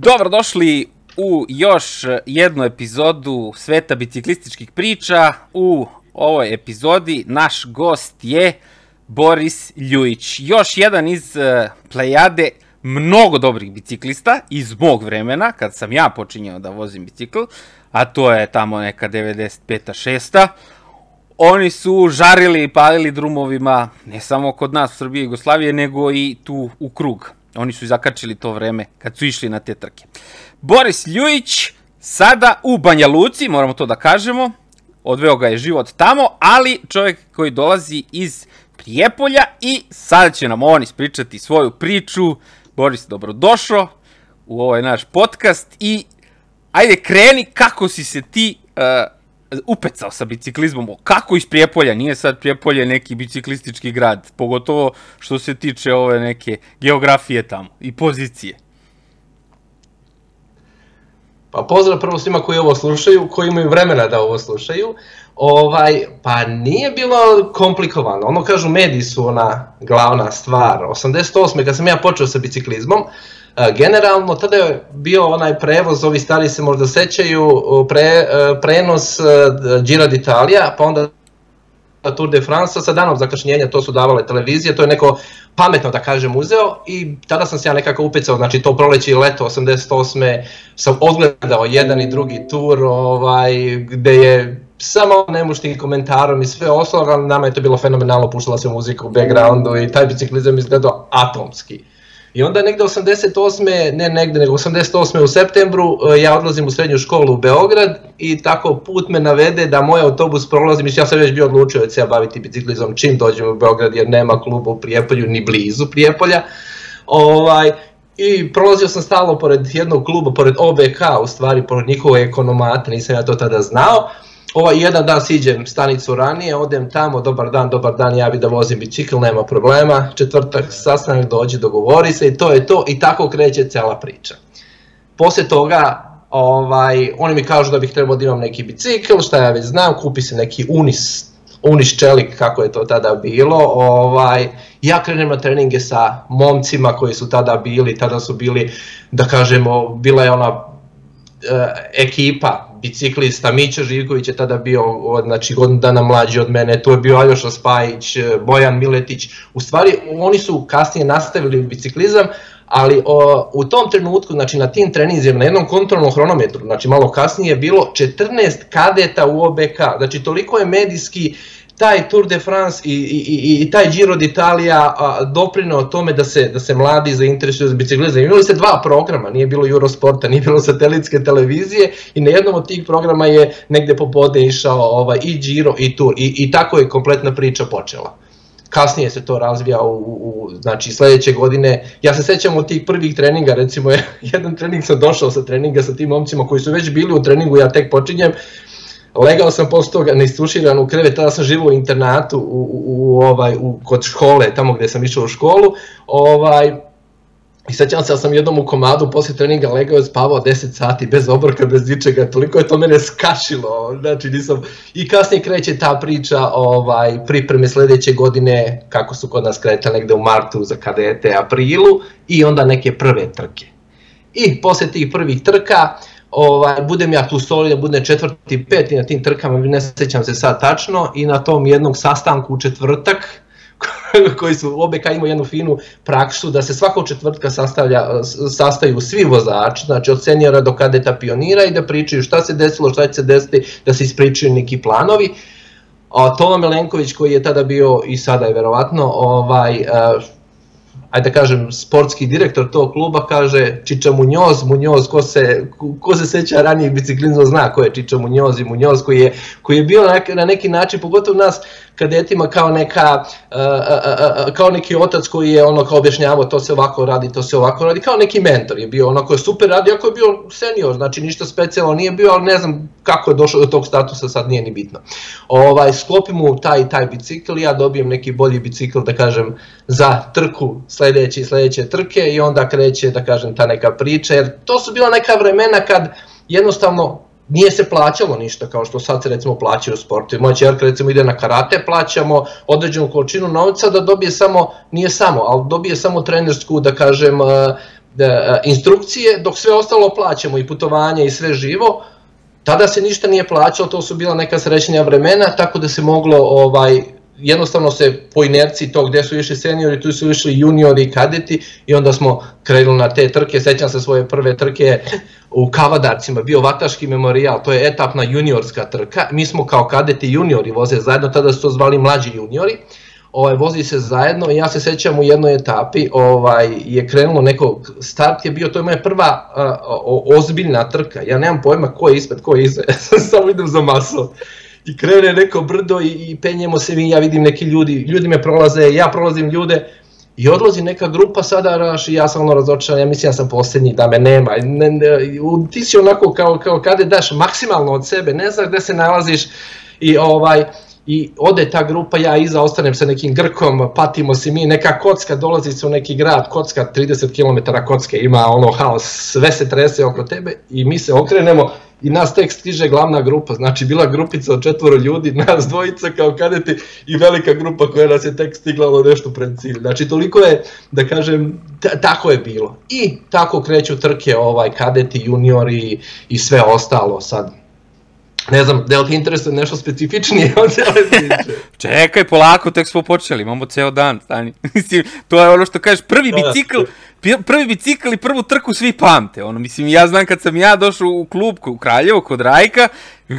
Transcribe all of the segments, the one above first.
Dobrodošli u još jednu epizodu Sveta biciklističkih priča. U ovoj epizodi naš gost je Boris Ljujić. Još jedan iz uh, plejade mnogo dobrih biciklista iz mog vremena, kad sam ja počinjao da vozim bicikl, a to je tamo neka 95. 6. Oni su žarili i palili drumovima, ne samo kod nas u Srbije i Jugoslavije, nego i tu u krug. Oni su zakačili to vreme kad su išli na te trke. Boris Ljujić, sada u Banja Luci, moramo to da kažemo, odveo ga je život tamo, ali čovjek koji dolazi iz Prijepolja i sada će nam on ispričati svoju priču. Boris, dobrodošao u ovaj naš podcast i ajde kreni kako si se ti uh, upecao sa biciklizmom, kako iz Prijepolja, nije sad Prijepolje neki biciklistički grad, pogotovo što se tiče ove neke geografije tamo i pozicije. Pa pozdrav prvo svima koji ovo slušaju, koji imaju vremena da ovo slušaju. Ovaj, pa nije bilo komplikovano. Ono kažu mediji su ona glavna stvar. 88. kad sam ja počeo sa biciklizmom, generalno tada je bio onaj prevoz, ovi stari se možda sećaju, pre, prenos Giro d'Italia, pa onda Tour de France sa danom zakašnjenja, to su davale televizije, to je neko pametno da kažem uzeo i tada sam se ja nekako upecao, znači to proleće i leto 88. sam odgledao jedan i drugi tur ovaj, gde je samo nemuštim komentarom i sve ostalo, ali nama je to bilo fenomenalno, puštala se muzika u backgroundu i taj biciklizam izgledao atomski. I onda negde 88. ne negde, nego 88. u septembru ja odlazim u srednju školu u Beograd i tako put me navede da moj autobus prolazi, mislim ja sam već bio odlučio da se ja baviti biciklizmom čim dođem u Beograd jer nema kluba u Prijepolju ni blizu Prijepolja. Ovaj, I prolazio sam stalo pored jednog kluba, pored OBK, u stvari pored njihove ekonomata, nisam ja to tada znao ovaj jedan dan siđem stanicu ranije, odem tamo, dobar dan, dobar dan, ja bi da vozim bicikl, nema problema, četvrtak sastanak dođe, dogovori se i to je to i tako kreće cela priča. Posle toga ovaj, oni mi kažu da bih trebao da imam neki bicikl, šta ja već znam, kupi se neki Unis, Unis čelik, kako je to tada bilo, ovaj, ja krenem na treninge sa momcima koji su tada bili, tada su bili, da kažemo, bila je ona e, ekipa biciklista, Mića Živković je tada bio znači, godinu dana mlađi od mene, tu je bio Aljoša Spajić, Bojan Miletić, u stvari oni su kasnije nastavili biciklizam, ali o, u tom trenutku, znači na tim treninzima, na jednom kontrolnom hronometru, znači malo kasnije je bilo 14 kadeta u OBK, znači toliko je medijski taj Tour de France i, i, i taj Giro d'Italia doprinao tome da se, da se mladi zainteresuju za biciklizam. Imali se dva programa, nije bilo Eurosporta, nije bilo satelitske televizije i na jednom od tih programa je negde popodne išao ovaj, i Giro i Tour. I, i tako je kompletna priča počela. Kasnije se to razvija u, u, znači sledeće godine, ja se sećam od tih prvih treninga, recimo jedan trening sam došao sa treninga sa tim momcima koji su već bili u treningu, ja tek počinjem, legao sam posle toga neistuširan u krevet, tada sam živao u internatu u, u, u, ovaj, u, kod škole, tamo gde sam išao u školu, ovaj, I sećam se da sam jednom u komadu posle treninga legao i spavao 10 sati bez obroka, bez ničega, toliko je to mene skašilo, znači nisam... I kasnije kreće ta priča ovaj, pripreme sledeće godine, kako su kod nas kretali negde u martu za kadete, aprilu, i onda neke prve trke. I posle tih prvih trka, ovaj, budem ja tu solidan, budem četvrti, peti na tim trkama, ne sećam se sad tačno, i na tom jednom sastanku u četvrtak, koji su OBK imao jednu finu praksu da se svakog četvrtka sastavlja, sastaju svi vozači, znači od seniora do kadeta pionira i da pričaju šta se desilo, šta će se desiti, da se ispričaju neki planovi. A Toma Melenković koji je tada bio i sada je verovatno ovaj, ajde da kažem, sportski direktor tog kluba kaže Čiča Munjoz, Munjoz, ko se, ko se seća ranijih biciklizma zna ko je Čiča Munjoz i Munjoz koji je, koji je bio na, na neki način, pogotovo nas kadetima kao neka, kao neki otac koji je ono kao objašnjavao to se ovako radi, to se ovako radi, kao neki mentor je bio, ono ko je super radi, ako je bio senior, znači ništa specijalno nije bio, ali ne znam kako je došao do tog statusa, sad nije ni bitno. Ovaj, sklopim mu taj, taj bicikl, ja dobijem neki bolji bicikl, da kažem, za trku sledeće sledeće trke i onda kreće, da kažem, ta neka priča, jer to su bila neka vremena kad jednostavno nije se plaćalo ništa kao što sad se recimo plaćaju u sportu. Moja čerka recimo ide na karate, plaćamo određenu količinu novca da dobije samo, nije samo, ali dobije samo trenersku, da kažem, da, instrukcije, dok sve ostalo plaćamo i putovanje i sve živo, tada se ništa nije plaćalo, to su bila neka srećenja vremena, tako da se moglo ovaj, jednostavno se po inerciji to gde su išli seniori, tu su išli juniori i kadeti i onda smo krenuli na te trke, sećam se svoje prve trke u Kavadarcima, bio Vataški memorijal, to je etapna juniorska trka, mi smo kao kadeti juniori voze zajedno, tada su to zvali mlađi juniori, ovaj, vozi se zajedno i ja se sećam u jednoj etapi ovaj, je krenulo neko, start je bio, to je moja prva ozbiljna trka, ja nemam pojma ko je ispred, ko je iza, samo idem za maso i krene neko brdo i, i penjemo se mi, ja vidim neki ljudi, ljudi me prolaze, ja prolazim ljude i odlazi neka grupa sada raš i ja sam ono razočaran, ja mislim ja sam posljednji da me nema, ne, ne, ti si onako kao, kao kada daš maksimalno od sebe, ne znaš gde se nalaziš i ovaj, i ode ta grupa, ja iza ostanem sa nekim Grkom, patimo se mi, neka kocka dolazi se u neki grad, kocka 30 km kocke, ima ono haos, sve se trese oko tebe i mi se okrenemo i nas tek stiže glavna grupa, znači bila grupica od četvoro ljudi, nas dvojica kao kadeti i velika grupa koja nas je tek stigla ono nešto pred cilj. Znači toliko je, da kažem, tako je bilo. I tako kreću trke ovaj kadeti, juniori i sve ostalo sad. Ne znam, da li ti interesuje nešto specifičnije od cele priče? Čekaj, polako, tek smo počeli, imamo ceo dan, stani. Mislim, to je ono što kažeš, prvi da, da. bicikl, prvi bicikl i prvu trku svi pamte. Ono, mislim, ja znam kad sam ja došao u klub u Kraljevo kod Rajka,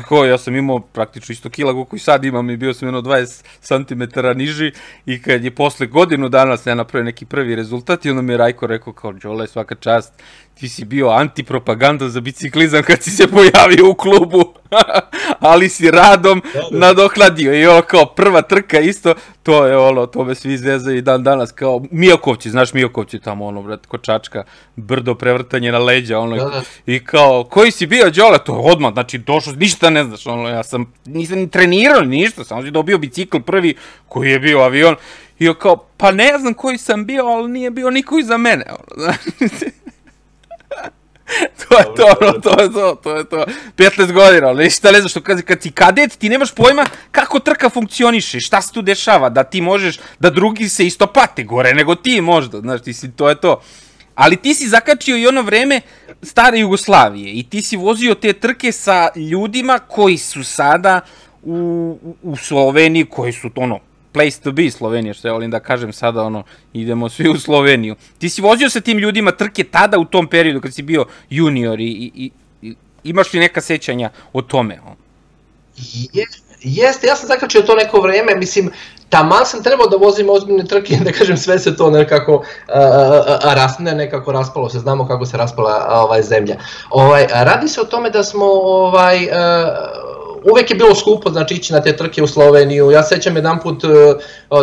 ko, ja sam imao praktično isto kila koliko i sad imam i bio sam jedno 20 cm niži i kad je posle godinu dana sam ja napravio neki prvi rezultat i onda mi je Rajko rekao kao, Đole, svaka čast, ti si bio antipropaganda za biciklizam kad si se pojavio u klubu, ali si radom da. nadohladio i ovo kao prva trka isto, to je ono, to me svi zvezaju i dan danas kao Mijokovći, znaš Mijokovći tamo ono, brat, kočačka, brdo prevrtanje na leđa, ono, da, da. i kao, koji si bio Đole, to odmah, znači došao, ništa ne znaš, ono, ja sam, nisam ni trenirao, ništa, samo si dobio bicikl prvi koji je bio avion, i kao, pa ne znam koji sam bio, ali nije bio niko iza mene, ono, znači, to je to, ono, to je to, to je to. 15 godina, ali ništa ne znaš, što kad, kad si kadet, ti nemaš pojma kako trka funkcioniše, šta se tu dešava, da ti možeš, da drugi se isto pate gore nego ti možda, znaš, ti si, to je to. Ali ti si zakačio i ono vreme stare Jugoslavije i ti si vozio te trke sa ljudima koji su sada u, u Sloveniji, koji su to ono, place to be Slovenija, što ja volim da kažem sada, ono, idemo svi u Sloveniju. Ti si vozio sa tim ljudima trke tada u tom periodu kad si bio junior i, i, i imaš li neka sećanja o tome? On? Jeste, ja sam zakačio to neko vreme, mislim, taman sam trebao da vozim ozbiljne trke, da kažem sve se to nekako uh, rasne, nekako raspalo se, znamo kako se raspala ovaj zemlja. Ovaj radi se o tome da smo ovaj uh, uvek je bilo skupo znači ići na te trke u Sloveniju. Ja sećam jedan put e,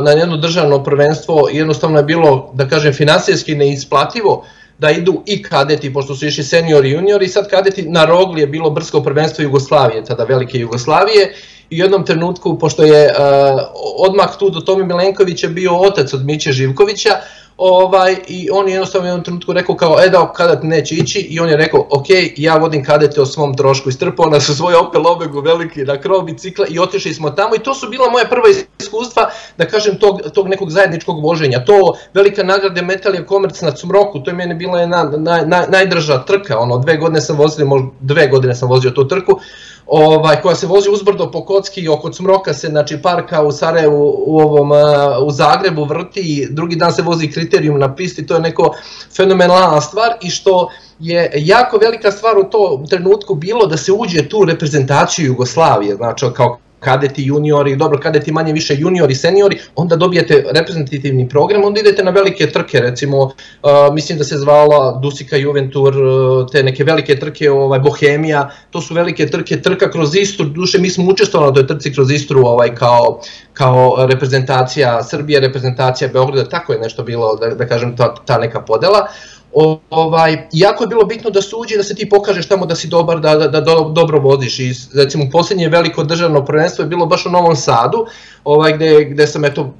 na jedno državno prvenstvo, jednostavno je bilo, da kažem, finansijski neisplativo da idu i kadeti, pošto su išli seniori i juniori, sad kadeti na Rogli je bilo brsko prvenstvo Jugoslavije, tada velike Jugoslavije, i u jednom trenutku, pošto je uh, odmah tu do Tomi Milenkovića bio otac od Miće Živkovića, ovaj, i on je jednostavno u jednom trenutku rekao kao, e da, kadet neće ići, i on je rekao, ok, ja vodim kadete o svom trošku, istrpao nas u svoj Opel Obegu veliki na krov bicikla i otišli smo tamo. I to su bila moja prva iskustva, da kažem, tog, tog nekog zajedničkog voženja, to velika nagrade Metalija Komerc na Cumroku, to je mene bila jedna naj, naj, najdrža trka, ono, dve godine sam vozio, možda dve godine sam vozio tu trku, ovaj, koja se vozi uzbrdo po kocki i oko Cmroka se, znači parka u Sarajevu, u, ovom, u Zagrebu vrti, drugi dan se vozi kriterijum na pisti, to je neko fenomenalna stvar i što je jako velika stvar u tom trenutku bilo da se uđe tu reprezentaciju Jugoslavije, znači kao kadeti, juniori, dobro, kadeti manje više juniori, seniori, onda dobijete reprezentativni program, onda idete na velike trke, recimo, uh, mislim da se zvala Dusika Juventur, uh, te neke velike trke, ovaj, Bohemija, to su velike trke, trka kroz Istru, duše mi smo učestvovali na toj trci kroz Istru ovaj, kao, kao reprezentacija Srbije, reprezentacija Beograda, tako je nešto bilo, da, da kažem, ta, ta neka podela. Ovaj, jako je bilo bitno da se uđe da se ti pokažeš tamo da si dobar, da, da, da do, dobro voziš i recimo poslednje veliko državno prvenstvo je bilo baš u Novom Sadu, ovaj, gde, gde sam eto,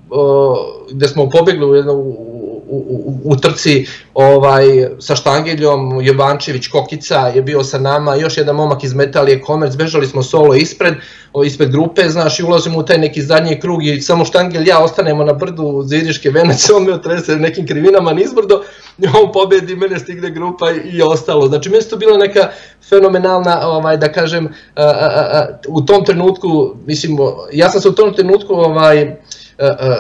gde smo pobegli u jedno, u, u, trci ovaj, sa Štangeljom, Jovančević, Kokica je bio sa nama, još jedan momak iz Metalije Komerc, bežali smo solo ispred, ispred grupe, znaš, i ulazimo u taj neki zadnji krug i samo Štangelj ja ostanemo na brdu Ziriške venece, on me otrese nekim krivinama nizbrdo, on pobedi, mene stigne grupa i ostalo. Znači, meni to bila neka fenomenalna, ovaj, da kažem, a, a, a, u tom trenutku, mislim, ja sam se u tom trenutku ovaj,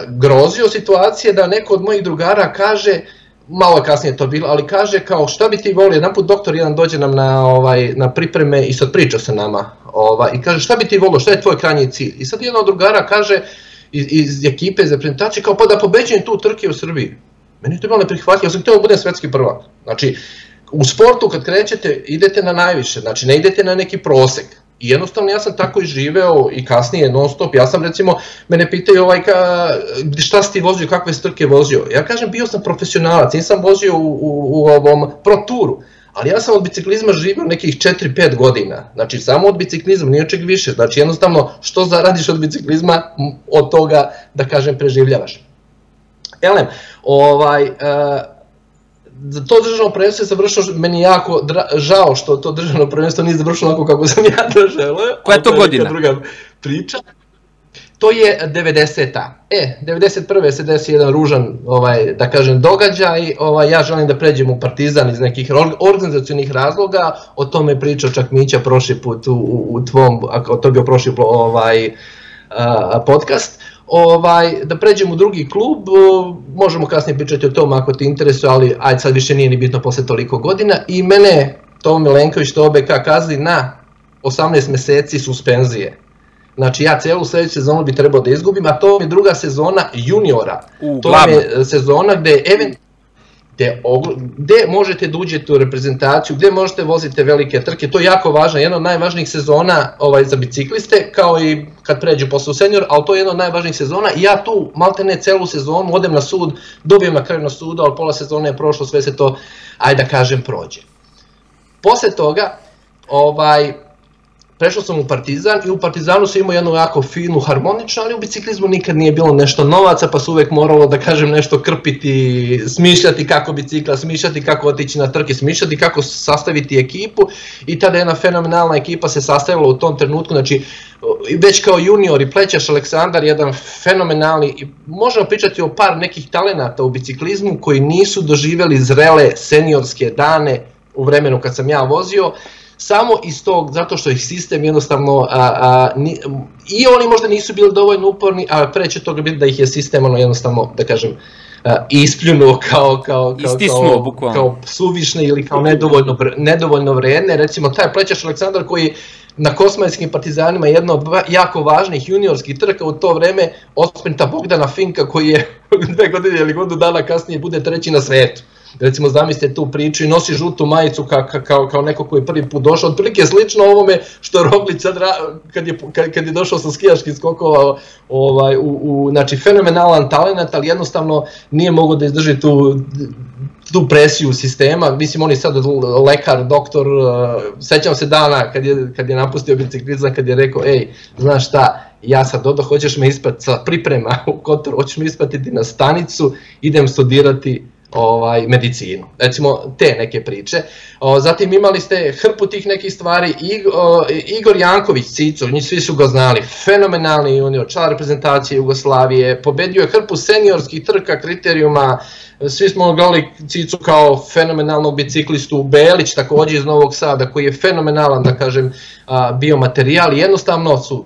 grozio situacije da neko od mojih drugara kaže, malo kasnije to bilo, ali kaže kao šta bi ti volio, jedan put doktor jedan dođe nam na, ovaj, na pripreme i sad priča sa nama ovaj, i kaže šta bi ti volio, šta je tvoj krajnji cilj? I sad jedan od drugara kaže iz, iz ekipe za prezentacije kao pa da pobeđujem tu trke u Srbiji. Meni to bilo neprihvatljivo, ja sam htio da budem svetski prvak. Znači, u sportu kad krećete idete na najviše, znači ne idete na neki prosek. I jednostavno ja sam tako i živeo i kasnije non stop. Ja sam recimo, mene pitaju ovaj ka, šta si ti vozio, kakve strke vozio. Ja kažem bio sam profesionalac, nisam vozio u, u, u ovom pro turu. Ali ja sam od biciklizma živio nekih 4-5 godina. Znači samo od biciklizma, nije očeg više. Znači jednostavno što zaradiš od biciklizma, od toga da kažem preživljavaš. Elem, ovaj, uh, za to državno prvenstvo je završilo, meni jako dra, žao što to državno prvenstvo nije završilo onako kako sam ja to želeo. Koja je to godina? druga priča. To je 90-a. E, 91. se desi jedan ružan, ovaj, da kažem, događaj. Ovaj, ja želim da pređem u Partizan iz nekih organizacijonih razloga. O tome je pričao čak Mića prošli put u, u, u tvom, ako to bio prošli ovaj, a, podcast ovaj, da pređemo u drugi klub, možemo kasnije pričati o tom ako ti interesuje, ali ajde sad više nije ni bitno posle toliko godina i mene Tomo Milenković to OBK kazni na 18 meseci suspenzije. Znači ja celu sledeću sezonu bi trebao da izgubim, a to je druga sezona juniora. U, to je sezona gde event, gde, gde možete da uđete u reprezentaciju, gde možete vozite velike trke, to je jako važno, jedna od najvažnijih sezona ovaj, za bicikliste, kao i kad pređu posle senior, ali to je jedna od najvažnijih sezona i ja tu malte ne celu sezonu odem na sud, dobijem na kraju na sudu, ali pola sezone je prošlo, sve se to, ajde da kažem, prođe. Posle toga, ovaj, prešao sam u Partizan i u Partizanu sam imao jednu jako finu, harmoničnu, ali u biciklizmu nikad nije bilo nešto novaca, pa su uvek moralo da kažem nešto krpiti, smišljati kako bicikla, smišljati kako otići na trke, smišljati kako sastaviti ekipu i tada jedna fenomenalna ekipa se sastavila u tom trenutku, znači već kao junior i Plećaš Aleksandar, jedan fenomenalni, možemo pričati o par nekih talenata u biciklizmu koji nisu doživeli zrele seniorske dane u vremenu kad sam ja vozio, samo iz tog, zato što ih sistem jednostavno, a, a, ni, i oni možda nisu bili dovoljno uporni, a pre će toga biti da ih je sistem ono jednostavno, da kažem, a, ispljunuo kao, kao, kao, Istisnuo, kao, kao suvišne ili kao nedovoljno, nedovoljno vredne, recimo taj plećaš Aleksandar koji na kosmajskim partizanima jedna od jako važnih juniorskih trka u to vreme ospenta Bogdana Finka koji je dve godine ili godinu dana kasnije bude treći na svetu recimo zamislite tu priču i nosi žutu majicu ka, ka, kao, kao neko koji je prvi put došao, otprilike slično ovome što Roglić sad kad je, kad, kad je došao sa skijaških skokova, ovaj, u, u, znači fenomenalan talent, ali jednostavno nije mogo da izdrži tu tu presiju sistema, mislim on je sad lekar, doktor, uh, sećam se dana kad je, kad je napustio biciklizam, kad je rekao, ej, znaš šta, ja sad dodo, hoćeš me ispati sa priprema u Kotor, hoćeš me ispatiti na stanicu, idem studirati ovaj, medicinu. Recimo te neke priče. O, zatim imali ste hrpu tih nekih stvari, Igor Janković, Cico, njih svi su ga znali, fenomenalni junior, član reprezentacije Jugoslavije, pobedio je hrpu seniorskih trka, kriterijuma, svi smo gledali Cicu kao fenomenalnog biciklistu, Belić takođe iz Novog Sada koji je fenomenalan da kažem bio materijal, jednostavno su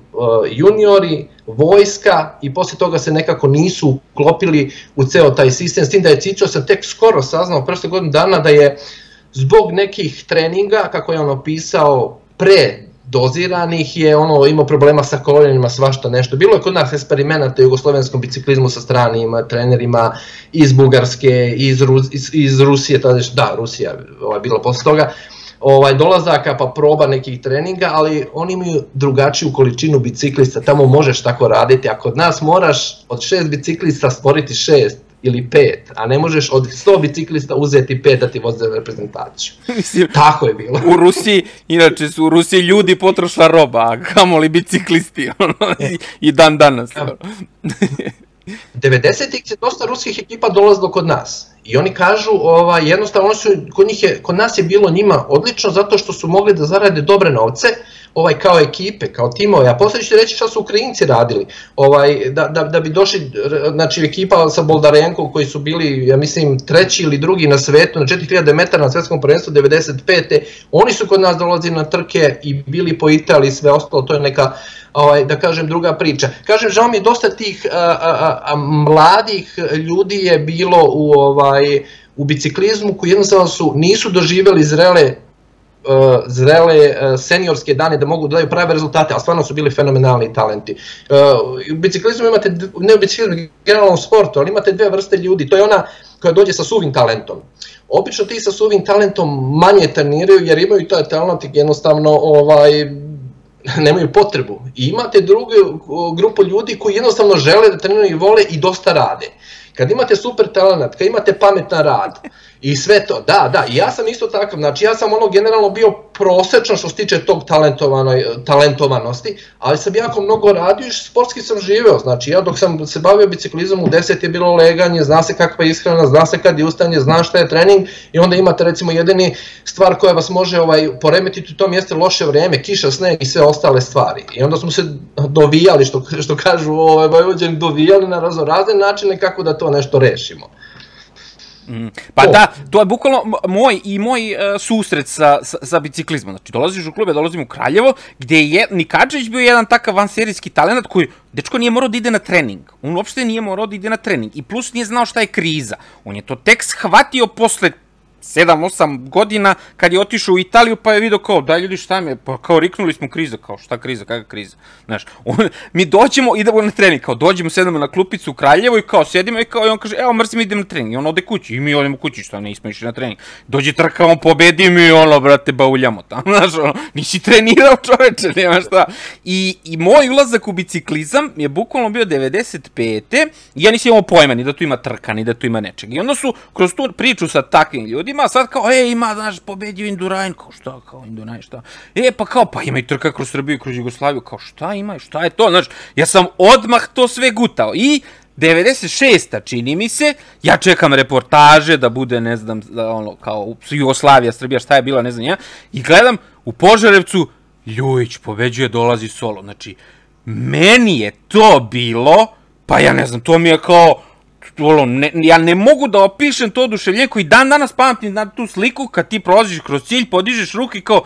juniori, vojska i posle toga se nekako nisu uklopili u ceo taj sistem, s tim da je Cico sam tek skoro saznao prošle godinu dana da je zbog nekih treninga, kako je on opisao, pre doziranih je ono imao problema sa kolenima, svašta nešto. Bilo je kod nas eksperimenata u jugoslovenskom biciklizmu sa stranima, trenerima iz Bugarske, iz, Rus, iz, iz Rusije, tada, da, Rusija ovaj, bila posle toga, ovaj, dolazaka pa proba nekih treninga, ali oni imaju drugačiju količinu biciklista, tamo možeš tako raditi, a kod nas moraš od šest biciklista stvoriti šest, ili pet, a ne možeš od 100 biciklista uzeti pet da ti voze reprezentaciju. Mislim, Tako je bilo. u Rusiji, inače su u Rusiji ljudi potrošla roba, a kamo li biciklisti, ono, i, i dan danas. Ja. 90-ih se dosta ruskih ekipa dolazilo kod nas. I oni kažu, ovaj, jednostavno, oni su, kod, njih je, kod nas je bilo njima odlično zato što su mogli da zarade dobre novce, ovaj kao ekipe, kao timove, a posle ću reći šta su Ukrajinci radili, ovaj, da, da, da bi došli, znači ekipa sa Boldarenkom koji su bili, ja mislim, treći ili drugi na svetu, na 4000 metara na svetskom prvenstvu 95. Oni su kod nas dolazili na trke i bili po Italiji sve ostalo, to je neka, ovaj, da kažem, druga priča. Kažem, žao mi je dosta tih a, a, a, mladih ljudi je bilo u, ovaj, u biciklizmu koji jednostavno su, nisu doživeli zrele uh, zrele uh, seniorske dane da mogu da daju prave rezultate, a stvarno su bili fenomenalni talenti. Uh, u biciklizmu imate, ne u biciklizmu, generalnom sportu, ali imate dve vrste ljudi, to je ona koja dođe sa suvim talentom. Obično ti sa suvim talentom manje treniraju jer imaju taj talent i jednostavno ovaj, nemaju potrebu. I imate drugu grupu ljudi koji jednostavno žele da treniraju i vole i dosta rade. Kad imate super talent, kad imate pametan rad, I sve to, da, da, i ja sam isto takav, znači ja sam ono generalno bio prosečan što se tiče tog talentovanosti, ali sam jako mnogo radio i sportski sam živeo, znači ja dok sam se bavio biciklizmom u 10 je bilo leganje, zna se kakva je ishrana, zna se kad je ustaanje, zna šta je trening i onda imate recimo jedini stvar koja vas može ovaj, poremetiti u tom jeste loše vreme, kiša, sneg i sve ostale stvari. I onda smo se dovijali, što, što kažu ovaj, Vojvođani, dovijali na razne načine kako da to nešto rešimo. Mm. Pa to. da, to je bukvalno moj i moj uh, susret sa, sa, sa biciklizmom. Znači, dolaziš u klube, dolazim u Kraljevo, gde je Nikađević bio jedan takav vanserijski talent koji, dečko nije morao da ide na trening. On uopšte nije morao da ide na trening. I plus nije znao šta je kriza. On je to tek shvatio posle 7-8 godina kad je otišao u Italiju pa je video kao daj ljudi šta me pa kao riknuli smo kriza kao šta kriza kakva kriza? Znaš on, mi dođemo idemo na trening kao dođemo sedemo na klupicu u Kraljevo i kao sedimo i kao i on kaže evo mrzim idem na trening. I on ode kući. I mi odemo kući šta ne ismo išli na trening. Dođe trka on pobedi mi ono brate bauljamo tamo znaš ono nisi trenirao čoveče nema šta. I, i moj ulazak u biciklizam je bukvalno bio 95. i ja nisam imao pojma ni da tu ima trka ni da tu ima nečeg. I onda su kroz tu priču sa takvim ljudima ljudima, sad kao, e, ima, znaš, pobedio Indurain, kao šta, kao Indurain, šta? E, pa kao, pa ima i trka kroz Srbiju, kroz Jugoslaviju, kao šta ima, šta je to, znaš, ja sam odmah to sve gutao i 96. čini mi se, ja čekam reportaže da bude, ne znam, da, ono, kao Jugoslavija, Srbija, šta je bila, ne znam ja, i gledam u Požarevcu, Ljujić pobeđuje, dolazi solo, znači, meni je to bilo, pa ja ne znam, to mi je kao, ono, ne, ja ne mogu da opišem to oduševljenje koji dan danas pamtim na tu sliku kad ti prolaziš kroz cilj, podižeš ruke kao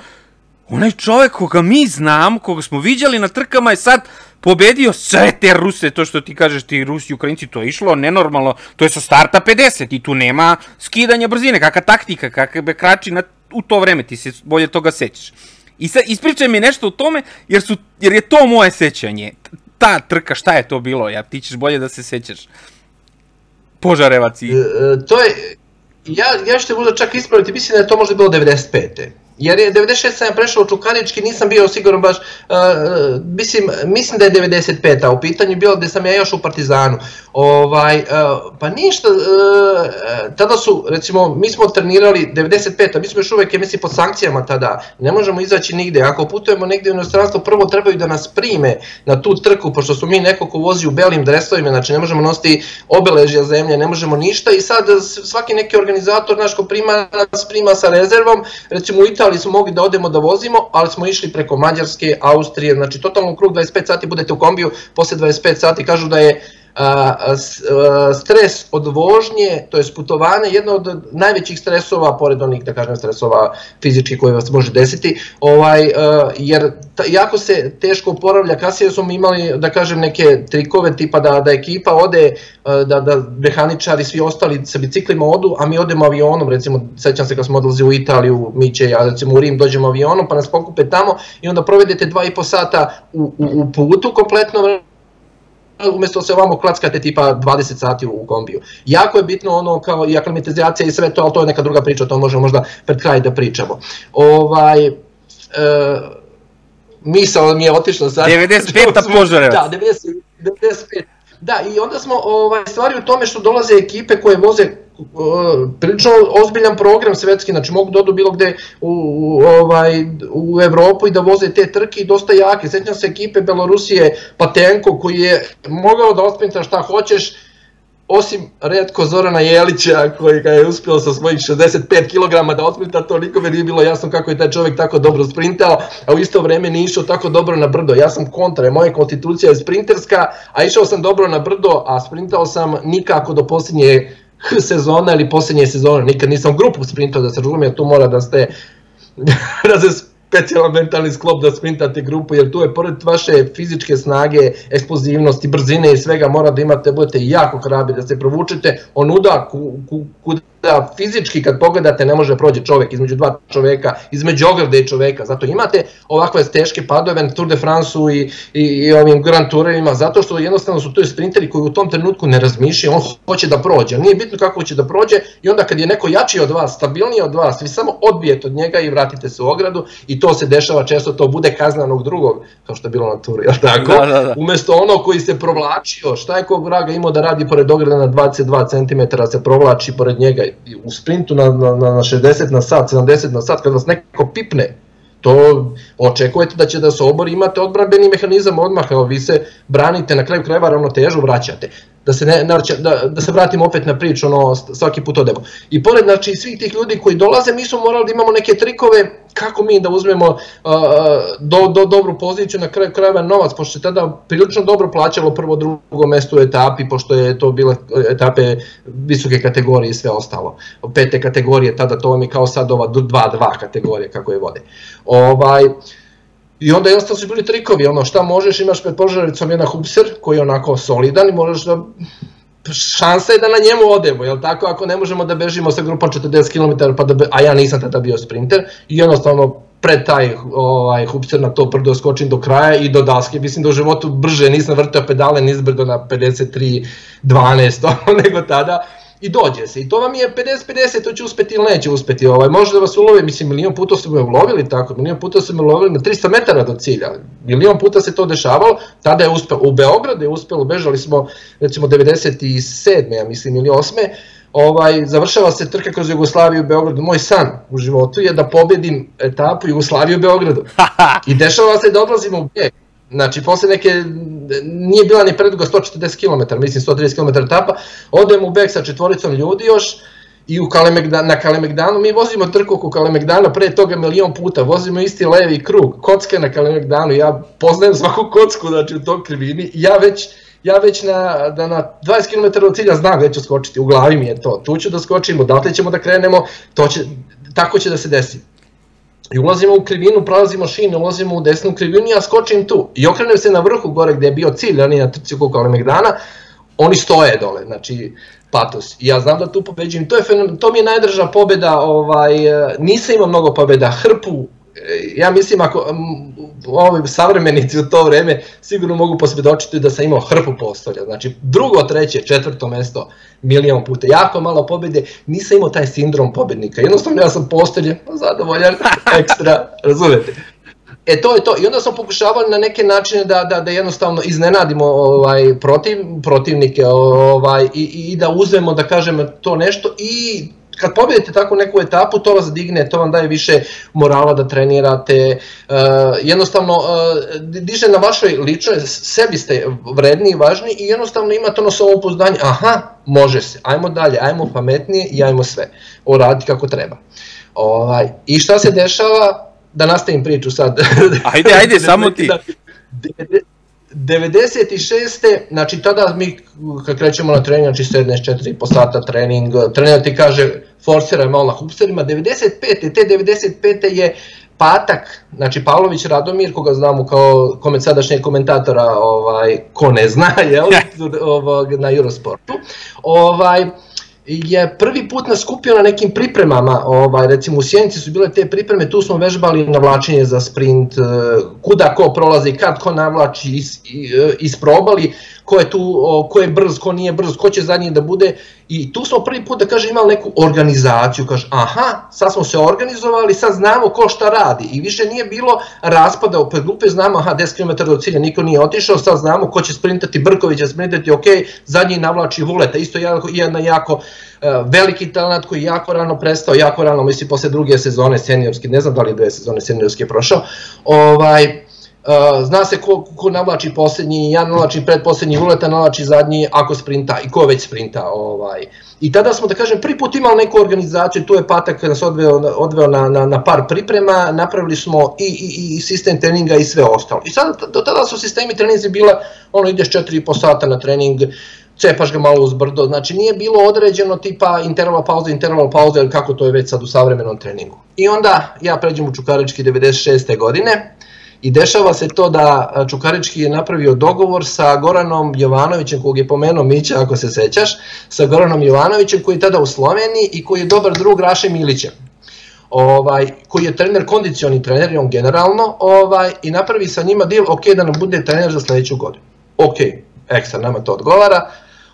onaj čovek koga mi znamo, koga smo viđali na trkama je sad pobedio sve te Ruse, to što ti kažeš ti Rusi i Ukrajinci, to je išlo nenormalno, to je sa starta 50 i tu nema skidanja brzine, kakva taktika, kakve krači na, u to vreme, ti se bolje toga sećaš. I sad ispričaj mi nešto o tome, jer, su, jer je to moje sećanje. Ta trka, šta je to bilo? Ja, ti ćeš bolje da se sećaš. Požarevac i... E, to je, ja, ja ću te možda čak ispraviti, mislim da je to možda bilo 95. Jer je 96 sam prešao u Čukarički, nisam bio siguran baš, uh, mislim, mislim da je 95. a u pitanju bilo gde sam ja još u Partizanu. Ovaj, uh, pa ništa, uh, tada su, recimo, mi smo trenirali 95. a mi smo još uvek, mislim, pod sankcijama tada, ne možemo izaći nigde. Ako putujemo negde u inostranstvo, prvo trebaju da nas prime na tu trku, pošto smo mi neko ko vozi u belim dresovima, znači ne možemo nositi obeležja zemlje, ne možemo ništa i sad svaki neki organizator, naš ko prima, nas prima sa rezervom, recimo u Italiji ali smo mogli da odemo da vozimo, ali smo išli preko Mađarske, Austrije, znači totalno krug 25 sati budete u kombiju, posle 25 sati kažu da je stres od vožnje, to je putovanje, jedno od najvećih stresova, pored onih, da kažem, stresova fizičkih koje vas može desiti, ovaj, jer jako se teško oporavlja, kasnije smo imali, da kažem, neke trikove tipa da, da ekipa ode, da, da mehaničari, svi ostali sa biciklima odu, a mi odemo avionom, recimo, sećam se kad smo odlazi u Italiju, mi će, ja recimo u Rim dođemo avionom, pa nas pokupe tamo i onda provedete dva i po sata u, u, u putu kompletno umesto da se ovamo klackate tipa 20 sati u kombiju. Jako je bitno ono kao i aklimatizacija i sve to, ali to je neka druga priča, to možemo možda pred kraj da pričamo. Ovaj, e, misao mi je otišla sad. 95-a požarevac. Da, 90, 95. Da, i onda smo ovaj, stvari u tome što dolaze ekipe koje voze prilično ozbiljan program svetski, znači mogu da odu bilo gde u, u, ovaj, u Evropu i da voze te trke i dosta jake. Sećam se ekipe Belorusije Patenko koji je mogao da osprinta šta hoćeš, osim redko Zorana Jelića koji ga je uspio sa svojih 65 kg da otmita, to nikome nije bilo jasno kako je taj čovjek tako dobro sprintao, a u isto vreme nije išao tako dobro na brdo. Ja sam kontra, moja konstitucija je sprinterska, a išao sam dobro na brdo, a sprintao sam nikako do posljednje sezona ili posljednje sezone. Nikad nisam grupu sprintao da se razumije, tu mora da ste da se specijalan mentalni sklop da sprintate grupu, jer tu je pored vaše fizičke snage, eksplozivnosti, brzine i svega mora da imate, budete jako hrabri, da se provučete onuda kuda da fizički kad pogledate ne može prođe čovek između dva čoveka, između ograde i čoveka, zato imate ovakve teške padove na Tour de France-u i, i, i ovim Grand Tourevima, zato što jednostavno su to sprinteri koji u tom trenutku ne razmišljaju, on hoće da prođe, nije bitno kako će da prođe i onda kad je neko jači od vas, stabilniji od vas, vi samo odbijete od njega i vratite se u ogradu i to se dešava često, to bude kazna onog drugog, kao što je bilo na turu, jel tako? Da, da, da. Umesto ono koji se provlačio, šta je kog vraga imao da radi pored ograda na 22 cm, se provlači pored njega u sprintu na, na, na 60 na sat, 70 na sat, kad vas neko pipne, to očekujete da će da se obori, imate odbrambeni mehanizam odmah, evo vi se branite, na kraju krajeva ravnotežu vraćate da se, ne, da, da se vratimo opet na priču, ono, svaki put odemo. I pored znači, svih tih ljudi koji dolaze, mi smo morali da imamo neke trikove kako mi da uzmemo uh, do, do, dobru poziciju, na kraju krajeva novac, pošto je tada prilično dobro plaćalo prvo drugo mesto u etapi, pošto je to bile etape visoke kategorije i sve ostalo. Pete kategorije, tada to vam je kao sad ova 2-2 kategorije kako je vode. Ovaj, I onda jednostavno su bili trikovi, ono šta možeš, imaš pred požaricom jedan hupser koji je onako solidan i možeš da šansa je da na njemu odemo, jel tako, ako ne možemo da bežimo sa grupom 40 km, pa da be, a ja nisam tada bio sprinter, i jednostavno pred taj ovaj, hupster na to brdo skočim do kraja i do daske, mislim da u životu brže nisam vrtao pedale nizbrdo na 53 12 nego tada, i dođe se. I to vam je 50-50, to će uspeti ili neće uspeti. Ovaj, može da vas ulove, mislim, milion puta su me ulovili tako, milion puta su me ulovili na 300 metara do cilja. Milion puta se to dešavalo, tada je uspeo, u Beogradu je uspelo, bežali smo recimo 97. ja mislim, ili 8 ovaj, završava se trka kroz Jugoslaviju u Beogradu. Moj san u životu je da pobedim etapu Jugoslaviju u Beogradu. I dešava se da odlazimo u bijeg. Znači, posle neke, nije bila ni preduga 140 km, mislim 130 km etapa, odem u bek sa četvoricom ljudi još, i u Kalemegdan, na Kalemegdanu, mi vozimo trku oko Kalemegdana, pre toga milion puta, vozimo isti levi krug, kocka na Kalemegdanu, ja poznajem svaku kocku, znači u tom krivini, ja već, ja već na, da na 20 km od cilja znam gde ću skočiti, u glavi mi je to, tu ću da skočim, odatle ćemo da krenemo, to će, tako će da se desi. I ulazimo u krivinu, prolazimo šine, ulazimo u desnu krivinu i ja skočim tu. I okrenem se na vrhu gore gde je bio cilj, oni na trci oko Kalemegdana, oni stoje dole, znači patos. I ja znam da tu pobeđujem, to, je, to mi je najdrža pobeda, ovaj, nisam imao mnogo pobeda, hrpu ja mislim ako ovi savremenici u to vreme sigurno mogu posvjedočiti da sam imao hrpu postolja, znači drugo, treće, četvrto mesto milion puta, jako malo pobede, nisam imao taj sindrom pobednika, jednostavno ja sam postolje, zadovoljan, ekstra, razumete. E to je to. I onda smo pokušavali na neke načine da, da, da jednostavno iznenadimo ovaj, protiv, protivnike ovaj, i, i da uzmemo, da kažem, to nešto i kad pobedite tako neku etapu, to vas digne, to vam daje više morala da trenirate, uh, jednostavno uh, diže na vašoj ličnoj, sebi ste vredni i važni i jednostavno imate ono upoznanje, aha, može se, ajmo dalje, ajmo pametnije i ajmo sve, uraditi kako treba. Ovaj, I šta se dešava, da nastavim priču sad. Ajde, ajde, samo ti. 96. znači tada mi kad krećemo na trening, znači 74,5 sata trening, trener ti kaže forsiraj malo na hupsterima, 95. te 95. je patak, znači Pavlović Radomir, koga znamo kao koment sadašnjeg komentatora, ovaj, ko ne zna, jel, ovog, na Eurosportu, ovaj, je prvi put nas skupio na nekim pripremama, ovaj, recimo u Sjenici su bile te pripreme, tu smo vežbali navlačenje za sprint, eh, kuda ko prolazi, kad ko navlači, is, eh, isprobali ko je tu, ko je brz, ko nije brz, ko će zadnji da bude i tu smo prvi put da kaže imali neku organizaciju, kaže aha, sad smo se organizovali, sad znamo ko šta radi. I više nije bilo raspada opet grupe, znamo aha 10 km do cilja, niko nije otišao, sad znamo ko će sprintati, Brković će sprintati, ok, zadnji navlači Vuleta, isto jedna jako e, veliki talent koji jako rano prestao, jako rano, misli posle druge sezone seniorske, ne znam da li je dve sezone seniorske prošao, ovaj, Uh, zna se ko, ko navlači poslednji, ja navlači predposlednji, Vuleta navlači zadnji, ako sprinta i ko već sprinta. Ovaj. I tada smo, da kažem, prvi put imali neku organizaciju, tu je Patak nas odveo, odveo na, na, na par priprema, napravili smo i, i, i sistem treninga i sve ostalo. I sada, do tada su sistemi treninzi bila, ono ideš 4,5 sata na trening, cepaš ga malo uz brdo, znači nije bilo određeno tipa interval pauza, interval pauza, ili kako to je već sad u savremenom treningu. I onda ja pređem u Čukarički 96. godine, I dešava se to da Čukarički je napravio dogovor sa Goranom Jovanovićem, kog je pomenuo Mića, ako se sećaš, sa Goranom Jovanovićem koji je tada u Sloveniji i koji je dobar drug Raše Milića. Ovaj, koji je trener, kondicioni trener, i on generalno, ovaj, i napravi sa njima deal, ok, da nam bude trener za sledeću godinu. Ok, ekstra, nama to odgovara,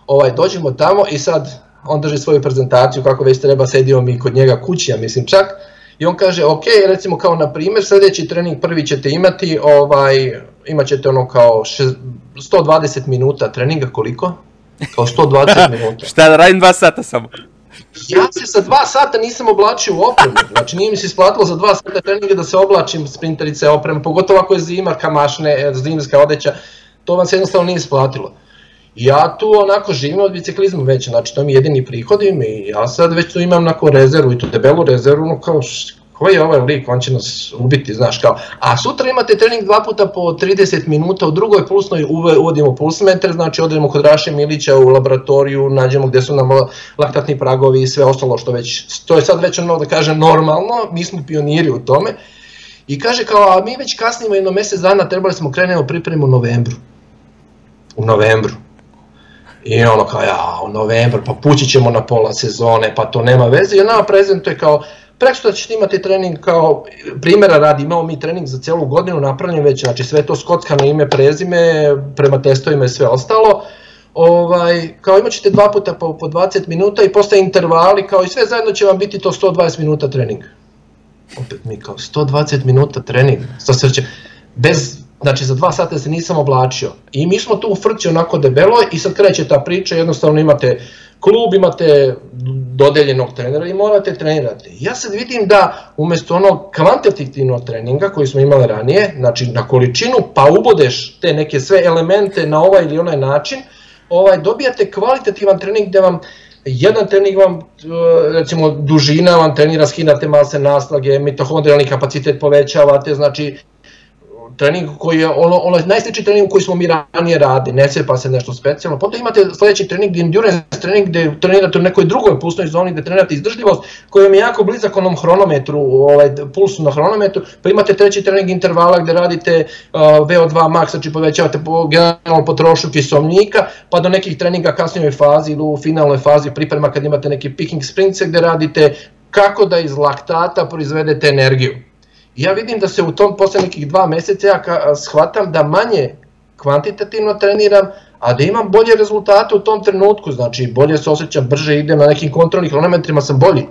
ovaj, dođemo tamo i sad on drži svoju prezentaciju, kako već treba, sedio mi kod njega kući, ja mislim čak, I on kaže, ok, recimo kao na primjer, sledeći trening prvi ćete imati, ovaj, imat ćete ono kao 120 minuta treninga, koliko? Kao 120 minuta. Šta da radim dva sata samo? Ja se sa dva sata nisam oblačio u opremu, znači nije mi se isplatilo za dva sata treninga da se oblačim sprinterice opreme, pogotovo ako je zima, kamašne, zimska odeća, to vam se jednostavno nije isplatilo. Ja tu onako živim od biciklizma već, znači to mi jedini prihodim i ja sad već tu imam onako rezervu i tu debelu rezervu, no kao koji je ovaj lik, on će nas ubiti, znaš kao. A sutra imate trening dva puta po 30 minuta, u drugoj pulsnoj uvodimo pulsmeter, znači odemo kod Raše Milića u laboratoriju, nađemo gde su nam laktatni pragovi i sve ostalo što već, to je sad već ono da kažem normalno, mi smo pioniri u tome. I kaže kao, a mi već kasnimo jedno mesec dana, trebali smo krenemo pripremu u novembru. U novembru. I ono kao, ja, u novembru, pa pući ćemo na pola sezone, pa to nema veze. I ona prezentuje kao, Preksutra ćete imati trening kao primjera radi, imamo mi trening za celu godinu napravljen već, znači sve to skockano ime, prezime, prema testovima i sve ostalo. Ovaj, kao imat ćete dva puta po, po 20 minuta i posle intervali, kao i sve zajedno će vam biti to 120 minuta trening. Opet mi kao 120 minuta trening, sa srće, bez, znači za dva sata se nisam oblačio. I mi smo tu u frci onako debelo i sad kreće ta priča, jednostavno imate klub, imate dodeljenog trenera i morate trenirati. Ja sad vidim da umesto onog kvantitativnog treninga koji smo imali ranije, znači na količinu, pa ubodeš te neke sve elemente na ovaj ili onaj način, ovaj, dobijate kvalitativan trening gde vam jedan trening vam, recimo dužina vam trenira, skinate mase naslage, mitohondrijalni kapacitet povećavate, znači trening koji je ono, ono najslični trening koji smo mi ranije radi, ne sepa se nešto specijalno. Potom imate sledeći trening, endurance trening gde trenirate u nekoj drugoj pulsnoj zoni gde trenirate izdržljivost koja vam je jako blizak onom hronometru, ovaj, pulsu na hronometru, pa imate treći trening intervala gde radite uh, VO2 max, znači povećavate po, generalno potrošnju kisovnika, pa do nekih treninga kasnijoj fazi ili u finalnoj fazi priprema kad imate neki picking sprints gde radite kako da iz laktata proizvedete energiju ja vidim da se u tom posle nekih dva meseca ja shvatam da manje kvantitativno treniram, a da imam bolje rezultate u tom trenutku, znači bolje se osjećam, brže idem na nekim kontrolnih kronometrima sam bolji.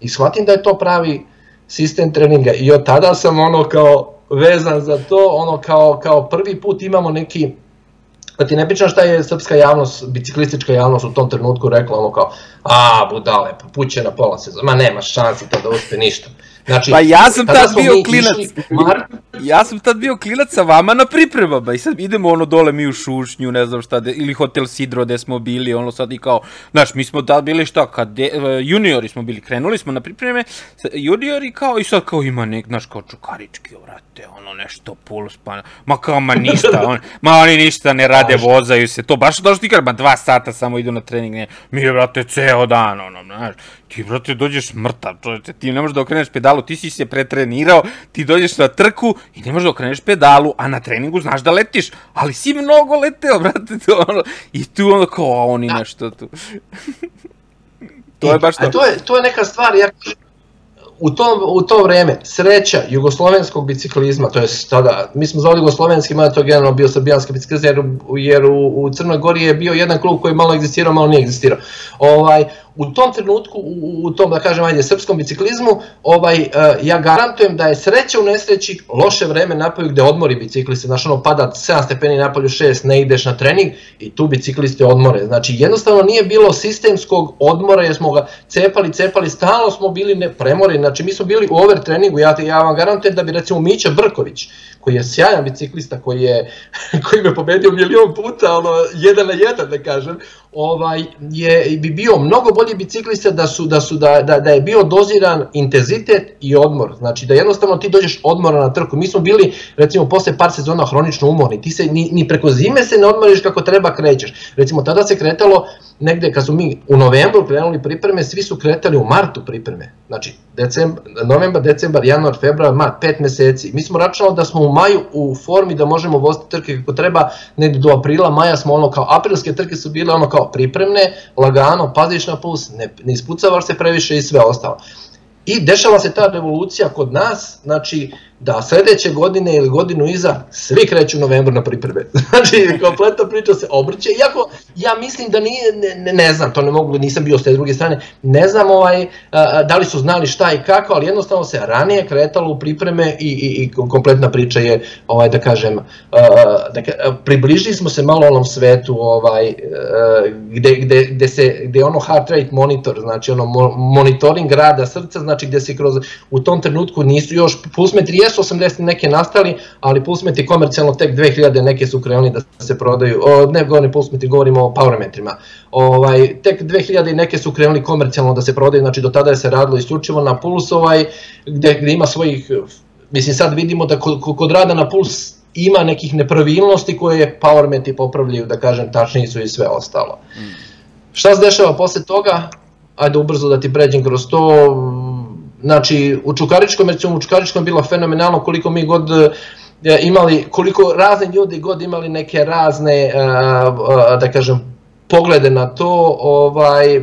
I shvatim da je to pravi sistem treninga i od tada sam ono kao vezan za to, ono kao, kao prvi put imamo neki, da ti ne pričam šta je srpska javnost, biciklistička javnost u tom trenutku rekla ono kao, a budale, pa puće na pola sezona, ma nema šansi to da uspe ništa. Znači, pa ja sam tad bio klinac. Mar... Ja sam tad bio klinac sa vama na pripremama. I sad idemo ono dole mi u Šušnju, ne znam šta, de, ili Hotel Sidro gde smo bili, ono sad i kao, znaš, mi smo tad bili šta, kad de, uh, juniori smo bili, krenuli smo na pripreme, juniori kao i sad kao ima nek, znaš, kao čukarički, vrate, ono nešto puls, pa, ma kao, ma ništa, on, ma oni ništa ne rade, vozaju se, to baš došli ti ma dva sata samo idu na trening, ne, mi, vrate, ceo dan, ono, znaš, ti, brate, dođeš mrtav, čoveče, ti ne možeš da okreneš pedalu, ti si se pretrenirao, ti dođeš na trku i ne možeš da okreneš pedalu, a na treningu znaš da letiš, ali si mnogo leteo, brate, to ono, i tu ono kao, a oni nešto tu. to je baš to. A to je, to je neka stvar, ja u to, u to vreme sreća jugoslovenskog biciklizma, to je tada, mi smo zvali jugoslovenski, mada to generalno bio srbijanski biciklizam, jer, jer u, u Crnoj Gori je bio jedan klub koji malo egzistirao, malo nije egzistirao. Ovaj, u tom trenutku, u, tom, da kažem, ajde, srpskom biciklizmu, ovaj, uh, ja garantujem da je sreća u nesreći loše vreme napolju gde odmori bicikliste, znaš, ono, pada 7 stepeni napolju 6, ne ideš na trening i tu bicikliste odmore. Znači, jednostavno nije bilo sistemskog odmora jer smo ga cepali, cepali, stalno smo bili ne, znači mi smo bili u over treningu, ja, ja vam garantujem da bi recimo Mića Brković, koji je sjajan biciklista, koji, je, koji me pobedio milion puta, ono, jedan na jedan da kažem, ovaj, je, bi bio mnogo bolji biciklista da, su, da, su, da, da, da je bio doziran intenzitet i odmor. Znači da jednostavno ti dođeš odmora na trku. Mi smo bili recimo posle par sezona hronično umorni. Ti se ni, ni preko zime se ne odmoriš kako treba krećeš. Recimo tada se kretalo negde kad su mi u novembru krenuli pripreme, svi su kretali u martu pripreme. Znači decembar, novembar, decembar, januar, februar, mart, pet meseci. Mi smo računali da smo u maju u formi da možemo voziti trke kako treba, negde do aprila, maja smo ono kao, aprilske trke su bile ono kao pripremne, lagano, paziš na puls, ne, ne ispucavaš se previše i sve ostalo. I dešava se ta revolucija kod nas, znači da sledeće godine ili godinu iza svi kreću u novembru na pripreme. Znači, kompletna priča se obrće, iako ja mislim da nije, ne, ne znam, to ne mogu, nisam bio s te druge strane, ne znam ovaj, da li su znali šta i kako, ali jednostavno se ranije kretalo u pripreme i, i, i kompletna priča je, ovaj, da kažem, da, približili smo se malo onom svetu ovaj, gde, gde, gde, se, gde ono heart rate monitor, znači ono monitoring rada srca, znači gde se kroz, u tom trenutku nisu još pulsmetri jesu 80 neke nastali, ali pulsmetri komercijalno tek 2000 neke su krenuli da se prodaju, o, ne govorim pulsmetri, govorimo o powermetrima. Ovaj, tek 2000 neke su krenuli komercijalno da se prodaju, znači do tada je se radilo isključivo na puls, ovaj, gde, gde ima svojih, mislim sad vidimo da kod, kod rada na puls ima nekih nepravilnosti koje powermetri popravljaju, da kažem, tačniji su i sve ostalo. Mm. Šta se dešava posle toga? Ajde ubrzo da ti pređem kroz to, Znači, u Čukaričkom, recimo u Čukaričkom bilo fenomenalno koliko mi god e, imali, koliko razni ljudi god imali neke razne, e, e, da kažem, poglede na to, ovaj,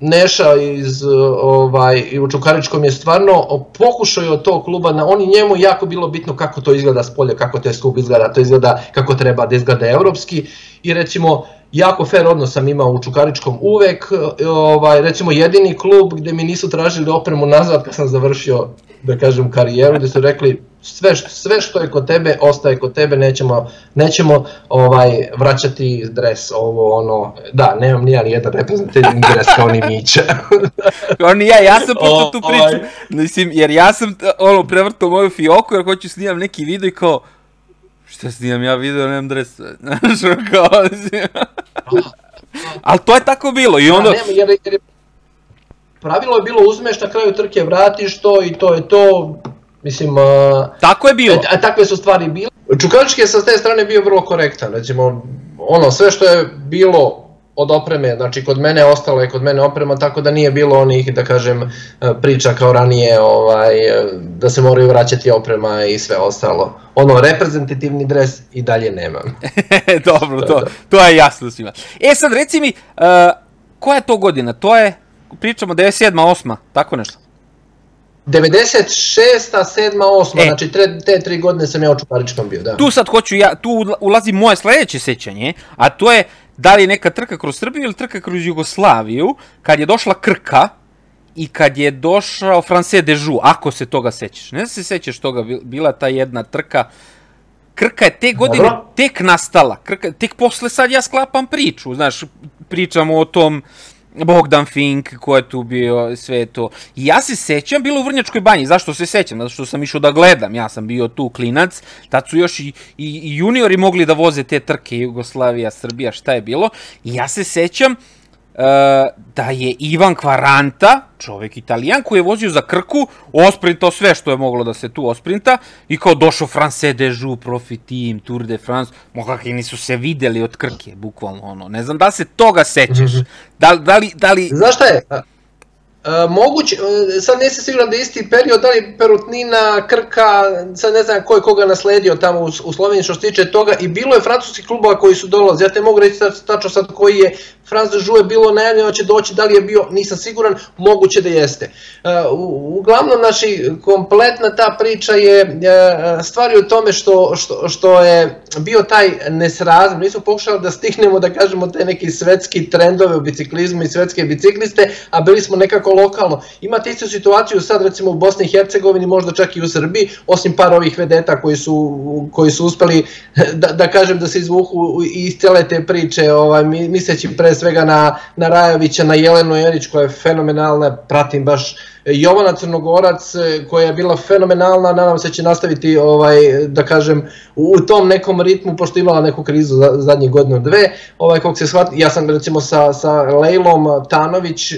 Neša iz ovaj i u Čukaričkom je stvarno pokušao od tog kluba na oni njemu jako bilo bitno kako to izgleda s polja, kako te klub izgleda, to izgleda kako treba da izgleda evropski. I recimo jako fair odnos sam imao u Čukaričkom uvek, ovaj, recimo jedini klub gde mi nisu tražili opremu nazad kad sam završio, da kažem, karijeru, gde su rekli sve, sve što je kod tebe, ostaje kod tebe, nećemo, nećemo ovaj, vraćati dres, ovo, ono, da, nemam ni jedan reprezentativni dres kao ni Mića. Oni ja, ja sam pošto tu priču, ovaj... mislim, jer ja sam, ono, prevrtao moju fioku, jer hoću snimam neki video i kao, Šta snimam ja video, nemam dres. Znaš, kao, Ali to je tako bilo i onda... Da, nema, jer, jer pravilo je bilo uzmeš na kraju trke, vratiš to i to je to. Mislim, a, tako je bilo. A, a takve su stvari bile. Čukalički je sa te strane bio vrlo korektan, recimo, ono, sve što je bilo od opreme, znači kod mene ostalo je kod mene oprema, tako da nije bilo onih, da kažem, e, priča kao ranije, ovaj, e, da se moraju vraćati oprema i sve ostalo. Ono, reprezentativni dres i dalje nemam. Dobro, to, to je jasno svima. E sad, reci mi, uh, koja je to godina? To je, pričamo, 97. 8. tako nešto? 96. 7. 8. E, znači te, te tri godine sam ja u Čuparičkom bio, da. Tu sad hoću ja, tu ulazi moje sledeće sećanje, a to je da li je neka trka kroz Srbiju ili trka kroz Jugoslaviju, kad je došla Krka i kad je došao France Dežu, ako se toga sećaš. Ne znam se sećaš toga, bila ta jedna trka, Krka je te godine Dobro. tek nastala, Krka, tek posle sad ja sklapam priču, znaš, pričamo o tom Bogdan Fink, ko je tu bio, sve to. I ja se sećam, bilo u Vrnjačkoj banji, zašto se sećam? Zato što sam išao da gledam, ja sam bio tu klinac, tad su još i, i, i juniori mogli da voze te trke, Jugoslavija, Srbija, šta je bilo. I ja se sećam, uh, da je Ivan Kvaranta, čovek italijan, koji je vozio za Krku, osprintao sve što je moglo da se tu osprinta i kao došao France Dežu, Profi Team, Tour de France, mogakvi nisu se videli od Krke, bukvalno ono. Ne znam da se toga sećaš. -hmm. da, da, li, da li... Znaš šta je? Uh, moguće, sad nisam siguran da je isti period, da li Perutnina, Krka, sad ne znam ko je koga nasledio tamo u, u Sloveniji što se tiče toga i bilo je francuskih klubova koji su dolazi, ja te mogu reći tačno sad koji je Franz Joux je bilo najavljeno da će doći, da li je bio, nisam siguran, moguće da jeste. U, uglavnom, naši, kompletna ta priča je stvari u tome što, što, što je bio taj nesrazum, nismo pokušali da stignemo da kažemo te neki svetski trendove u biciklizmu i svetske bicikliste, a bili smo nekako lokalno. Imate istu situaciju sad recimo u Bosni i Hercegovini, možda čak i u Srbiji, osim par ovih vedeta koji su, koji su uspeli da, da kažem da se izvuku iz cele te priče, ovaj, misleći pre svega na, na Rajovića, na Jelenu Jerić koja je fenomenalna, pratim baš Jovana Crnogorac e, koja je bila fenomenalna, nadam se će nastaviti ovaj da kažem u tom nekom ritmu pošto imala neku krizu za zadnjih godinu dve. Ovaj kako se shvati, ja sam recimo sa sa Lejlom Tanović,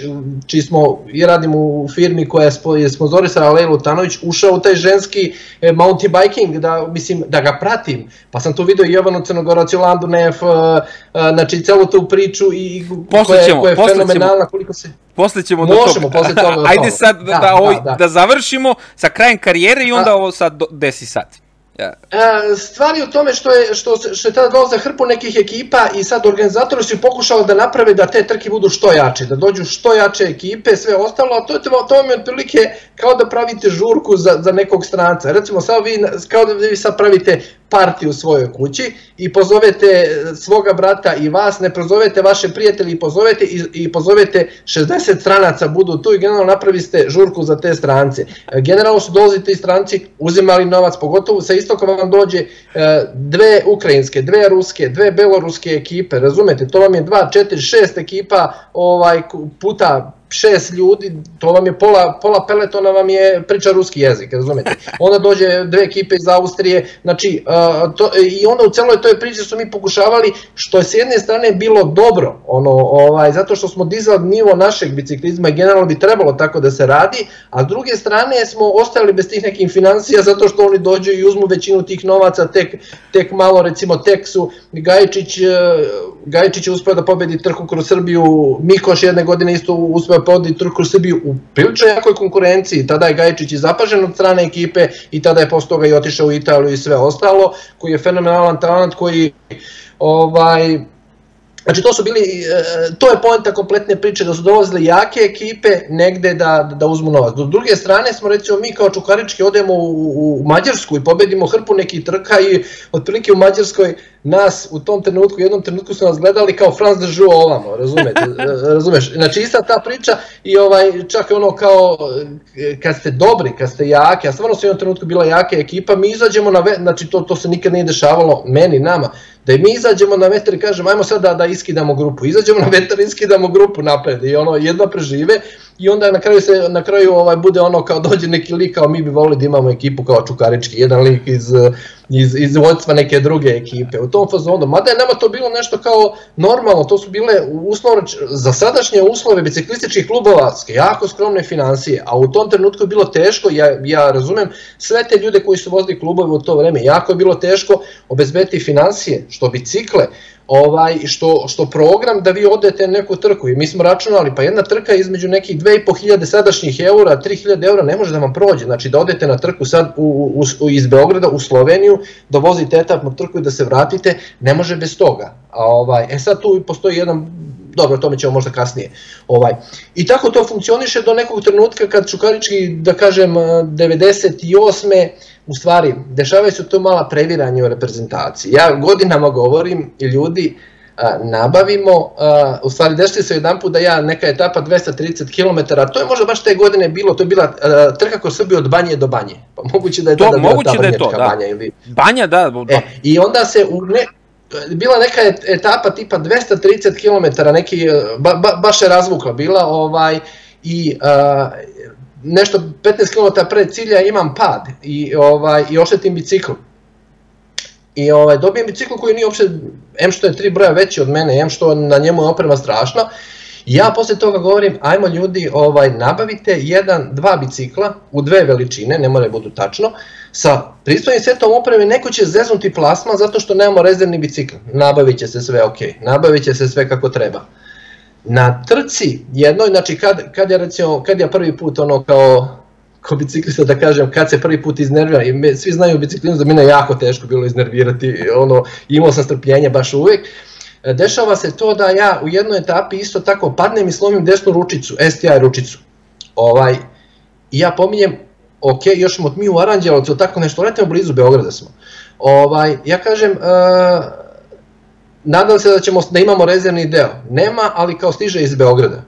čiji smo i radim u firmi koja je sponzorisala Lejlu Tanović, ušao u taj ženski e, mountain biking da mislim da ga pratim. Pa sam tu video i Jovanu Crnogorac, Jolandu Nef, e, znači celu tu priču i koja, koja je fenomenalna koliko se Posle ćemo do toga. Možemo, posle toga. Ajde sad da, da, da, ovaj, da, da završimo sa krajem karijere i onda da. ovo sad desi sad. Ja. E, stvari u tome što je, što, što je tada dolaza hrpu nekih ekipa i sad organizatori su pokušali da naprave da te trke budu što jače, da dođu što jače ekipe, sve ostalo, a to je to, vam je otprilike kao da pravite žurku za, za nekog stranca. Recimo, sad vi, kao da vi sad pravite partiju u svojoj kući i pozovete svoga brata i vas, ne pozovete vaše prijatelji i pozovete i, i pozovete 60 stranaca budu tu i generalno napraviste žurku za te strance. Generalno su dolazi ti stranci, uzimali novac, pogotovo sa istoka vam dođe e, dve ukrajinske, dve ruske, dve beloruske ekipe, razumete, to vam je 2, 4, 6 ekipa ovaj, puta šest ljudi, to vam je pola, pola peletona vam je priča ruski jezik, razumete? Onda dođe dve ekipe iz Austrije, znači, uh, to, i onda u celoj toj priči su mi pokušavali, što je s jedne strane bilo dobro, ono, ovaj, zato što smo dizali nivo našeg biciklizma i generalno bi trebalo tako da se radi, a s druge strane smo ostali bez tih nekih financija zato što oni dođu i uzmu većinu tih novaca, tek, tek malo, recimo, tek su Gajčić, Gajčić je uspeo da pobedi trku kroz Srbiju, Mikoš jedne godine isto uspeo pobedi trku kroz Srbiju u prilično jakoj konkurenciji, tada je Gajčić i zapažen od strane ekipe i tada je posle toga i otišao u Italiju i sve ostalo, koji je fenomenalan talent koji ovaj, Znači to su bili, e, to je poenta kompletne priče, da su dolazile jake ekipe negde da, da uzmu novac. Do druge strane smo recimo mi kao Čukarički odemo u, u Mađarsku i pobedimo hrpu nekih trka i otprilike u Mađarskoj nas u tom trenutku, u jednom trenutku su nas gledali kao Franz de Joux ovamo, razumete, razumeš? Znači ista ta priča i ovaj, čak ono kao kad ste dobri, kad ste jaki, a stvarno su u jednom trenutku bila jaka ekipa, mi izađemo na, znači to, to se nikad nije dešavalo meni, nama, da mi izađemo na vetar i kažemo ajmo sad da, da iskidamo grupu, izađemo na vetar i iskidamo grupu napred i ono jedva prežive i onda na kraju se na kraju ovaj bude ono kao dođe neki lik kao mi bi volili da imamo ekipu kao Čukarički, jedan lik iz iz, iz vodstva neke druge ekipe. U tom fazonu, mada je nama to bilo nešto kao normalno, to su bile uslovne, za sadašnje uslove biciklističkih klubova jako skromne financije, a u tom trenutku je bilo teško, ja, ja razumem, sve te ljude koji su vozili klubove u to vreme, jako je bilo teško obezbediti financije, što bicikle, ovaj, što, što program da vi odete neku trku i mi smo računali pa jedna trka između nekih 2500 sadašnjih eura, 3000 eura ne može da vam prođe, znači da odete na trku sad u, u, iz Beograda u Sloveniju, da vozite etapnu trku i da se vratite, ne može bez toga. A, ovaj, e sad tu postoji jedan dobro, tome ćemo možda kasnije. Ovaj. I tako to funkcioniše do nekog trenutka kad Čukarički, da kažem, 98 u stvari, dešavaju se to mala previranje u reprezentaciji. Ja godinama govorim i ljudi, a, nabavimo, a, u stvari desili se jedan put da ja neka etapa 230 km, to je možda baš te godine bilo, to je bila a, trka ko Srbije od banje do banje, pa moguće da je to, tada bila ta da je to, da. banja. Ili... Banja, da. da. E, I onda se u ne, bila neka etapa tipa 230 km, neki, ba, ba, baš je razvukla bila, ovaj, i a, nešto 15 km pred cilja imam pad i, ovaj, i oštetim bicikl. I ovaj, dobijem bicikl koji nije uopšte, em što je tri broja veći od mene, em što na njemu je oprema strašna, ja posle toga govorim, ajmo ljudi, ovaj, nabavite jedan, dva bicikla u dve veličine, ne mora da budu tačno, sa pristojnim setom opreme, neko će zeznuti plasma zato što nemamo rezervni bicikl. Nabavit će se sve ok, nabavit će se sve kako treba. Na trci jednoj, znači kad, kad, ja recimo, kad ja prvi put ono kao ko biciklista da kažem, kad se prvi put iznervira, i me, svi znaju u biciklinu da mi je jako teško bilo iznervirati, ono, imao sam strpljenje baš uvek, E, dešava se to da ja u jednoj etapi isto tako padnem i slomim desnu ručicu, STI ručicu. Ovaj, I ja pominjem, ok, još smo mi u Aranđelovcu, tako nešto, letimo blizu Beograda smo. Ovaj, ja kažem, uh, nadam se da ćemo da imamo rezervni deo. Nema, ali kao stiže iz Beograda.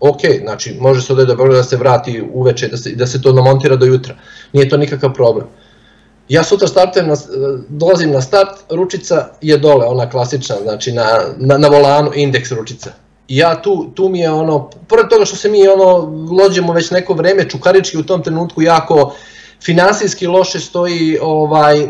Ok, znači može se odeti do Beograda da se vrati uveče, da se, da se to namontira do jutra. Nije to nikakav problem. Ja sutra startujem, na, dolazim na start, ručica je dole, ona klasična, znači na, na, na volanu indeks ručica. I ja tu, tu mi je ono, pored toga što se mi ono lođemo već neko vreme, čukarički u tom trenutku jako finansijski loše stoji, ovaj,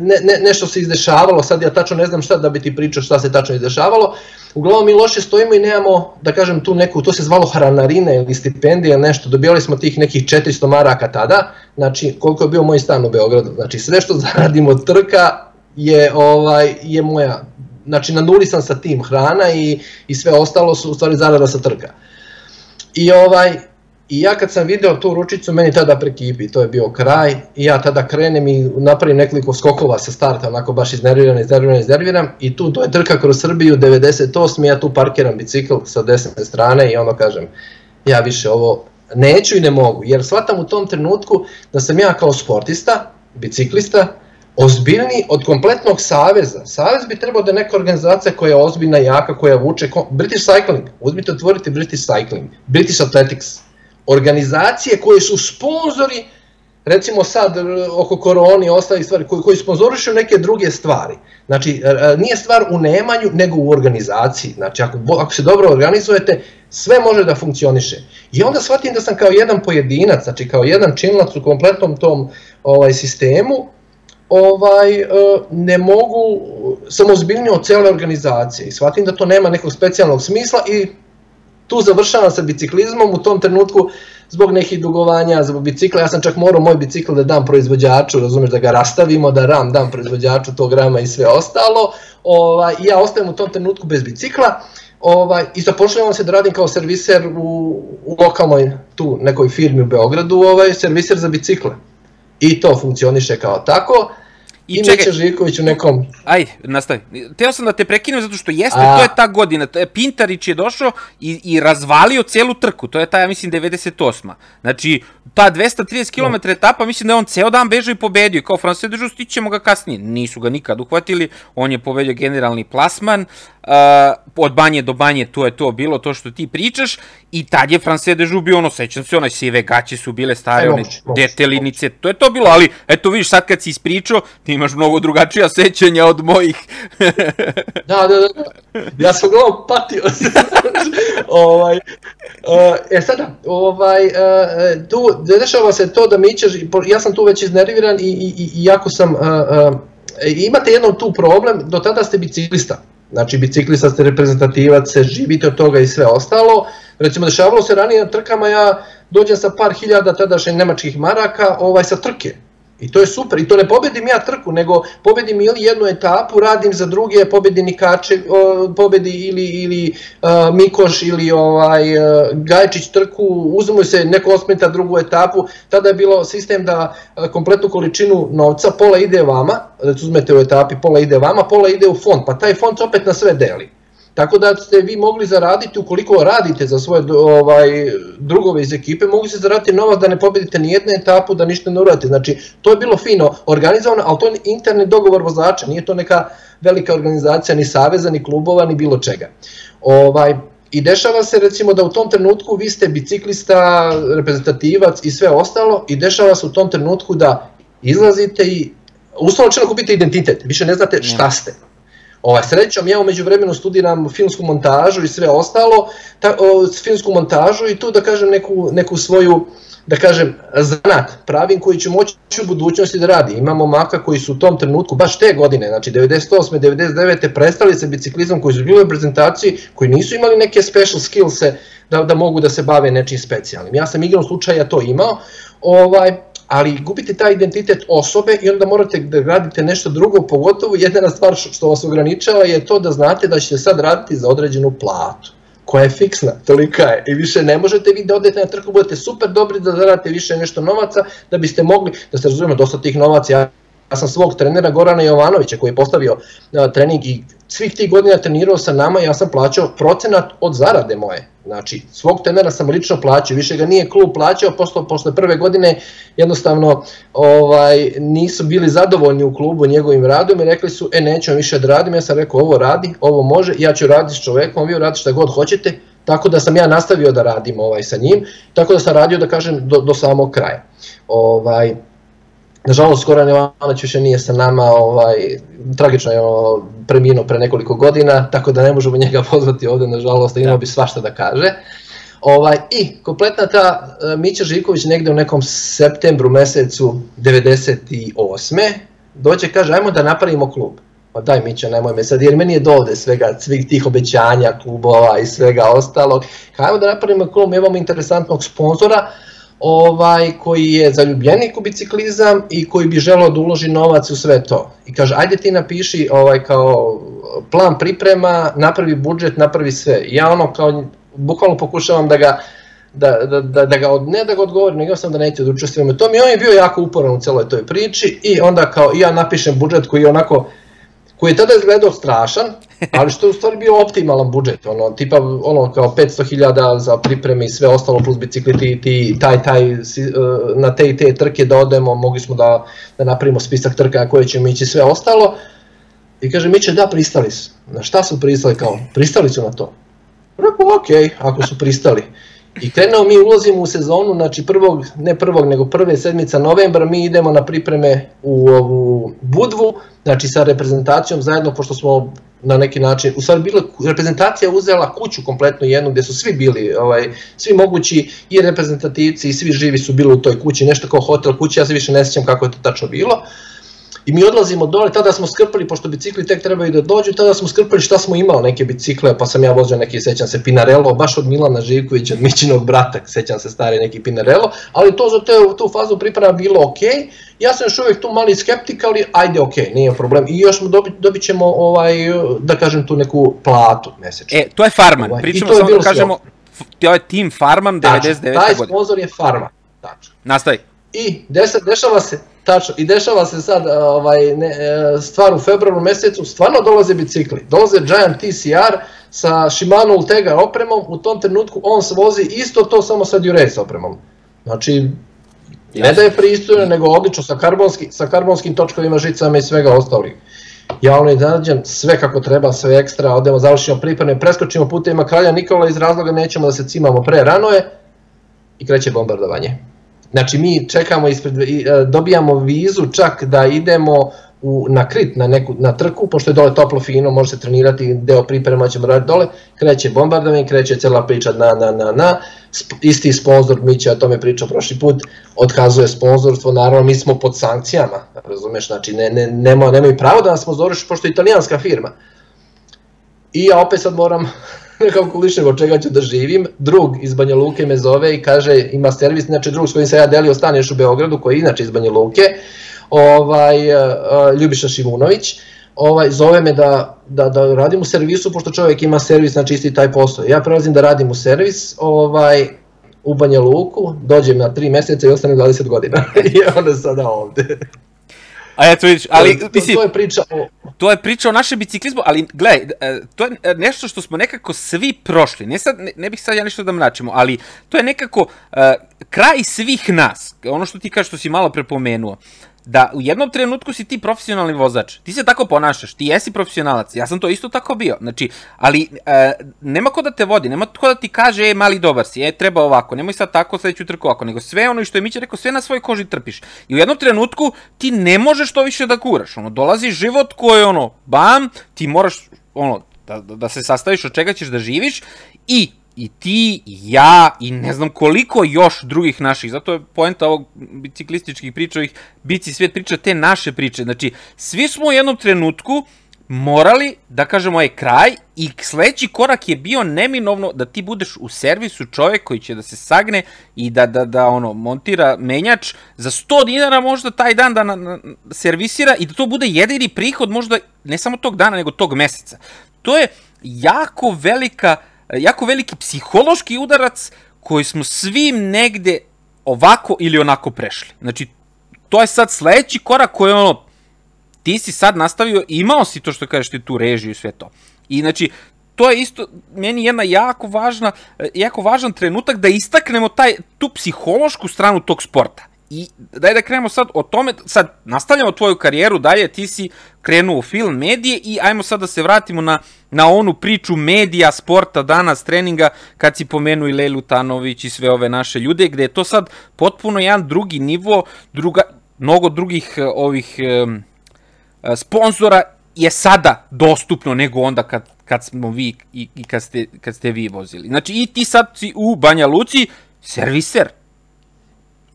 ne, ne, nešto se izdešavalo, sad ja tačno ne znam šta da bi ti pričao šta se tačno izdešavalo, uglavnom mi loše stojimo i nemamo, da kažem, tu neku, to se zvalo hranarina ili stipendija, nešto, dobijali smo tih nekih 400 maraka tada, znači koliko je bio moj stan u Beogradu, znači sve što zaradimo od trka je, ovaj, je moja, znači na nuli sam sa tim hrana i, i sve ostalo su u stvari zarada sa trka. I ovaj, I ja kad sam video tu ručicu, meni tada prekipi, to je bio kraj, i ja tada krenem i napravim nekoliko skokova sa starta, onako baš iznerviran, iznerviran, iznerviran, i tu to je trka kroz Srbiju, 98. ja tu parkiram bicikl sa desne strane i ono kažem, ja više ovo neću i ne mogu, jer shvatam u tom trenutku da sam ja kao sportista, biciklista, ozbiljni od kompletnog saveza. Savez bi trebao da je neka organizacija koja je ozbiljna, jaka, koja vuče, British Cycling, uzmite otvorite British Cycling, British Athletics, organizacije koje su sponzori, recimo sad oko koroni i ostalih stvari, koji, koji sponzorišu neke druge stvari. Znači, nije stvar u nemanju, nego u organizaciji. Znači, ako, ako se dobro organizujete, sve može da funkcioniše. I onda shvatim da sam kao jedan pojedinac, znači kao jedan činilac u kompletnom tom ovaj sistemu, ovaj, ne mogu, sam ozbiljnio od cele organizacije i shvatim da to nema nekog specijalnog smisla i tu završavam sa biciklizmom, u tom trenutku zbog nekih dugovanja, zbog bicikla, ja sam čak morao moj bicikl da dam proizvođaču, razumeš, da ga rastavimo, da ram dam proizvođaču tog rama i sve ostalo, ovaj, ja ostajem u tom trenutku bez bicikla, ovaj, i zapošljavam se da radim kao serviser u, u lokalnoj tu nekoj firmi u Beogradu, ovaj, serviser za bicikle. I to funkcioniše kao tako, I, I čekaj, Živković u nekom... Aj, nastavi. Teo sam da te prekinem zato što jeste, A... to je ta godina. Pintarić je došao i, i razvalio celu trku. To je ta, ja mislim, 98. Znači, ta 230 km etapa, mislim da je on ceo dan bežao i pobedio. Kao Francis Dežu, stićemo ga kasnije. Nisu ga nikad uhvatili. On je pobedio generalni plasman. Uh, od banje do banje to je to bilo, to što ti pričaš. I tad je France Dežu bio ono, sećam se, onaj sive gaće su bile stare, one detelinice, to je to bilo, ali eto vidiš, sad kad si ispričao, ti imaš mnogo drugačija sećanja od mojih. da, da, da, ja sam uglavnom patio. ovaj, uh, e sada, ovaj, uh, tu dešava se to da Mića, ja sam tu već iznerviran i, i, i jako sam, uh, uh, imate jednom tu problem, do tada ste biciklista, znači biciklista ste reprezentativac, se živite od toga i sve ostalo, recimo dešavalo se ranije na trkama, ja dođem sa par hiljada tadašnjih nemačkih maraka ovaj, sa trke, I to je super. I to ne pobedim ja trku, nego pobedim ili jednu etapu, radim za druge, pobedi Nikače, pobedi ili, ili uh, Mikoš ili ovaj, uh, Gajčić trku, uzmu se neko osmeta drugu etapu, tada je bilo sistem da uh, kompletnu količinu novca, pola ide vama, da uzmete u etapi, pola ide vama, pola ide u fond, pa taj fond opet na sve deli. Tako da ste vi mogli zaraditi, ukoliko radite za svoje ovaj, drugove iz ekipe, mogli se zaraditi novac da ne pobedite ni jednu etapu, da ništa ne uradite. Znači, to je bilo fino organizovano, ali to je interni dogovor vozača, nije to neka velika organizacija, ni saveza, ni klubova, ni bilo čega. Ovaj, I dešava se recimo da u tom trenutku vi ste biciklista, reprezentativac i sve ostalo i dešava se u tom trenutku da izlazite i uslovno čeno kupite identitet, više ne znate šta ste. Ovaj, srećom, ja umeđu vremenu studiram filmsku montažu i sve ostalo, ta, o, filmsku montažu i tu da kažem neku, neku svoju, da kažem, zanat pravim koji ću moći u budućnosti da radi. Imamo maka koji su u tom trenutku, baš te godine, znači 98. 99. prestali sa biciklizmom koji su bili u prezentaciji, koji nisu imali neke special skillse da, da mogu da se bave nečim specijalnim. Ja sam igrom slučaja to imao, ovaj, ali gubite taj identitet osobe i onda morate da radite nešto drugo, pogotovo jedna stvar što vas ograničava je to da znate da ćete sad raditi za određenu platu koja je fiksna, tolika je i više ne možete vi da odete na trku, budete super dobri da zaradite više nešto novaca da biste mogli, da se razumemo, dosta tih novaca, ja sam svog trenera Gorana Jovanovića koji je postavio trening i svih tih godina trenirao sa nama, ja sam plaćao procenat od zarade moje. Znači, svog trenera sam lično plaćao, više ga nije klub plaćao, posle, posle prve godine jednostavno ovaj, nisu bili zadovoljni u klubu njegovim radom i rekli su, e neću više da radim, ja sam rekao ovo radi, ovo može, ja ću raditi s čovekom, vi radite šta god hoćete, tako da sam ja nastavio da radim ovaj sa njim, tako da sam radio da kažem do, do samog kraja. Ovaj, Nažalost, Goran Jovanović više nije sa nama, ovaj, tragično je preminuo pre nekoliko godina, tako da ne možemo njega pozvati ovde, nažalost, imao da. bi svašta da kaže. Ovaj, I kompletna ta uh, Mića Živković negde u nekom septembru mesecu 98. dođe kaže ajmo da napravimo klub. Pa daj Mića, nemoj me sad, jer meni je dovde svega, svih tih obećanja, klubova i svega ostalog. Ajmo da napravimo klub, imamo interesantnog sponzora, ovaj koji je zaljubljenik u biciklizam i koji bi želeo da uloži novac u sve to. I kaže, ajde ti napiši ovaj kao plan priprema, napravi budžet, napravi sve. I ja ono kao, bukvalno pokušavam da ga, da, da, da, da ga, od, ne da ga odgovorim, nego sam da neće da učestvujem u tom i on je bio jako uporan u celoj toj priči i onda kao ja napišem budžet koji je onako koji je tada izgledao strašan, ali što je u stvari bio optimalan budžet, ono, tipa, ono, kao 500.000 za pripreme i sve ostalo, plus bicikli, ti, ti, taj, taj, e, na te i te trke da odemo, mogli smo da, da napravimo spisak trka na koje ćemo ići sve ostalo, i kaže, mi će da, pristali su. Na šta su pristali, kao, pristali su na to. Rekao, ok, ako su pristali. I krenuo mi ulazimo u sezonu, znači prvog, ne prvog, nego prve sedmica novembra mi idemo na pripreme u ovu Budvu, znači sa reprezentacijom zajedno, pošto smo na neki način, u stvari bila, reprezentacija uzela kuću kompletno jednu gde su svi bili, ovaj, svi mogući i reprezentativci i svi živi su bili u toj kući, nešto kao hotel kući, ja se više ne sjećam kako je to tačno bilo. I mi odlazimo dole, tada smo skrpali, pošto bicikli tek trebaju da dođu, tada smo skrpali šta smo imali, neke bicikle, pa sam ja vozio neki, sećam se, Pinarello, baš od Milana Živkovića, od Mićinog brata, sećam se stari neki Pinarello, ali to za te, tu fazu priprema bilo ok, ja sam još uvijek tu mali skeptik, ali ajde ok, nije problem. I još dobit, dobit ćemo, ovaj, da kažem, tu neku platu mesečno. E, to je Farman, ovaj, pričamo samo da kažemo, to je Team Farman 99. godine. Taj sponsor je Farman, tačno. Nastavi. I dešava se, Tačno, i dešava se sad ovaj, ne, e, stvar u februaru mesecu, stvarno dolaze bicikli. Dolaze Giant TCR sa Shimano Ultegra opremom, u tom trenutku on se vozi isto to samo sa Durace opremom. Znači, ne da je pristojno, nego odlično sa, karbonski, sa karbonskim točkovima, žicama i svega ostalih. Ja ono iznenađen, sve kako treba, sve ekstra, odemo, završimo pripreme, preskočimo putevima kralja Nikola iz razloga nećemo da se cimamo pre rano je i kreće bombardovanje. Znači mi čekamo ispred, e, dobijamo vizu čak da idemo u, na krit, na, neku, na trku, pošto je dole toplo fino, može se trenirati, deo priprema ćemo raditi dole, kreće bombardovanje, kreće cela priča na, na, na, na, isti sponsor, mi će o tome pričao prošli put, otkazuje sponzorstvo, naravno mi smo pod sankcijama, razumeš, znači ne, ne, nema, nemaju pravo da nas sponzoriš, pošto je italijanska firma. I ja opet sad moram kalkulišem od čega ću da živim, drug iz Banja Luke me zove i kaže ima servis, znači drug s kojim se ja delio staneš u Beogradu, koji je inače iz Banja Luke, ovaj, uh, Ljubiša Šimunović, ovaj, zove me da, da, da radim u servisu, pošto čovjek ima servis, znači isti taj posao. Ja prelazim da radim u servis, ovaj, u Banja Luku, dođem na 3 meseca i ostanem 20 godina. I onda sada ovde. A eto vidiš, ali to, to, to je priča o... To je priča o našem biciklizmu, ali gledaj, e, to je nešto što smo nekako svi prošli. Ne, sad, ne, ne bih sad ja nešto da mračimo, ali to je nekako uh, kraj svih nas. Ono što ti kažeš, što si malo prepomenuo da u jednom trenutku si ti profesionalni vozač, ti se tako ponašaš, ti jesi profesionalac, ja sam to isto tako bio, znači, ali e, nema ko da te vodi, nema ko da ti kaže, e, mali dobar si, e, treba ovako, nemoj sad tako, sledeću trku ovako, nego sve ono što je Mića rekao, sve na svojoj koži trpiš. I u jednom trenutku ti ne možeš to više da guraš, ono, dolazi život koji ono, bam, ti moraš, ono, da, da se sastaviš od čega ćeš da živiš i i ti, i ja, i ne znam koliko još drugih naših, zato je poenta ovog biciklističkih priča, ovih bici svijet priča, te naše priče, znači, svi smo u jednom trenutku morali, da kažemo, je kraj i sledeći korak je bio neminovno da ti budeš u servisu čovjek koji će da se sagne i da, da, da ono, montira menjač za 100 dinara možda taj dan da na, na, servisira i da to bude jedini prihod možda ne samo tog dana, nego tog meseca. To je jako velika uh, jako veliki psihološki udarac koji smo svi negde ovako ili onako prešli. Znači, to je sad sledeći korak koji je ono, ti si sad nastavio, imao si to što kažeš ti tu režiju i sve to. I znači, to je isto meni jedna jako važna, jako važan trenutak da istaknemo taj, tu psihološku stranu tog sporta. I daj da krenemo sad o tome, sad nastavljamo tvoju karijeru dalje, ti si krenuo u film, medije i ajmo sad da se vratimo na, na onu priču medija, sporta, danas, treninga, kad si pomenuo i Lelu Tanović i sve ove naše ljude, gde je to sad potpuno jedan drugi nivo, druga, mnogo drugih eh, ovih um, sponzora je sada dostupno nego onda kad, kad smo vi i, i kad, ste, kad ste vi vozili. Znači i ti sad si u Banja Luci serviser,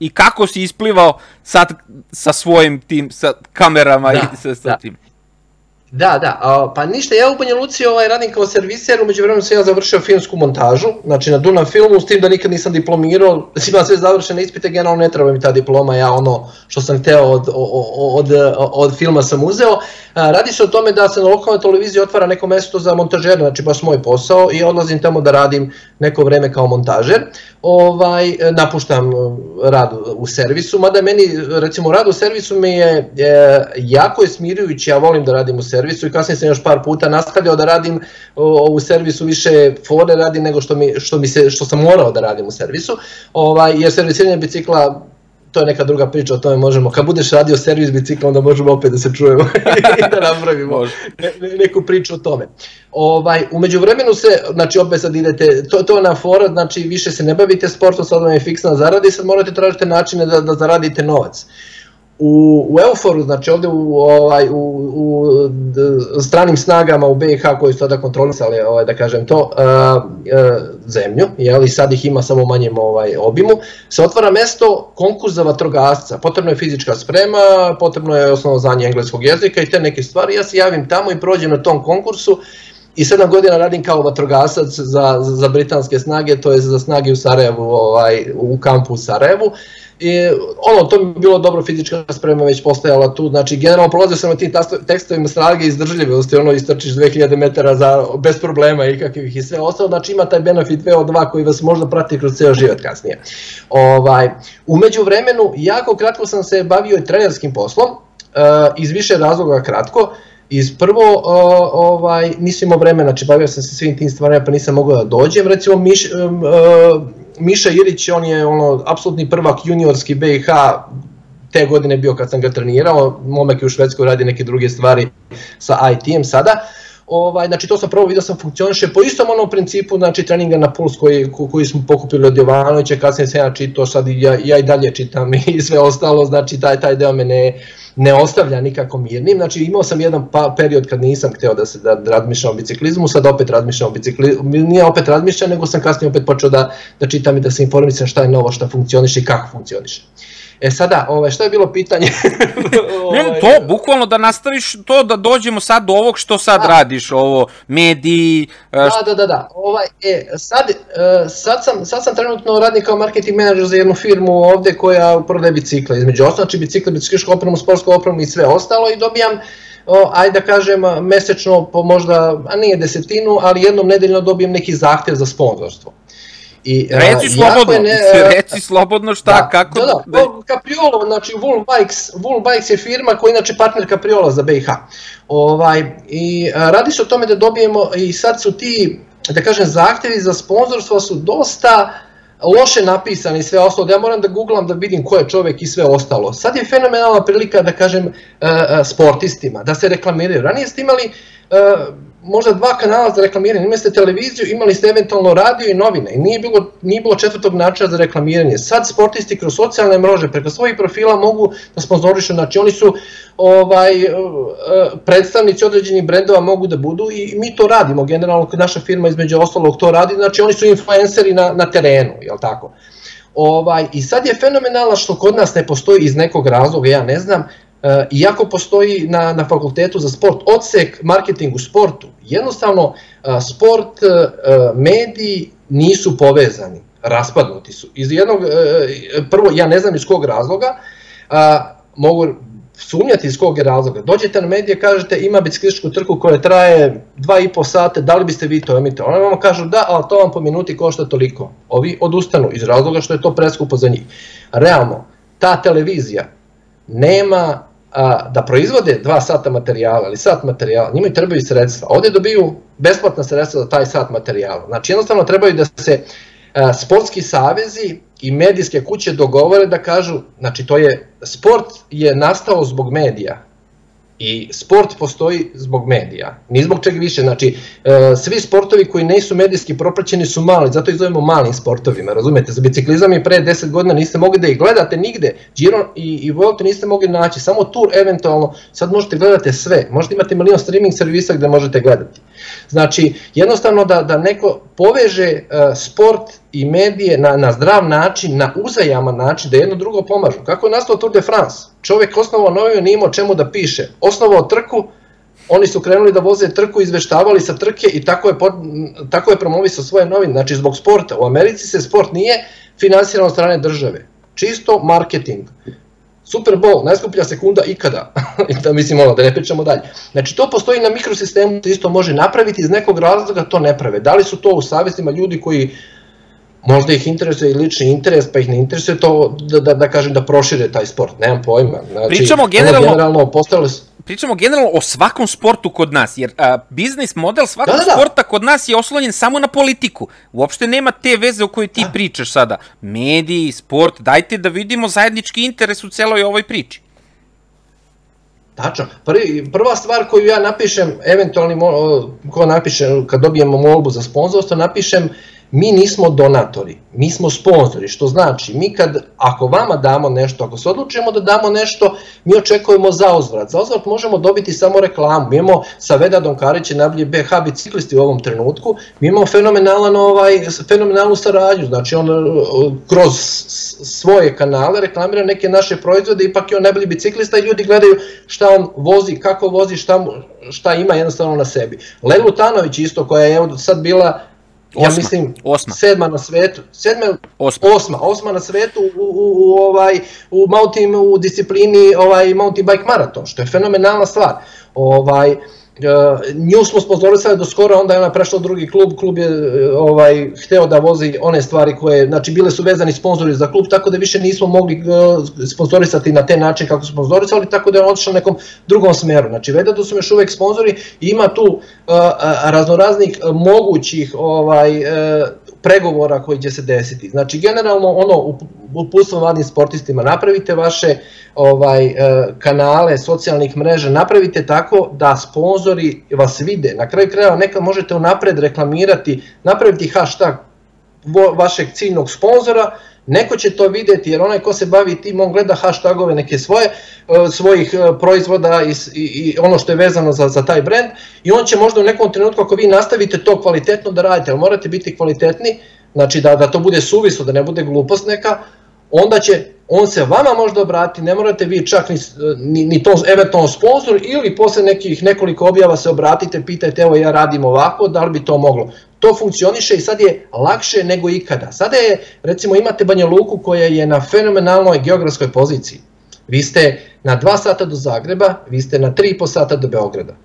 i kako si isplivao sad sa svojim tim, sa kamerama da, i sa, sa da. tim? Da, da, a, pa ništa, ja u Banja Luci ovaj, radim kao serviser, umeđu vremenu sam ja završio filmsku montažu, znači na Dunav filmu, s tim da nikad nisam diplomirao, imam sve završene ispite, generalno ne treba mi ta diploma, ja ono što sam hteo od, od, od, od filma sam uzeo. A, radi se o tome da se na lokalnoj televiziji otvara neko mesto za montažera, znači baš moj posao i odlazim tamo da radim neko vreme kao montažer. Ovaj, napuštam rad u servisu, mada meni, recimo, rad u servisu mi je, je jako je smirujući, ja volim da radim u servisu, servisu i kasnije sam još par puta nastavljao da radim u servisu više fore radim nego što, mi, što, mi se, što sam morao da radim u servisu, ovaj, jer servisiranje bicikla to je neka druga priča, o tome možemo, kad budeš radio servis bicikla, onda možemo opet da se čujemo i da napravimo ne, neku priču o tome. Ovaj, umeđu vremenu se, znači opet sad idete, to, to je na fora, znači više se ne bavite sportom, sad vam je fiksna zarada i sad morate tražiti načine da, da zaradite novac u, u Euforu, znači ovde u, ovaj, u, u stranim snagama u BiH koji su tada kontrolisali, ovaj, da kažem to, uh, uh, zemlju, jeli, sad ih ima samo manjem ovaj, obimu, se otvara mesto konkurs za vatrogasca. Potrebno je fizička sprema, potrebno je osnovno znanje engleskog jezika i te neke stvari. Ja se javim tamo i prođem na tom konkursu i sedam godina radim kao vatrogasac za, za britanske snage, to je za snage u Sarajevu, ovaj, u kampu u Sarajevu. I, ono, to mi bilo dobro, fizička sprema već postojala tu, znači generalno prolazio sam na tim tekstovima snage izdržljivosti, ono istrčiš 2000 metara za, bez problema i kakvih i sve ostalo, znači ima taj benefit VO2 koji vas možda prati kroz ceo život kasnije. Ovaj, umeđu vremenu, jako kratko sam se bavio i trenerskim poslom, uh, iz više razloga kratko, Iz prvo, uh, ovaj, nisam imao vremena, znači bavio sam se svim tim stvarima pa nisam mogao da dođem, recimo Miš, uh, Miša Irić, on je ono, apsolutni prvak juniorski BiH, te godine bio kad sam ga trenirao, momak je u Švedskoj radi neke druge stvari sa IT-em sada, ovaj, znači to sam prvo vidio sam funkcioniše po istom onom principu, znači treninga na puls koji, koji smo pokupili od Jovanovića, kasnije sam ja čitao, sad ja, ja i dalje čitam i sve ostalo, znači taj, taj deo me ne, ne ostavlja nikako mirnim, znači imao sam jedan pa, period kad nisam hteo da se da, da razmišljam o biciklizmu, sad opet razmišljam o biciklizmu, nije opet razmišljam, nego sam kasnije opet počeo da, da čitam i da se informisam šta je novo, šta funkcioniše i kako funkcioniše. E sada, ovaj, šta je bilo pitanje? ne, ovaj, to, bukvalno da nastaviš to, da dođemo sad do ovog što sad da. radiš, ovo, mediji... E, da, da, da, da. Ovaj, e, sad, e, sad, sam, sad sam trenutno radnik kao marketing menadžer za jednu firmu ovde koja prodaje bicikle, između ostalo, znači bicikle, biciklišku opremu, sportsku opremu i sve ostalo i dobijam o, ajde da kažem, mesečno po možda, a nije desetinu, ali jednom nedeljno dobijem neki zahtev za sponzorstvo. I, reci slobodno, ne, reci slobodno šta, da, kako... Da, da, da. Capriolo, znači Wool Bikes, Wool Bikes je firma koja je inače partner Capriola za BiH. Ovaj, I a, radi se o tome da dobijemo, i sad su ti, da kažem, zahtevi za sponzorstvo su dosta loše napisani i sve ostalo, da ja moram da googlam da vidim ko je čovek i sve ostalo. Sad je fenomenalna prilika da kažem sportistima, da se reklamiraju. Ranije ste imali možda dva kanala za reklamiranje, imali ste televiziju, imali ste eventualno radio i novine i nije bilo, nije bilo četvrtog načina za reklamiranje. Sad sportisti kroz socijalne mreže, preko svojih profila mogu da sponzorišu, znači oni su ovaj, e, predstavnici određenih brendova mogu da budu i mi to radimo, generalno naša firma između ostalog to radi, znači oni su influenceri na, na terenu, jel tako? Ovaj, I sad je fenomenalno što kod nas ne postoji iz nekog razloga, ja ne znam, iako postoji na, na fakultetu za sport odsek marketing u sportu, jednostavno e, sport, e, mediji nisu povezani, raspadnuti su. Iz jednog, prvo, ja ne znam iz kog razloga, mogu sumnjati iz kog je razloga. Dođete na medije, kažete ima biciklističku trku koja traje 2,5 sata, da li biste vi to emite? Oni vam kažu da, ali to vam po minuti košta toliko. Ovi odustanu iz razloga što je to preskupo za njih. Realno, ta televizija nema a, da proizvode dva sata materijala ili sat materijala, njima i trebaju sredstva. Ovde dobiju besplatna sredstva za taj sat materijala. Znači jednostavno trebaju da se a, sportski savezi i medijske kuće dogovore da kažu, znači to je, sport je nastao zbog medija, I sport postoji zbog medija, ni zbog čega više. Znači, e, svi sportovi koji nisu medijski propraćeni su mali, zato ih zovemo malim sportovima, razumete? Za biciklizam je pre 10 godina niste mogli da ih gledate nigde, Giro i, i Vuelta niste mogli naći, samo tur eventualno, sad možete gledate sve, možete imati milion streaming servisa gde možete gledati. Znači, jednostavno da, da neko poveže uh, sport i medije na, na zdrav način, na uzajaman način, da jedno drugo pomažu. Kako je nastao Tour de France? Čovek osnovao noviju, nije imao čemu da piše. Osnovao trku, oni su krenuli da voze trku, izveštavali sa trke i tako je, tako je promovisao svoje novine. Znači, zbog sporta. U Americi se sport nije finansiran od strane države. Čisto marketing. Super Bowl, najskuplja sekunda ikada, da mislim ono, da ne pričamo dalje. Znači to postoji na mikrosistemu, se isto može napraviti, iz nekog razloga to ne prave. Da li su to u savjestima ljudi koji možda ih interesuje i lični interes, pa ih ne interesuje to da, da, da kažem da prošire taj sport, nemam pojma. Znači, Pričamo generalno, generalno postale pričamo generalno o svakom sportu kod nas, jer a, biznis model svakog da, da, da. sporta kod nas je oslonjen samo na politiku. Uopšte nema te veze o kojoj ti da. pričaš sada. Mediji, sport, dajte da vidimo zajednički interes u celoj ovoj priči. Tačno. Prvi, prva stvar koju ja napišem, eventualni, ko napiše, kad dobijemo molbu za sponzorstvo, napišem mi nismo donatori, mi smo sponzori, što znači mi kad, ako vama damo nešto, ako se odlučujemo da damo nešto, mi očekujemo za uzvrat. Za uzvrat možemo dobiti samo reklamu. Mi imamo sa Vedadom Kariće, najbolji BH biciklisti u ovom trenutku, mi imamo fenomenalan, ovaj, fenomenalnu saradnju, znači on kroz svoje kanale reklamira neke naše proizvode, ipak je on najbolji biciklista i ljudi gledaju šta on vozi, kako vozi, šta, šta ima jednostavno na sebi. Lelu Tanović isto, koja je sad bila Osma, ja mislim, osma. sedma na svetu, sedma, osma. osma, osma na svetu u, u, u, ovaj, u, mountain, u disciplini ovaj, mountain bike maraton, što je fenomenalna stvar. Ovaj, nju smo sponzorisali do skoro, onda je ona prešla u drugi klub, klub je uh, ovaj, hteo da vozi one stvari koje, znači bile su vezani sponzori za klub, tako da više nismo mogli uh, sponzorisati na te način kako smo sponzorisali, tako da je on otišao nekom drugom smeru. Znači Vedadu su još uvek sponzori i ima tu uh, raznoraznih mogućih ovaj, uh, pregovora koji će se desiti. Znači, generalno, ono, uputstvo mladim sportistima, napravite vaše ovaj e, kanale socijalnih mreža, napravite tako da sponzori vas vide. Na kraju kraja nekad možete unapred reklamirati, napraviti hashtag vašeg ciljnog sponzora, Neko će to videti jer onaj ko se bavi tim, on gleda hashtagove neke svoje, e, svojih e, proizvoda i, i, i ono što je vezano za, za taj brand i on će možda u nekom trenutku ako vi nastavite to kvalitetno da radite, ali morate biti kvalitetni, znači da, da to bude suvislo, da ne bude glupost neka, onda će on se vama možda obrati, ne morate vi čak ni, ni, ni to eventualno sponsor ili posle nekih nekoliko objava se obratite, pitajte evo ja radim ovako, da li bi to moglo. To funkcioniše i sad je lakše nego ikada. Sada je, recimo imate Banja Luku koja je na fenomenalnoj geografskoj poziciji. Vi ste na 2 sata do Zagreba, vi ste na 3,5 sata do Beograda.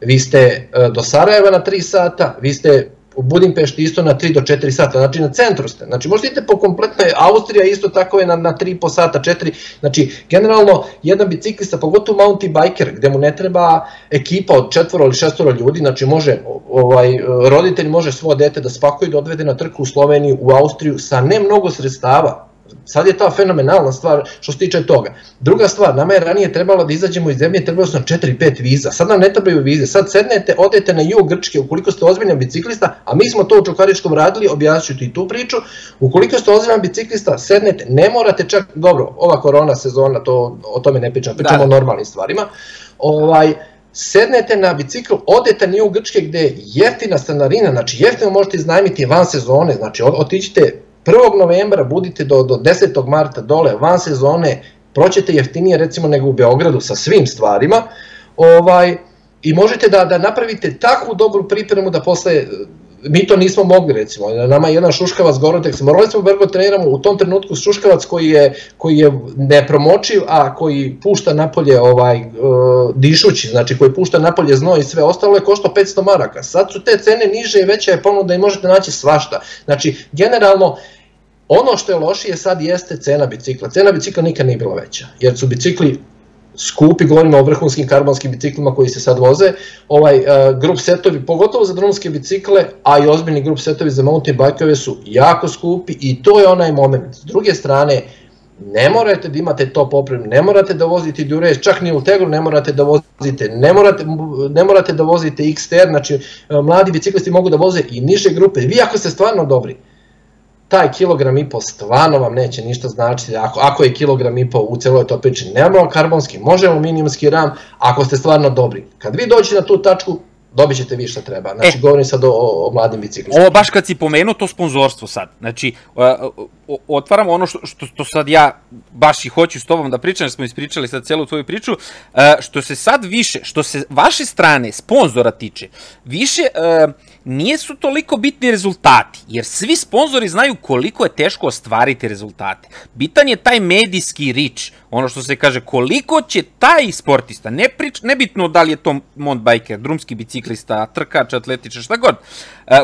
Vi ste e, do Sarajeva na 3 sata, vi ste u Budimpešti isto na 3 do 4 sata, znači na centru ste. Znači možete idete po kompletnoj, Austrija isto tako je na, na 3,5 sata, 4, znači generalno jedan biciklista, pogotovo mountain biker, gde mu ne treba ekipa od četvoro ili šestoro ljudi, znači može, ovaj, roditelj može svoje dete da spakuje da odvede na trku u Sloveniju, u Austriju sa ne mnogo sredstava, Sad je ta fenomenalna stvar što se tiče toga. Druga stvar, nama je ranije trebalo da izađemo iz zemlje, trebalo su nam 4-5 viza. Sad nam ne trebaju vize. Sad sednete, odete na jug Grčke ukoliko ste ozbiljan biciklista, a mi smo to u Čukaričkom radili, objasnit ću i tu priču. Ukoliko ste ozbiljan biciklista, sednete, ne morate čak, dobro, ova korona sezona, to, o tome ne pričam, pričamo da. o normalnim stvarima. Ovaj, sednete na bicikl, odete na jug Grčke gde je jeftina stanarina, znači jeftino možete iznajmiti van sezone, znači otićete 1. novembra budite do, do 10. marta dole van sezone, proćete jeftinije recimo nego u Beogradu sa svim stvarima, ovaj, i možete da, da napravite takvu dobru pripremu da posle mi to nismo mogli recimo, nama je jedan Šuškavac Gorotex, morali smo Bergo treniramo u tom trenutku Šuškavac koji je, koji je nepromočiv, a koji pušta napolje ovaj, uh, dišući, znači koji pušta napolje znoj i sve ostalo je košto 500 maraka. Sad su te cene niže i veća je ponuda i možete naći svašta. Znači, generalno, Ono što je lošije sad jeste cena bicikla. Cena bicikla nikad nije bila veća, jer su bicikli skupi, govorimo o vrhunskim karbonskim biciklima koji se sad voze, ovaj uh, grup setovi, pogotovo za drumske bicikle, a i ozbiljni grup setovi za mountain bajkove su jako skupi i to je onaj moment. S druge strane, ne morate da imate top opremu, ne morate da vozite Dures, čak ni u Tegru ne morate da vozite, ne morate, ne morate da vozite XTR, znači mladi biciklisti mogu da voze i niže grupe, vi ako ste stvarno dobri, taj kilogram i po stvarno vam neće ništa značiti, ako, ako je kilogram i po u celoj to priči, nema karbonski, može aluminijumski ram, ako ste stvarno dobri. Kad vi dođete na tu tačku, dobit ćete vi šta treba. Znači, e, govorim sad o, o, mladim biciklistima. Ovo baš kad si pomenuo to sponzorstvo sad. Znači, uh, otvaram ono što, što, što sad ja baš i hoću s tobom da pričam, jer smo ispričali sad celu tvoju priču, uh, što se sad više, što se vaše strane sponzora tiče, više nije su toliko bitni rezultati, jer svi sponzori znaju koliko je teško ostvariti rezultate. Bitan je taj medijski rič, ono što se kaže, koliko će taj sportista, ne prič, nebitno da li je to mountain biker, drumski biciklista, trkač, atletičar, šta god,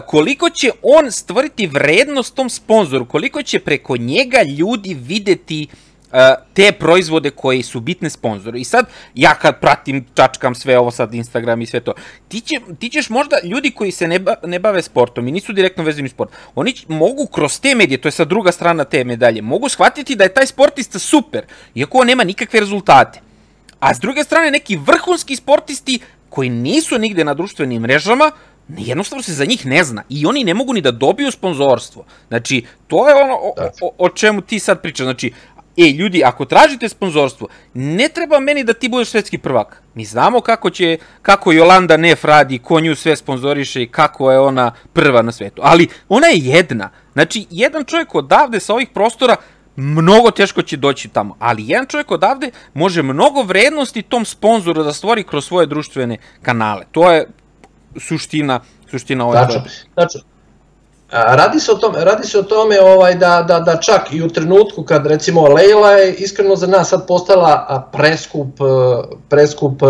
koliko će on stvoriti vrednost tom sponzoru, koliko će preko njega ljudi videti uh, te proizvode koji su bitne sponzori. I sad, ja kad pratim, čačkam sve ovo sad, Instagram i sve to, ti, će, ti ćeš možda, ljudi koji se ne, ba, ne bave sportom i nisu direktno vezani u sport, oni će, mogu kroz te medije, to je sad druga strana te medalje, mogu shvatiti da je taj sportista super, iako on nema nikakve rezultate. A s druge strane, neki vrhunski sportisti koji nisu nigde na društvenim mrežama, jednostavno se za njih ne zna i oni ne mogu ni da dobiju sponzorstvo. Znači, to je ono o, o, o čemu ti sad pričaš. Znači, E, ljudi, ako tražite sponzorstvo, ne treba meni da ti budeš svetski prvak. Mi znamo kako će, kako Jolanda Nef radi, ko nju sve sponzoriše i kako je ona prva na svetu. Ali ona je jedna. Znači, jedan čovjek odavde sa ovih prostora mnogo teško će doći tamo, ali jedan čovjek odavde može mnogo vrednosti tom sponzoru da stvori kroz svoje društvene kanale. To je suština suština ove Tačno, tačno. Radi se o tome, radi se o tome ovaj, da, da, da čak i u trenutku kad recimo Leila je iskreno za nas sad postala preskup, preskup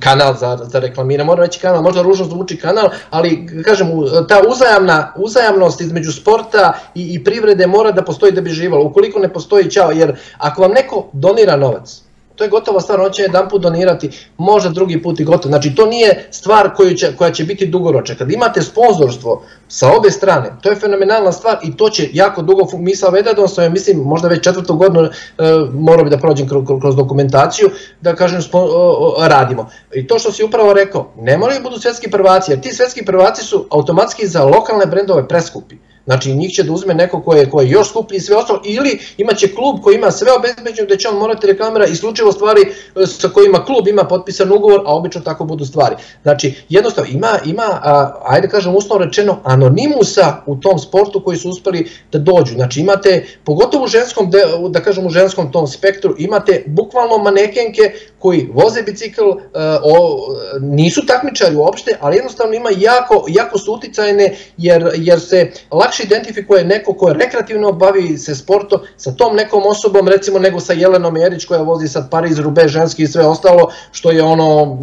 kanal za, za reklamiranje, moram reći kanal, možda ružno zvuči kanal, ali kažem, ta uzajamna, uzajamnost između sporta i, i privrede mora da postoji da bi živalo, ukoliko ne postoji čao, jer ako vam neko donira novac, to je gotova stvar, on će jedan put donirati, možda drugi put i gotovo. Znači to nije stvar koju će, koja će biti dugoročna. Kad imate sponzorstvo sa obe strane, to je fenomenalna stvar i to će jako dugo, mi sa Vedadom sam, mislim, možda već četvrtu godinu e, morao bi da prođem kroz, kroz dokumentaciju, da kažem, spo, o, o, radimo. I to što si upravo rekao, ne moraju budu svetski prvaci, jer ti svetski prvaci su automatski za lokalne brendove preskupi. Znači njih će da uzme neko ko je, ko je još skuplji i sve ostalo, ili imaće klub koji ima sve obezbeđeno da će on morati reklamira isključivo stvari e, sa kojima klub ima potpisan ugovor, a obično tako budu stvari. Znači jednostavno ima, ima a, ajde da kažem uslovno rečeno, anonimusa u tom sportu koji su uspeli da dođu. Znači imate, pogotovo u ženskom, da kažem u ženskom tom spektru, imate bukvalno manekenke koji voze bicikl, uh, o, nisu takmičari uopšte, ali jednostavno ima jako, jako su uticajne jer, jer se lakše identifikuje neko ko je rekreativno bavi se sportom sa tom nekom osobom, recimo nego sa Jelenom Jerić koja vozi sad Pariz, Rube, ženski i sve ostalo, što je ono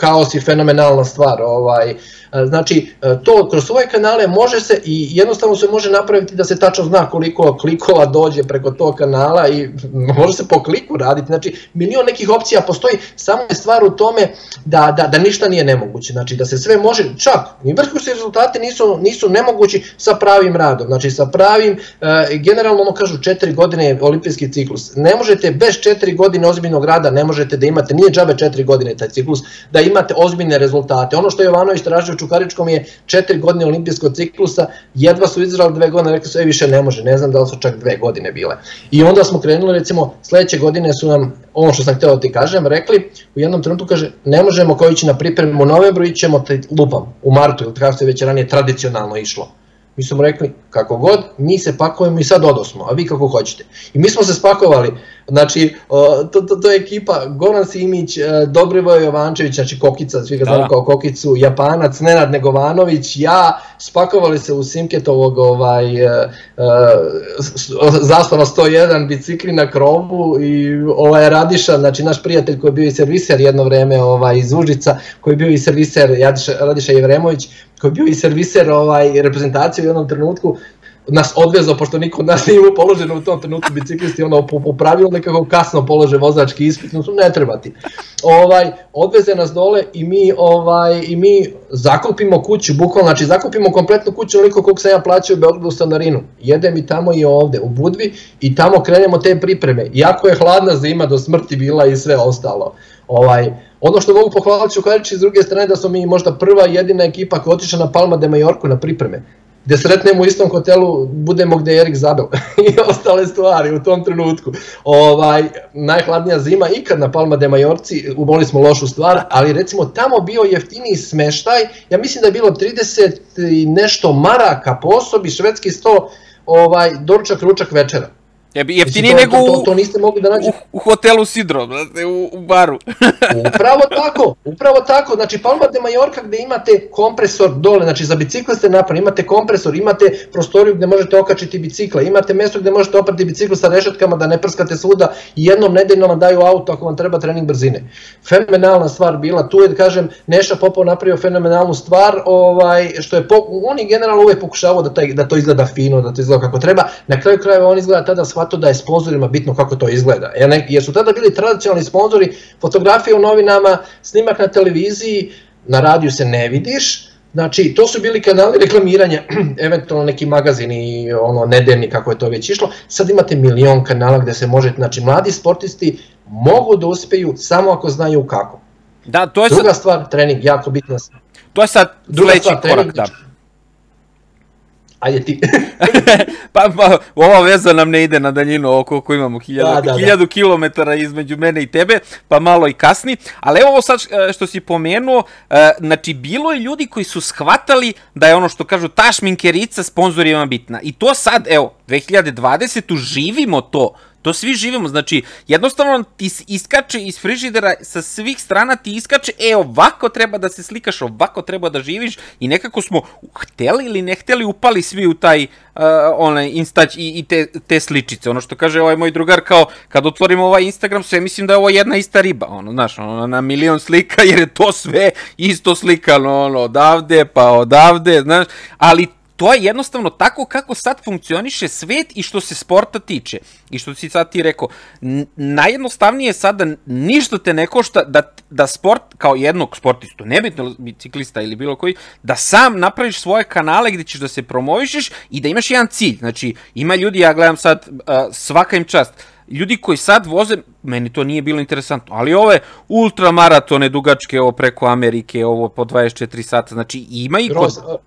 haos i fenomenalna stvar. Ovaj, uh, Znači, e, to kroz ove kanale može se i jednostavno se može napraviti da se tačno zna koliko klikova dođe preko tog kanala i može se po kliku raditi. Znači, milion nekih opcija postoji, samo je stvar u tome da, da, da ništa nije nemoguće. Znači, da se sve može, čak, i vrhunski rezultate nisu, nisu nemogući sa pravim radom. Znači, sa pravim, e, generalno ono kažu, četiri godine olimpijski ciklus. Ne možete bez četiri godine ozbiljnog rada, ne možete da imate, nije džabe četiri godine taj ciklus, da imate ozbiljne rezultate. Ono što je Jovanović tražio Čukaričkom je četiri godine olimpijskog ciklusa, jedva su izrali dve godine, rekli su, e više ne može, ne znam da li su čak dve godine bile. I onda smo krenuli, recimo, sledeće godine su nam, ono što sam hteo da ti kažem, rekli, u jednom trenutku kaže, ne možemo koji ići na pripremu u novembru, ićemo lupam u martu, ili kako se već ranije tradicionalno išlo. Mi smo rekli, kako god, mi se pakujemo i sad odosmo, a vi kako hoćete. I mi smo se spakovali, znači, to, to, to je ekipa Goran Simić, e, Dobrivoje Jovančević, znači Kokica, svi ga znamo da. kao Kokicu, Japanac, Nenad Negovanović, ja, spakovali se u Simketovog ovaj, uh, zastava 101, bicikli na krovu i ovaj Radiša, znači naš prijatelj koji je bio i serviser jedno vreme ovaj, iz Užica, koji je bio i serviser Radiša, Radiša Jevremović, koji je bio i serviser ovaj, reprezentacije u jednom trenutku, nas odvezao, pošto niko od nas nije imao položeno u tom trenutku biciklisti, ono po, po pravilu nekako kasno polože vozački ispit, no ne treba ti. Ovaj, odveze nas dole i mi, ovaj, i mi zakupimo kuću, bukvalno, znači zakupimo kompletnu kuću onoliko koliko sam ja plaćao u Beogradu stanarinu. Jedem i tamo i ovde, u Budvi, i tamo krenemo te pripreme. Jako je hladna zima do smrti bila i sve ostalo. Ovaj, ono što mogu pohvaliti ću Karići s druge strane da smo mi možda prva jedina ekipa koja otišla na Palma de Majorku na pripreme gde sretnemo u istom hotelu, budemo gde je Erik Zabel i ostale stvari u tom trenutku. Ovaj, najhladnija zima ikad na Palma de Majorci, uboli smo lošu stvar, ali recimo tamo bio jeftiniji smeštaj, ja mislim da je bilo 30 i nešto maraka po osobi, švedski 100, ovaj, doručak, ručak, večera. Je bi jeftinije nego to, to, to niste mogli da nađete. U, u hotelu Sidro, znate, u, u baru. upravo tako, upravo tako. Znači Palma de Mallorca gde imate kompresor dole, znači za bicikliste napad, imate kompresor, imate prostoriju gde možete okačiti bicikla, imate mesto gde možete oprati bicikl sa rešetkama da ne prskate svuda i jednom nedeljno vam daju auto ako vam treba trening brzine. Fenomenalna stvar bila, tu je da kažem Neša Popov napravio fenomenalnu stvar, ovaj što je po, oni generalno uvek pokušavao da taj da to izgleda fino, da to izgleda kako treba. Na kraju krajeva on izgleda tada shvatio da je sponzorima bitno kako to izgleda. Jer su tada bili tradicionalni sponzori, fotografije u novinama, snimak na televiziji, na radiju se ne vidiš, Znači, to su bili kanali reklamiranja, eventualno neki magazini, ono, nedeljni, kako je to već išlo. Sad imate milion kanala gde se možete, znači, mladi sportisti mogu da uspeju samo ako znaju kako. Da, to je Druga sad... stvar, trening, jako bitna. To je sad Druga sledeći stvar, korak, da. Ajde ti. pa, pa, ova veza nam ne ide na daljinu oko koliko imamo, hiljadu, da, da, hiljadu da. kilometara između mene i tebe, pa malo i kasni. Ali evo ovo sad e, što si pomenuo, e, znači bilo je ljudi koji su shvatali da je ono što kažu ta šminkerica sponzorima bitna. I to sad, evo, 2020. živimo to To svi živimo, znači jednostavno ti iskače iz frižidera sa svih strana ti iskače, e ovako treba da se slikaš, ovako treba da živiš i nekako smo hteli ili ne hteli upali svi u taj uh, onaj instać i, i te, te sličice. Ono što kaže ovaj moj drugar kao kad otvorimo ovaj Instagram sve mislim da je ovo jedna ista riba, ono znaš, ono na milion slika jer je to sve isto slikano, ono odavde pa odavde, znaš, ali to je jednostavno tako kako sad funkcioniše svet i što se sporta tiče. I što si sad ti rekao, najjednostavnije je sad da ništa te ne košta da, da sport kao jednog sportistu, nebitno biciklista ili bilo koji, da sam napraviš svoje kanale gde ćeš da se promovišeš i da imaš jedan cilj. Znači, ima ljudi, ja gledam sad, svaka im čast, ljudi koji sad voze, meni to nije bilo interesantno, ali ove ultramaratone dugačke, ovo preko Amerike, ovo po 24 sata, znači ima i kod...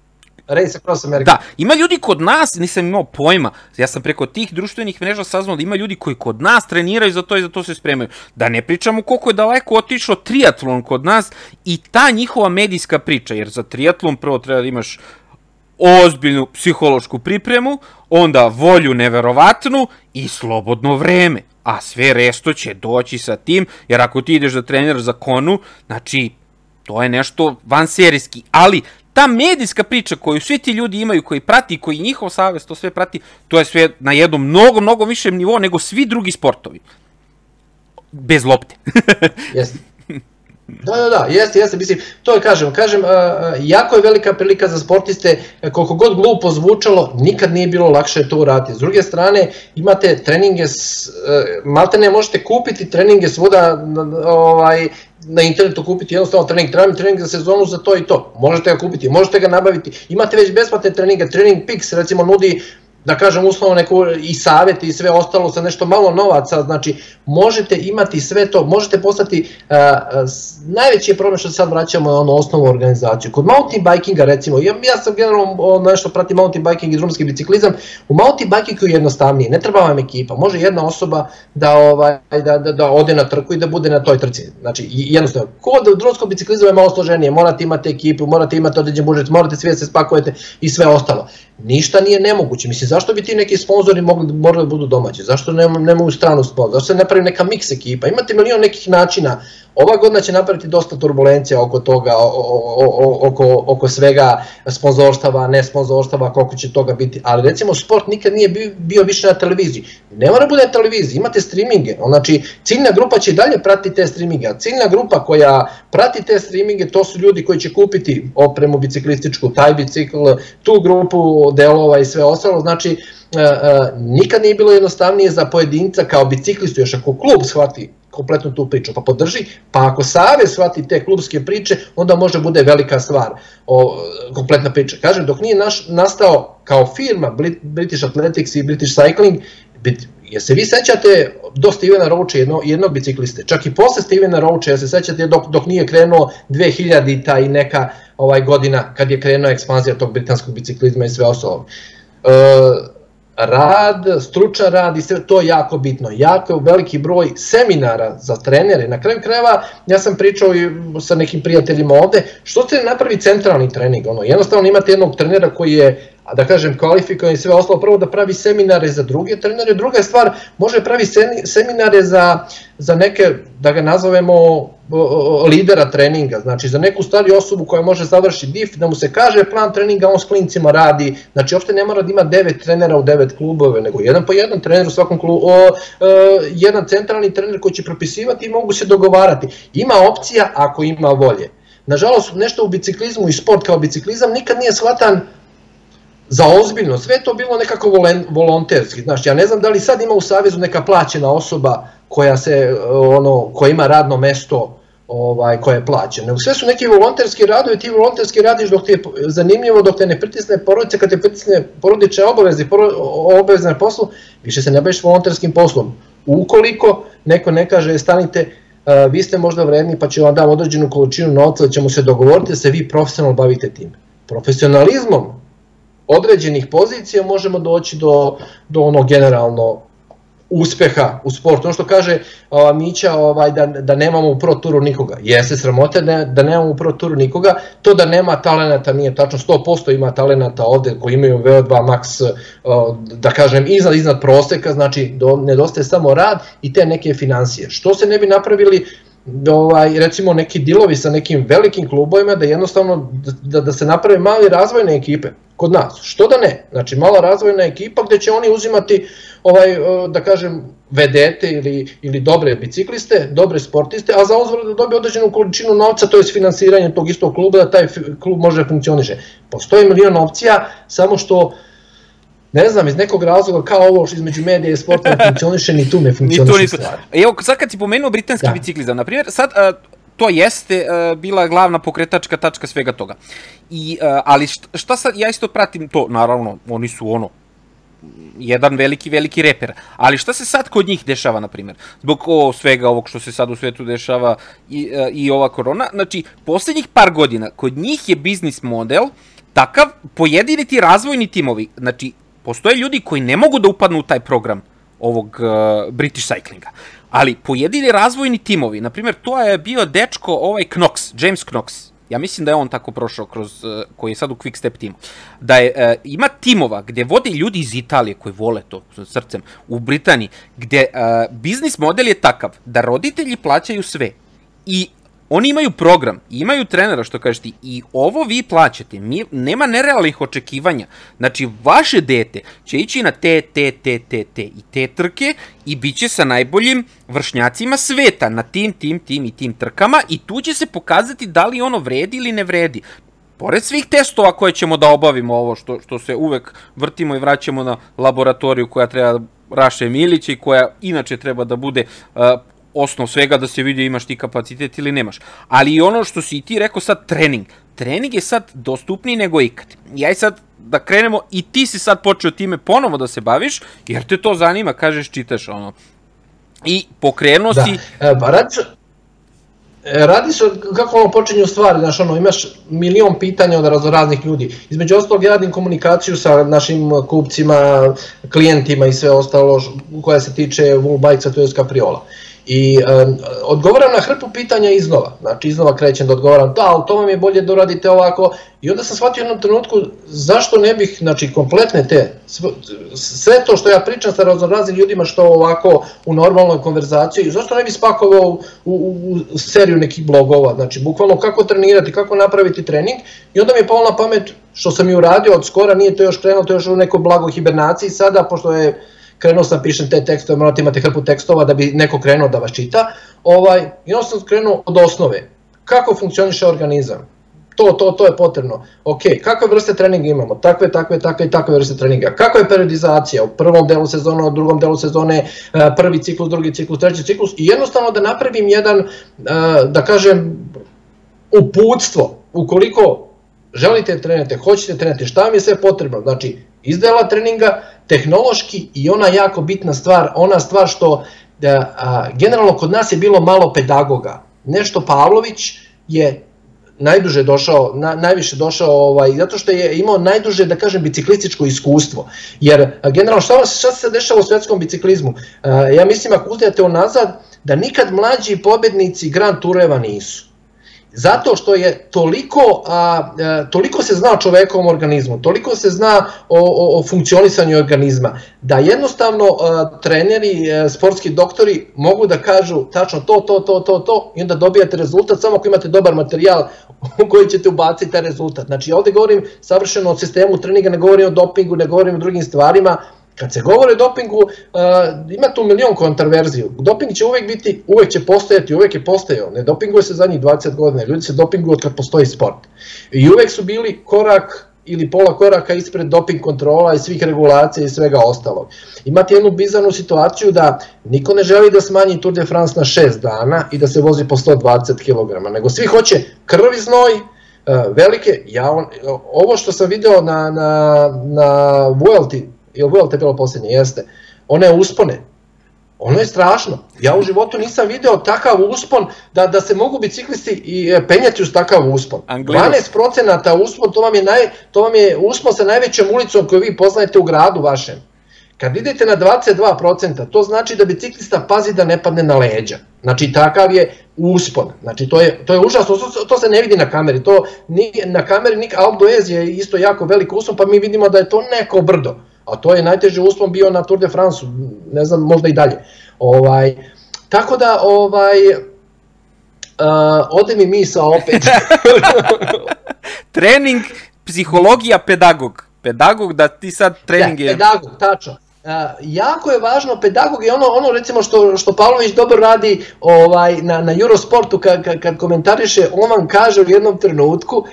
Race Across America. Da, ima ljudi kod nas, nisam imao pojma, ja sam preko tih društvenih mreža saznao da ima ljudi koji kod nas treniraju za to i za to se spremaju. Da ne pričamo koliko je daleko otišao triatlon kod nas i ta njihova medijska priča, jer za triatlon prvo treba da imaš ozbiljnu psihološku pripremu, onda volju neverovatnu i slobodno vreme. A sve resto će doći sa tim, jer ako ti ideš da treniraš za konu, znači to je nešto vanserijski, ali ta medijska priča koju svi ti ljudi imaju, koji prati, koji njihov savez to sve prati, to je sve na jednom mnogo, mnogo višem nivou nego svi drugi sportovi. Bez lopte. Jeste. Da, da, da, jeste, jeste, mislim, to je kažem, kažem, uh, jako je velika prilika za sportiste, koliko god glupo zvučalo, nikad nije bilo lakše to uraditi. S druge strane, imate treninge, s, uh, malte ne možete kupiti treninge svuda, ovaj, na internetu kupiti jednostavno trening, treba trening za sezonu za to i to. Možete ga kupiti, možete ga nabaviti. Imate već besplatne treninge, Trening Pix recimo nudi da kažem uslovno neku i savjet i sve ostalo sa nešto malo novaca, znači možete imati sve to, možete postati, uh, najveći je problem što sad vraćamo na ono osnovnu organizaciju. Kod mountain bikinga recimo, ja, ja sam generalno nešto pratim mountain biking i drumski biciklizam, u mountain bikingu je jednostavnije, ne treba vam ekipa, može jedna osoba da, ovaj, da, da, da ode na trku i da bude na toj trci, znači jednostavno, kod drumskog biciklizma je malo složenije, morate imati ekipu, morate imati određen budžet, morate sve da se spakujete i sve ostalo. Ništa nije nemoguće, mislim zašto bi ti neki sponzori mogli, morali da budu domaći, zašto nema, nema u stranu sponzor, zašto se ne pravi neka mix ekipa, imate milion nekih načina, Ova godina će napraviti dosta turbulencija oko toga, oko, oko svega sponzorstava, ne sponzorstava, koliko će toga biti, ali recimo sport nikad nije bio, bio više na televiziji. Ne mora bude na televiziji, imate streaminge, znači ciljna grupa će dalje pratiti te streaminge, a ciljna grupa koja prati te streaminge to su ljudi koji će kupiti opremu biciklističku, taj bicikl, tu grupu delova i sve ostalo, znači E, e, nikad nije bilo jednostavnije za pojedinca kao biciklistu, još ako klub shvati kompletno tu priču, pa podrži, pa ako Savez shvati te klubske priče, onda može bude velika stvar, o, kompletna priča. Kažem, dok nije naš, nastao kao firma British Athletics i British Cycling, bit, je se vi sećate do Stevena Roacha jedno, jednog bicikliste, čak i posle Stevena Roacha, ja se sećate dok, dok nije krenuo 2000-ta i neka ovaj godina kad je krenuo ekspanzija tog britanskog biciklizma i sve ostalo. E, rad, stručan rad i sve to je jako bitno. Jako veliki broj seminara za trenere. Na kraju krajeva ja sam pričao i sa nekim prijateljima ovde, što se napravi centralni trening? Ono, jednostavno imate jednog trenera koji je a da kažem kvalifikovan i sve ostalo, prvo da pravi seminare za druge trenere, druga stvar, može pravi seminare za, za neke, da ga nazovemo, lidera treninga, znači za neku stariju osobu koja može završi DIF, da mu se kaže plan treninga, on s klincima radi, znači uopšte ne mora da ima devet trenera u devet klubove, nego jedan po jedan trener u svakom klubu, o, o, jedan centralni trener koji će propisivati i mogu se dogovarati. Ima opcija ako ima volje. Nažalost, nešto u biciklizmu i sport kao biciklizam nikad nije shvatan za ozbiljno, sve to bilo nekako volonterski, znači ja ne znam da li sad ima u Savezu neka plaćena osoba koja se ono koja ima radno mesto ovaj koja je plaćena. Sve su neki volonterski radovi, ti volonterski radiš dok ti je zanimljivo, dok te ne pritisne porodica, kad te pritisne porodične obaveze, obaveze na poslu, više se ne baviš volonterskim poslom. Ukoliko neko ne kaže stanite, vi ste možda vredni pa će vam dam određenu količinu novca da ćemo se dogovoriti da se vi profesionalno bavite tim. Profesionalizmom određenih pozicija možemo doći do, do ono generalno uspeha u sportu. Ono što kaže uh, Mića ovaj, da, da nemamo u pro turu nikoga. Jeste sramote da, da nemamo u pro turu nikoga. To da nema talenata nije tačno. 100% ima talenata ovde koji imaju VO2 max, da kažem, iznad, iznad proseka. Znači, do, nedostaje samo rad i te neke financije. Što se ne bi napravili ovaj, recimo neki dilovi sa nekim velikim klubovima da jednostavno da, da se naprave mali razvojne ekipe kod nas. Što da ne? Znači mala razvojna ekipa gde će oni uzimati ovaj da kažem vedete ili, ili dobre bicikliste, dobre sportiste, a za uzvrat da dobije određenu količinu novca, to je finansiranje tog istog kluba, da taj klub može da funkcioniše. Postoji milion opcija, samo što ne znam, iz nekog razloga kao ovo što između medija i sporta ne funkcioniše, ni tu ne funkcioniše ni tu, ni tu. stvar. Evo, sad kad si pomenuo britanski da. biciklizam, na primjer, sad uh, to jeste uh, bila glavna pokretačka tačka svega toga. I, uh, ali šta, šta sad, ja isto pratim to, naravno, oni su ono, jedan veliki, veliki reper. Ali šta se sad kod njih dešava, na primjer? Zbog o, svega ovog što se sad u svetu dešava i, uh, i ova korona, znači, poslednjih par godina, kod njih je biznis model takav, pojedini ti razvojni timovi, znači, postoje ljudi koji ne mogu da upadnu u taj program ovog uh, British Cyclinga. Ali pojedini razvojni timovi, na primjer, to je bio dečko ovaj Knox, James Knox, ja mislim da je on tako prošao kroz, uh, koji je sad u Quick Step timu, da je, uh, ima timova gde vode ljudi iz Italije koji vole to srcem, u Britaniji, gde uh, biznis model je takav da roditelji plaćaju sve i oni imaju program, imaju trenera, što kažeš ti, i ovo vi plaćate, mi, nema nerealnih očekivanja. Znači, vaše dete će ići na te, te, te, te, te. I te trke i bit će sa najboljim vršnjacima sveta na tim, tim, tim i tim trkama i tu će se pokazati da li ono vredi ili ne vredi. Pored svih testova koje ćemo da obavimo ovo što, što se uvek vrtimo i vraćamo na laboratoriju koja treba Raše Milića i koja inače treba da bude uh, osnov svega da se vidi imaš ti kapacitet ili nemaš. Ali i ono što si ti rekao sad trening. Trening je sad dostupniji nego ikad. Ja i sad da krenemo i ti si sad počeo time ponovo da se baviš, jer te to zanima, kažeš, čitaš ono. I pokrenuo da. si... E, pa radi se, e, kako ono počinju stvari, znaš, ono, imaš milion pitanja od raznoraznih ljudi. Između ostalog, ja radim komunikaciju sa našim kupcima, klijentima i sve ostalo koja se tiče Woolbikesa, to je Capriola. I um, odgovaram na hrpu pitanja iznova, znači iznova krećem da odgovaram, da, ali to vam je bolje da uradite ovako. I onda sam shvatio jednom trenutku zašto ne bih, znači kompletne te, sve to što ja pričam sa raznoraznim ljudima što ovako u normalnoj konverzaciji, zašto ne bih spakovao u, u, u seriju nekih blogova, znači bukvalno kako trenirati, kako napraviti trening? I onda mi je palo na pamet što sam i uradio od skora, nije to još krenulo, to još u nekoj blagoj hibernaciji sada, pošto je krenuo sam pišem te tekstove, morate imate hrpu tekstova da bi neko krenuo da vas čita, ovaj, i onda sam krenuo od osnove. Kako funkcioniše organizam? To, to, to je potrebno. Ok, kakve vrste treninga imamo? Takve, takve, takve i takve vrste treninga. Kakva je periodizacija? U prvom delu sezone, u drugom delu sezone, eh, prvi ciklus, drugi ciklus, treći ciklus i jednostavno da napravim jedan, eh, da kažem, uputstvo. Ukoliko želite da trenete, hoćete da trenete, šta vam je sve potrebno? Znači, izdela treninga, tehnološki i ona jako bitna stvar, ona stvar što da, a, generalno kod nas je bilo malo pedagoga. Nešto Pavlović je najduže došao, na, najviše došao, ovaj, zato što je imao najduže, da kažem, biciklističko iskustvo. Jer, generalno, šta, šta se dešava u svetskom biciklizmu? A, ja mislim, ako uzete unazad, da nikad mlađi pobednici Grand Tureva nisu. Zato što je toliko, a, a, toliko se zna o čovekovom organizmu, toliko se zna o, o, o funkcionisanju organizma, da jednostavno a, treneri, a, sportski doktori mogu da kažu tačno to, to, to, to, to i onda dobijate rezultat samo ako imate dobar materijal u koji ćete ubaciti taj rezultat. Znači ovde govorim savršeno o sistemu treninga, ne govorim o dopingu, ne govorim o drugim stvarima, Kad se govori o dopingu, uh, ima tu milion kontraverziju. Doping će uvek biti, uvek će postojati, uvek je postojao. Ne dopinguje se zadnjih 20 godina, ljudi se dopinguju od kad postoji sport. I uvek su bili korak ili pola koraka ispred doping kontrola i svih regulacija i svega ostalog. Imate jednu bizarnu situaciju da niko ne želi da smanji Tour de France na 6 dana i da se vozi po 120 kg, nego svi hoće krv i znoj, velike, ja, ovo što sam video na, na, na Vuelti, Jel Vuelta je bilo poslednje? Jeste. One uspone. Ono je strašno. Ja u životu nisam video takav uspon da, da se mogu biciklisti i e, penjati uz takav uspon. Angliru. 12% uspon, to vam, je naj, to vam je uspon sa najvećom ulicom koju vi poznajete u gradu vašem. Kad idete na 22%, to znači da biciklista pazi da ne padne na leđa. Znači takav je uspon. Znači to je, to je užasno, to, to se ne vidi na kameri. To ni, na kameri Nik Alpe d'Huez je isto jako velik uspon, pa mi vidimo da je to neko brdo a to je najteži uspon bio na Tour de France, ne znam, možda i dalje. Ovaj, tako da, ovaj, uh, ode mi misa opet. Trening, psihologija, pedagog. Pedagog da ti sad trening je... Da, pedagog, tačno jako je važno pedagog i ono ono recimo što što Pavlović dobro radi ovaj na na Eurosportu kad kad komentariše on vam kaže u jednom trenutku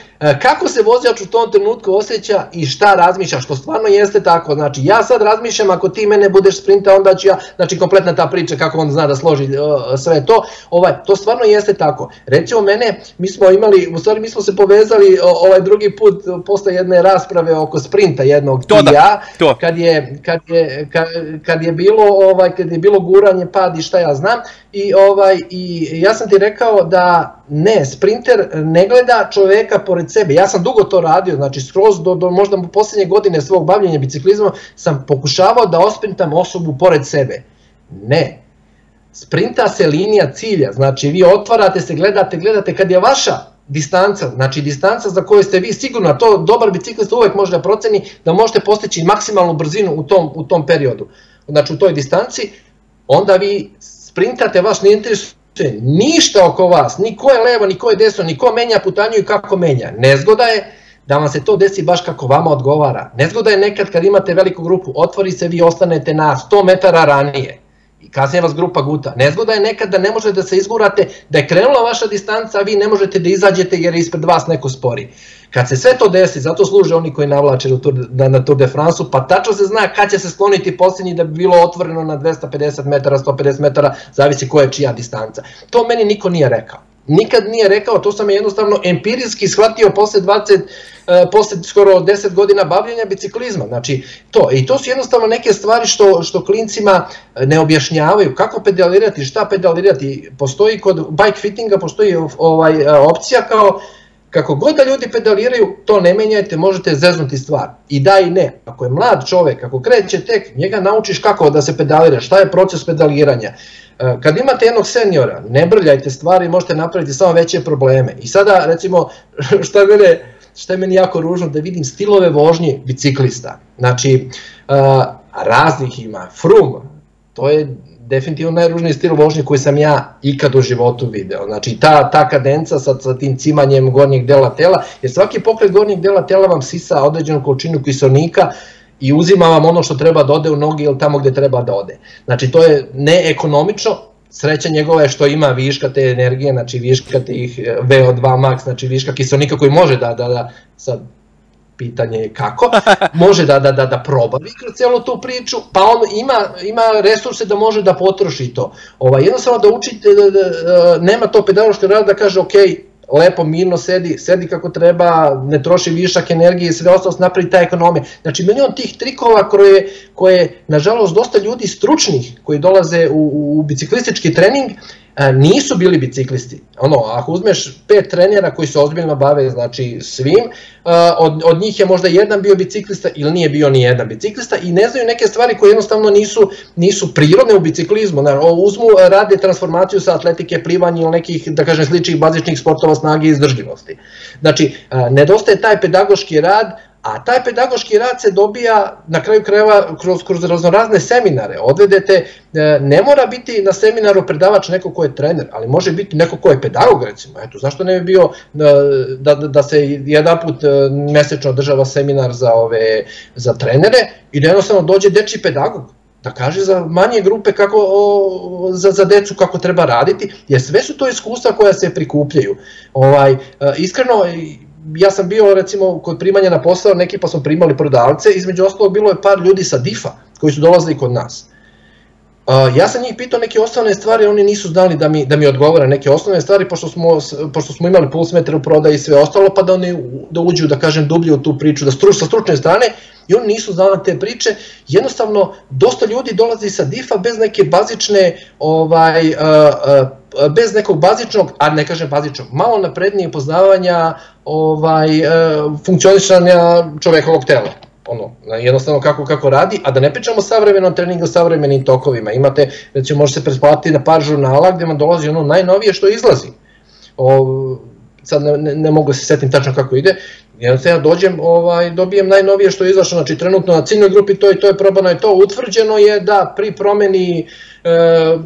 kako se vozač u tom trenutku osjeća i šta razmišlja što stvarno jeste tako. Znači ja sad razmišljam ako ti mene budeš sprinta onda ću ja znači kompletna ta priča kako on zna da složi sve to. Ovaj to stvarno jeste tako. Recimo mene mi smo imali u stvari mi smo se povezali ovaj drugi put posle jedne rasprave oko sprinta jednog to da, ja to. kad je kad je kad je bilo ovaj kad je bilo guranje pad i šta ja znam i ovaj i ja sam ti rekao da ne sprinter ne gleda čoveka pored sebe. Ja sam dugo to radio znači skroz do, do možda poslednje godine svog bavljenja biciklizmom sam pokušavao da osprintam osobu pored sebe. Ne. Sprinta se linija cilja znači vi otvarate se gledate gledate kad je vaša distanca, znači distanca za koju ste vi sigurno, to dobar biciklista uvek može da proceni da možete postići maksimalnu brzinu u tom, u tom periodu, znači u toj distanci, onda vi sprintate, vas ne interesuje ništa oko vas, ni ko je levo, ni ko je desno, ni ko menja putanju i kako menja. Nezgoda je da vam se to desi baš kako vama odgovara. Nezgoda je nekad kad imate veliku grupu, otvori se, vi ostanete na 100 metara ranije i kasnije vas grupa guta. Nezgoda je nekad da ne možete da se izgurate, da je krenula vaša distanca, a vi ne možete da izađete jer je ispred vas neko spori. Kad se sve to desi, zato služe oni koji navlače na Tour, na, na Tour de France, pa tačno se zna kad će se skloniti posljednji da bi bilo otvoreno na 250 metara, 150 metara, zavisi koja je čija distanca. To meni niko nije rekao nikad nije rekao, to sam je jednostavno empirijski shvatio posle 20, e, posle skoro 10 godina bavljenja biciklizma, znači to, i to su jednostavno neke stvari što, što klincima ne objašnjavaju, kako pedalirati, šta pedalirati, postoji kod bike fittinga, postoji ovaj, opcija kao kako god da ljudi pedaliraju, to ne menjajte, možete zeznuti stvar. I da i ne. Ako je mlad čovek, ako kreće tek, njega naučiš kako da se pedalira, šta je proces pedaliranja. E, kad imate jednog seniora, ne brljajte stvari, možete napraviti samo veće probleme. I sada, recimo, šta mene, šta je meni jako ružno, da vidim stilove vožnje biciklista. Znači, uh, raznih ima, frum, to je definitivno najružniji stil vožnje koji sam ja ikad u životu video. Znači ta, ta kadenca sa, sa tim cimanjem gornjeg dela tela, jer svaki pokret gornjeg dela tela vam sisa određenu količinu kiselnika i uzima vam ono što treba da ode u nogi ili tamo gde treba da ode. Znači to je neekonomično, sreća njegova je što ima viška te energije, znači viška tih eh, VO2 max, znači viška kiselnika koji može da, da, da sad pitanje je kako, može da, da, da, da probavi kroz celu tu priču, pa on ima, ima resurse da može da potroši to. Ovaj, jednostavno da učite, da, da, da, nema to pedagogško rada da kaže, ok, lepo, mirno sedi, sedi kako treba, ne troši višak energije i sve ostalo napravi ta ekonomija. Znači, milion tih trikova koje, koje, nažalost, dosta ljudi stručnih koji dolaze u, u biciklistički trening, E, nisu bili biciklisti. Ono, ako uzmeš pet trenera koji se ozbiljno bave znači svim, e, od, od njih je možda jedan bio biciklista ili nije bio ni jedan biciklista i ne znaju neke stvari koje jednostavno nisu, nisu prirodne u biciklizmu. Znači, uzmu, rade transformaciju sa atletike, plivanja ili nekih, da kažem, sličnih bazičnih sportova snage i izdržljivosti. Znači, e, nedostaje taj pedagoški rad, A taj pedagoški rad se dobija na kraju krajeva kroz, kroz raznorazne seminare. Odvedete, e, ne mora biti na seminaru predavač neko ko je trener, ali može biti neko ko je pedagog recimo. Eto, zašto ne bi bio e, da, da, da se jedan put e, mesečno održava seminar za, ove, za trenere i da jednostavno dođe deči pedagog da kaže za manje grupe kako o, za, za decu kako treba raditi, jer sve su to iskustva koja se prikupljaju. Ovaj, iskreno, ja sam bio recimo kod primanja na posao, neki pa smo primali prodavce, između ostalog bilo je par ljudi sa DIFA koji su dolazili kod nas. Ja sam njih pitao neke osnovne stvari, oni nisu znali da mi, da mi odgovore neke osnovne stvari, pošto smo, pošto smo imali pulsmetre u prodaji i sve ostalo, pa da oni da uđu, da kažem, dublje u tu priču, da struč, sa stručne strane, i oni nisu znali te priče, jednostavno, dosta ljudi dolazi sa DIFA bez neke bazične, ovaj, bez nekog bazičnog, a ne kažem bazičnog, malo naprednije poznavanja ovaj, funkcionisanja čovekovog tela ono, jednostavno kako, kako radi, a da ne pričamo o savremenom treningu, savremenim tokovima. Imate, recimo, može se pretplatiti na par žurnala gde vam dolazi ono najnovije što izlazi. O, sad ne, ne, ne mogu da se setim tačno kako ide, jednostavno ja dođem, ovaj, dobijem najnovije što je izašlo, znači trenutno na ciljnoj grupi to i to je probano i to, utvrđeno je da pri promeni e, e,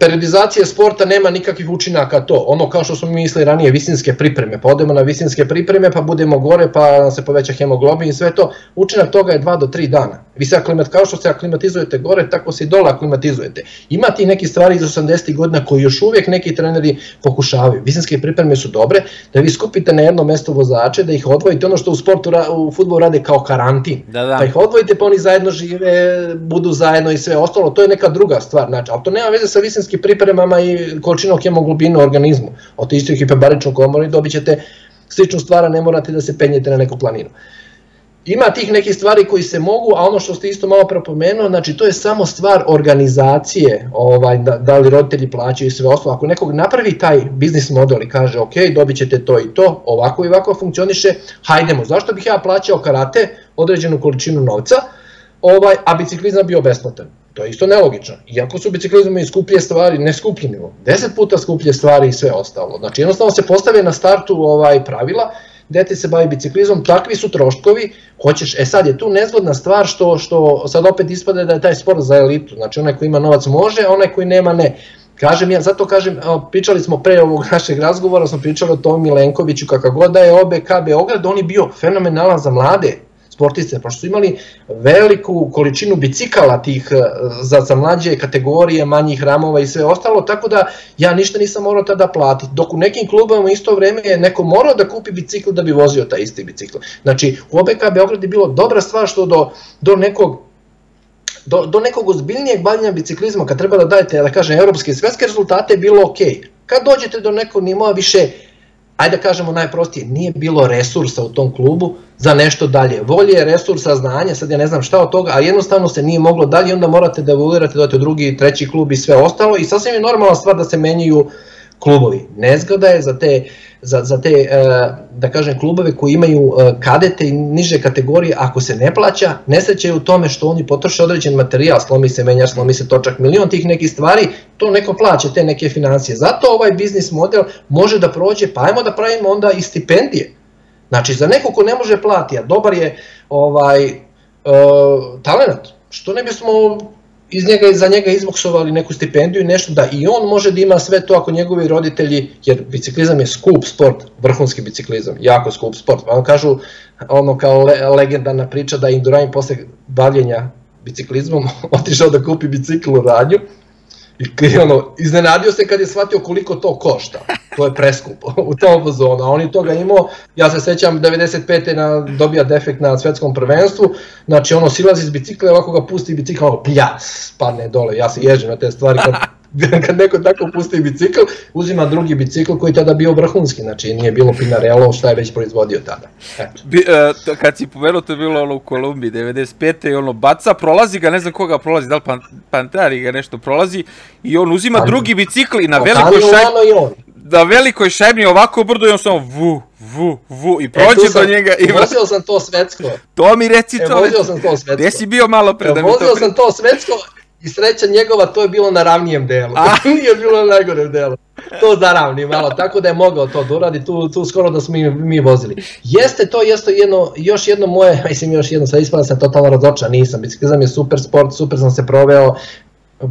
periodizacije sporta nema nikakvih učinaka to, ono kao što smo mislili ranije, visinske pripreme, pa odemo na visinske pripreme, pa budemo gore, pa nam se poveća hemoglobin i sve to, učinak toga je 2 do 3 dana. Vi se aklimat, kao što se aklimatizujete gore, tako se i dole aklimatizujete. Ima ti neki stvari iz 80. godina koji još uvijek neki treneri pokušavaju. Visinske pripreme su dobre, da vi skupite na jedno mesto vozače, da ih odvojite, ono što u sportu, u futbolu rade kao karantin, da, da. pa ih odvojite pa oni zajedno žive, budu zajedno i sve ostalo, to je neka druga stvar, znači, ali to nema veze sa visinskim pripremama i količinom hemoglobina u organizmu, od istoj hipebaričnog komora i dobit ćete sličnu stvar, ne morate da se penjete na neku planinu ima tih nekih stvari koji se mogu, a ono što ste isto malo prepomenuo, znači to je samo stvar organizacije, ovaj, da, da li roditelji plaćaju i sve ostalo. Ako nekog napravi taj biznis model i kaže ok, dobit ćete to i to, ovako i ovako funkcioniše, hajdemo, zašto bih ja plaćao karate određenu količinu novca, ovaj, a biciklizam bio besplatan? To je isto nelogično. Iako su biciklizam i skuplje stvari, ne skuplje nego, deset puta skuplje stvari i sve ostalo. Znači jednostavno se postave na startu ovaj pravila dete se bavi biciklizmom, takvi su troškovi, hoćeš, e sad je tu nezgodna stvar što, što sad opet ispada da je taj sport za elitu, znači onaj koji ima novac može, onaj koji nema ne. Kažem ja, zato kažem, pričali smo pre ovog našeg razgovora, smo pričali o Tomi Milenkoviću, kakav god da je OBK Beograd, on je bio fenomenalan za mlade, sportiste, pošto su imali veliku količinu bicikala tih e, za, za mlađe kategorije, manjih ramova i sve ostalo, tako da ja ništa nisam morao tada platiti. Dok u nekim klubama isto vreme je neko morao da kupi bicikl da bi vozio taj isti bicikl. Znači, u OBK Beograd je bilo dobra stvar što do, do nekog do, do nekog ozbiljnijeg bavljenja biciklizma, kad treba da dajete, da kažem, evropske i svetske rezultate, je bilo ok. Kad dođete do nekog nivoa više ajde da kažemo najprostije, nije bilo resursa u tom klubu za nešto dalje. Volje, resursa, znanja, sad ja ne znam šta od toga, a jednostavno se nije moglo dalje, onda morate da evoluirate, date u drugi, treći klub i sve ostalo i sasvim je normalna stvar da se menjaju klubovi. Nezgoda je za te, za, za te e, da kažem, klubove koji imaju e, kadete i niže kategorije, ako se ne plaća, nesreće je u tome što oni potroše određen materijal, slomi se menjač, slomi se točak, milion tih nekih stvari, to neko plaća, te neke financije. Zato ovaj biznis model može da prođe, pa ajmo da pravimo onda i stipendije. Znači, za neko ko ne može plati, a dobar je ovaj, e, talent, što ne bismo iz njega za njega izboksovali neku stipendiju i nešto da i on može da ima sve to ako njegovi roditelji, jer biciklizam je skup sport, vrhunski biciklizam, jako skup sport. Vam kažu ono kao le, legendarna priča da Indurain posle bavljenja biciklizmom otišao da kupi bicikl u radnju I ono, iznenadio se kad je shvatio koliko to košta. To je preskupo u tom fazonu. A on je toga imao, ja se sećam 95. Na, dobija defekt na svetskom prvenstvu, znači ono silazi iz bicikla ovako ga pusti bicikl, ono pljas, padne dole. Ja se ježim na te stvari kad kad neko tako pusti bicikl, uzima drugi bicikl koji tada bio vrhunski, znači nije bilo Pinarello šta je već proizvodio tada. Eto. Bi, uh, kad si pomenuo, to je bilo ono u Kolumbiji, 95. i ono baca, prolazi ga, ne znam koga prolazi, da li pan, Pantari ga nešto prolazi, i on uzima Pan... drugi bicikl i na velikoj šajbi, na velikoj šajbni ovako brdo i on samo vu, vu, vu i prođe e, sam, do njega. I vozio sam to svetsko. To mi reci e, to. Vozio sam to svetsko. Gde si bio malo pre e, da mi to... Vozio sam to svetsko I sreća njegova, to je bilo na ravnijem delu. A? Nije bilo na najgorem delu. To zaravni malo, tako da je mogao to da uradi, tu, tu skoro da smo mi, mi vozili. Jeste to jeste jedno, još jedno moje, mislim još jedno, sad ispada sam totalno razočan, nisam, biciklizam je super sport, super sam se proveo,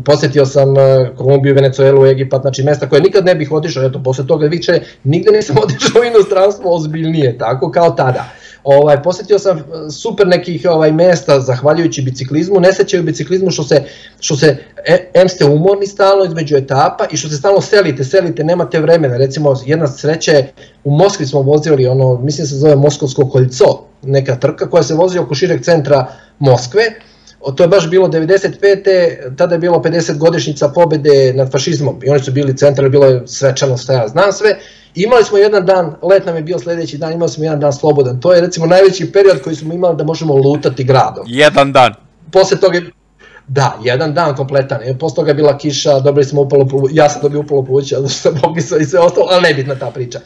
posetio sam e, Kolumbiju, Venecuelu, Egipat, znači mesta koje nikad ne bih otišao, eto, posle toga više nigde nisam otišao u inostranstvo ozbiljnije, tako kao tada. Ovaj, posetio sam e, super nekih ovaj mesta zahvaljujući biciklizmu, ne sećaju biciklizmu što se, što se e, em ste umorni stalno između etapa i što se stalno selite, selite, nemate vremena. Recimo, jedna sreća je, u Moskvi smo vozili, ono, mislim se zove Moskovsko koljco, neka trka koja se vozi oko šireg centra Moskve, to je baš bilo 95. tada je bilo 50 godišnjica pobede nad fašizmom i oni su bili centrali, bilo je svečano šta ja znam sve Imali smo jedan dan, let nam je bio sledeći dan, imali smo jedan dan slobodan. To je recimo najveći period koji smo imali da možemo lutati gradom. Jedan dan. Posle toga Da, jedan dan kompletan. I posle toga je bila kiša, dobili smo upalo pluća, ja sam dobio upalo pluća, zato što sam i sve ostalo, ali nebitna ta priča.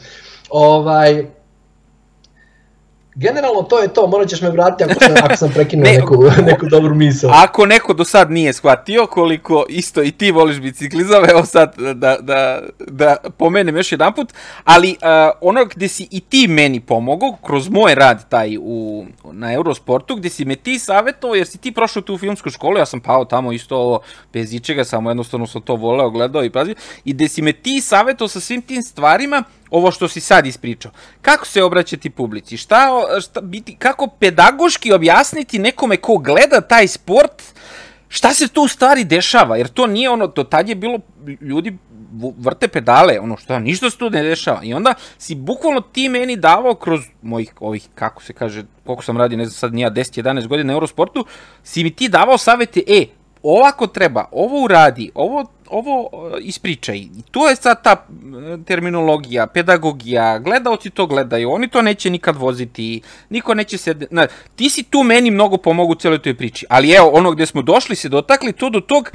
Ovaj, generalno to je to, morat ćeš me vratiti ako sam, ako sam prekinuo ne, neku, neku dobru misao. Ako neko do sad nije shvatio koliko isto i ti voliš biciklizam, evo sad da, da, da pomenem još jedan put, ali uh, ono gde si i ti meni pomogao, kroz moj rad taj u, na Eurosportu, gde si me ti savjetovao, jer si ti prošao tu filmsku školu, ja sam pao tamo isto ovo bez ičega, samo jednostavno sam to voleo, gledao i pazio, i gde si me ti savjetovao sa svim tim stvarima, ovo što si sad ispričao. Kako se obraćati publici? Šta, šta biti, kako pedagoški objasniti nekome ko gleda taj sport, šta se tu u stvari dešava? Jer to nije ono, to tad je bilo, ljudi vrte pedale, ono što ništa se tu ne dešava. I onda si bukvalno ti meni davao kroz mojih ovih, kako se kaže, koliko sam radio, ne znam sad nija 10-11 godina na Eurosportu, si mi ti davao savete, e, ovako treba, ovo uradi, ovo ovo ispričaj. I to je sad ta terminologija, pedagogija, gledaoci to gledaju, oni to neće nikad voziti, niko neće se... Na, ti si tu meni mnogo pomogu u celoj toj priči, ali evo, ono gde smo došli se dotakli, to do tog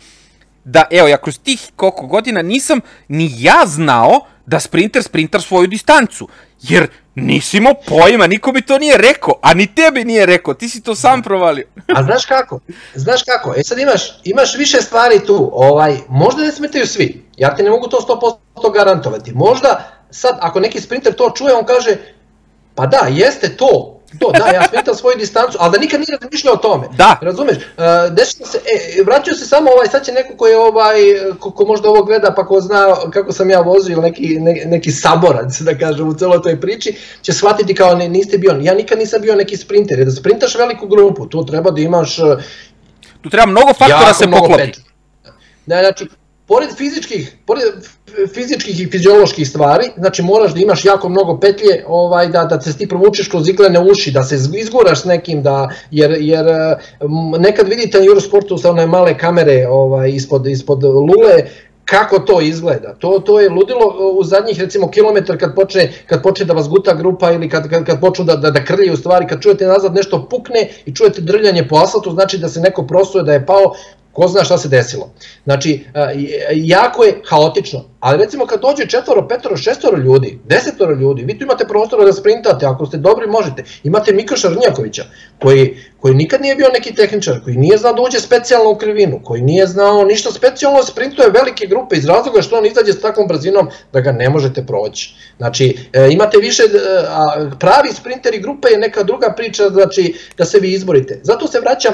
da, evo, ja kroz tih koliko godina nisam ni ja znao da sprinter sprinter svoju distancu, jer Nisi imao pojma, niko mi to nije rekao, a ni tebi nije rekao, ti si to sam provalio. a znaš kako? Znaš kako? E sad imaš, imaš više stvari tu, ovaj, možda ne smetaju svi, ja ti ne mogu to 100% garantovati. Možda sad, ako neki sprinter to čuje, on kaže, pa da, jeste to, To, da, ja smetam svoju distancu, ali da nikad nije razmišljao o tome. Da. Razumeš? Uh, dešava se, e, vraćaju se samo ovaj, sad će neko ko je ovaj, ko, ko možda ovo gleda pa ko zna kako sam ja vozio neki, ne, neki saborac, da kažem, u celoj toj priči, će shvatiti kao ne, niste bio, ja nikad nisam bio neki sprinter, jer da sprintaš veliku grupu, tu treba da imaš... Tu treba mnogo faktora se poklopi. Da, znači, pored fizičkih, pored fizičkih i fizioloških stvari, znači moraš da imaš jako mnogo petlje, ovaj da da se ti provučeš kroz iglene uši, da se izguraš s nekim da jer jer nekad vidite na Eurosportu sa one male kamere ovaj ispod ispod lule kako to izgleda. To to je ludilo u zadnjih recimo kilometar kad počne kad počne da vas guta grupa ili kad kad kad počnu da da da krljaju u stvari, kad čujete nazad nešto pukne i čujete drljanje po asfaltu, znači da se neko prosuje da je pao, ko zna šta se desilo. Znači, jako je haotično, ali recimo kad dođe četvoro, petoro, šestoro ljudi, desetoro ljudi, vi tu imate prostora da sprintate, ako ste dobri možete. Imate Mikoša Rnjakovića, koji, koji nikad nije bio neki tehničar, koji nije znao da uđe specijalno u krivinu, koji nije znao ništa specijalno, sprintuje velike grupe iz razloga što on izađe s takvom brzinom da ga ne možete proći. Znači, e, imate više, e, pravi sprinteri grupe je neka druga priča, znači da se vi izborite. Zato se vraćam,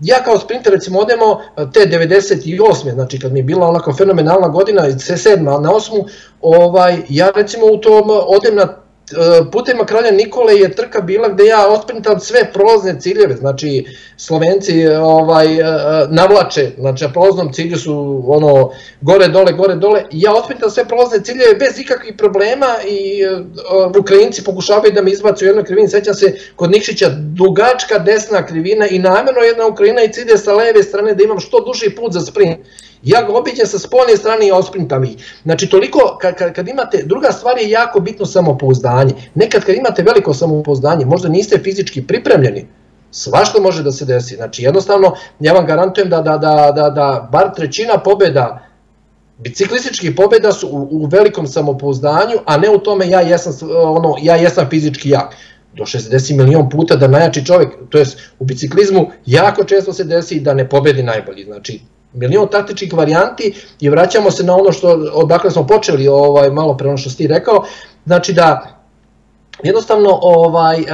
ja kao sprinter recimo odemo te 98. znači kad mi je bila onako fenomenalna godina, 7. na 8. Ovaj, ja recimo u tom odem na E, putem kralja Nikole je trka bila gde ja osprintam sve prolazne ciljeve, znači Slovenci ovaj, e, navlače, znači na prolaznom cilju su ono gore dole, gore dole, ja osprintam sve prolazne ciljeve bez ikakvih problema i uh, Ukrajinci pokušavaju da me izbacu u jednoj krivini, sećam se kod Nikšića dugačka desna krivina i namjerno jedna Ukrajina i cilje sa leve strane da imam što duži put za sprint Ja ga obiđem sa spoljne strane i osprintam ih. Znači, toliko, kad, kad imate, druga stvar je jako bitno samopouzdanje. Nekad kad imate veliko samopouzdanje, možda niste fizički pripremljeni, svašta može da se desi. Znači, jednostavno, ja vam garantujem da, da, da, da, da bar trećina pobeda Biciklističkih pobeda su u, u velikom samopouzdanju, a ne u tome ja jesam, ono, ja jesam fizički jak do 60 milion puta da najjači čovjek, to jest u biciklizmu jako često se desi da ne pobedi najbolji, znači milion taktičkih varijanti i vraćamo se na ono što odakle smo počeli ovaj malo pre ono što si ti rekao, znači da jednostavno ovaj uh,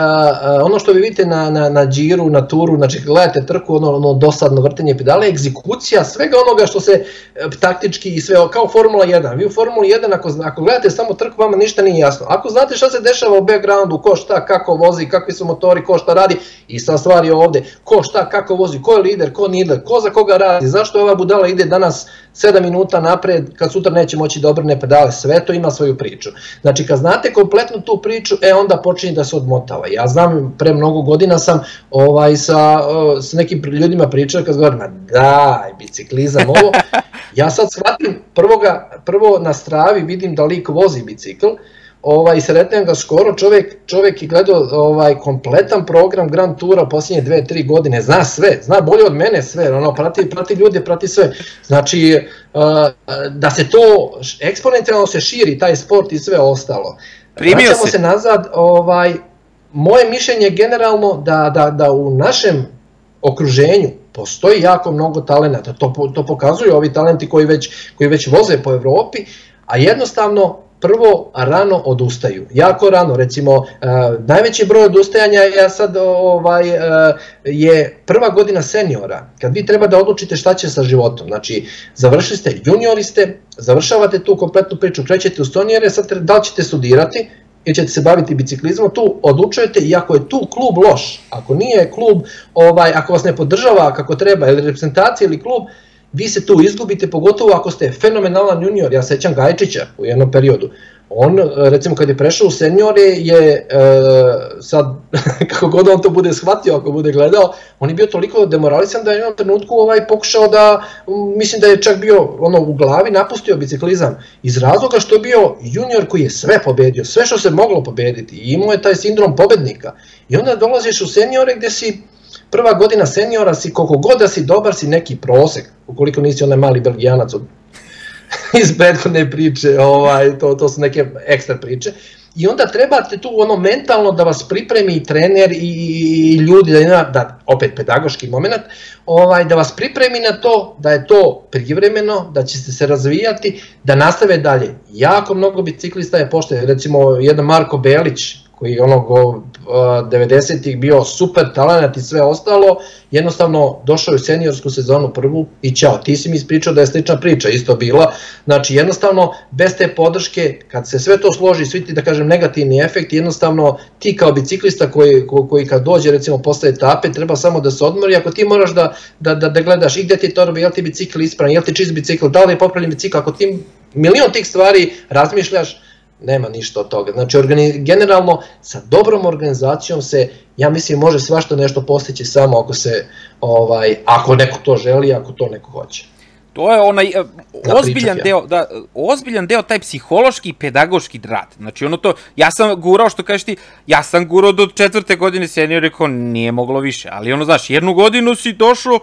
ono što vi vidite na na na džiru, na turu, znači gledate trku, ono ono dosadno vrtenje pedale, egzekucija svega onoga što se uh, taktički i sve kao Formula 1. Vi u Formuli 1 ako ako gledate samo trku vama ništa nije jasno. Ako znate šta se dešava u backgroundu, ko šta, kako vozi, kakvi su motori, ko šta radi, i sa stvari ovde, ko šta, kako vozi, ko je lider, ko nije lider, ko za koga radi, zašto ova budala ide danas 7 minuta napred, kad sutra neće moći da obrne pedale, sve to ima svoju priču. Znači kad znate kompletnu tu priču, e onda počinje da se odmotava. Ja znam, pre mnogo godina sam ovaj, sa, sa nekim ljudima pričao, kad govorim, daj, biciklizam, ovo. Ja sad shvatim, prvoga, prvo na stravi vidim da lik vozi bicikl, ovaj, sretnem ga skoro, čovek, čovek je gledao ovaj, kompletan program Grand Tura posljednje dve, tri godine, zna sve, zna bolje od mene sve, ono, prati, prati ljude, prati sve. Znači, uh, da se to eksponencijalno se širi, taj sport i sve ostalo. Primio Vraćamo se. nazad, ovaj, moje mišljenje je generalno da, da, da u našem okruženju postoji jako mnogo talenata, to, to pokazuju ovi talenti koji već, koji već voze po Evropi, a jednostavno prvo rano odustaju, jako rano, recimo uh, najveći broj odustajanja ja sad ovaj uh, je prva godina seniora, kad vi treba da odlučite šta će sa životom, znači završili ste, juniori ste, završavate tu kompletnu priču, krećete u seniore, sad da li ćete studirati, ili ćete se baviti biciklizmom, tu odlučujete i ako je tu klub loš, ako nije klub, ovaj, ako vas ne podržava kako treba, ili reprezentacija ili klub, vi se tu izgubite, pogotovo ako ste fenomenalan junior, ja sećam Gajčića u jednom periodu, on, recimo, kad je prešao u seniore, je, e, sad, kako god on to bude shvatio, ako bude gledao, on je bio toliko demoralisan da je u jednom trenutku ovaj, pokušao da, mislim da je čak bio ono, u glavi, napustio biciklizam, iz razloga što je bio junior koji je sve pobedio, sve što se moglo pobediti, i imao je taj sindrom pobednika. I onda dolaziš u seniore gde si, prva godina seniora si, koliko god da si dobar, si neki prosek, ukoliko nisi onaj mali belgijanac od iz prethodne priče, ovaj, to, to su neke ekstra priče. I onda trebate tu ono mentalno da vas pripremi i trener i ljudi, da, da opet pedagoški moment, ovaj, da vas pripremi na to da je to privremeno, da ćete se razvijati, da nastave dalje. Jako mnogo biciklista je pošte, recimo jedan Marko Belić, koji je onog 90-ih bio super talent i sve ostalo, jednostavno došao je u seniorsku sezonu prvu i ćao, ti si mi ispričao da je slična priča, isto bila, znači jednostavno bez te podrške, kad se sve to složi, svi ti da kažem negativni efekt, jednostavno ti kao biciklista koji, koji kad dođe recimo posle etape treba samo da se odmori, ako ti moraš da, da, da, da gledaš i gde ti to robi, jel ti bicikl ispravan, jel ti čist bicikl, da li je popravljen bicikl, ako ti milion tih stvari razmišljaš, nema ništa od toga. Znači, generalno, sa dobrom organizacijom se, ja mislim, može svašta nešto postići samo ako se, ovaj, ako neko to želi, ako to neko hoće. To je onaj uh, ozbiljan pričak, deo, da, ozbiljan deo taj psihološki i pedagoški rad. Znači ono to, ja sam gurao što kažeš ti, ja sam gurao do četvrte godine senior, rekao nije moglo više, ali ono znaš, jednu godinu si došao,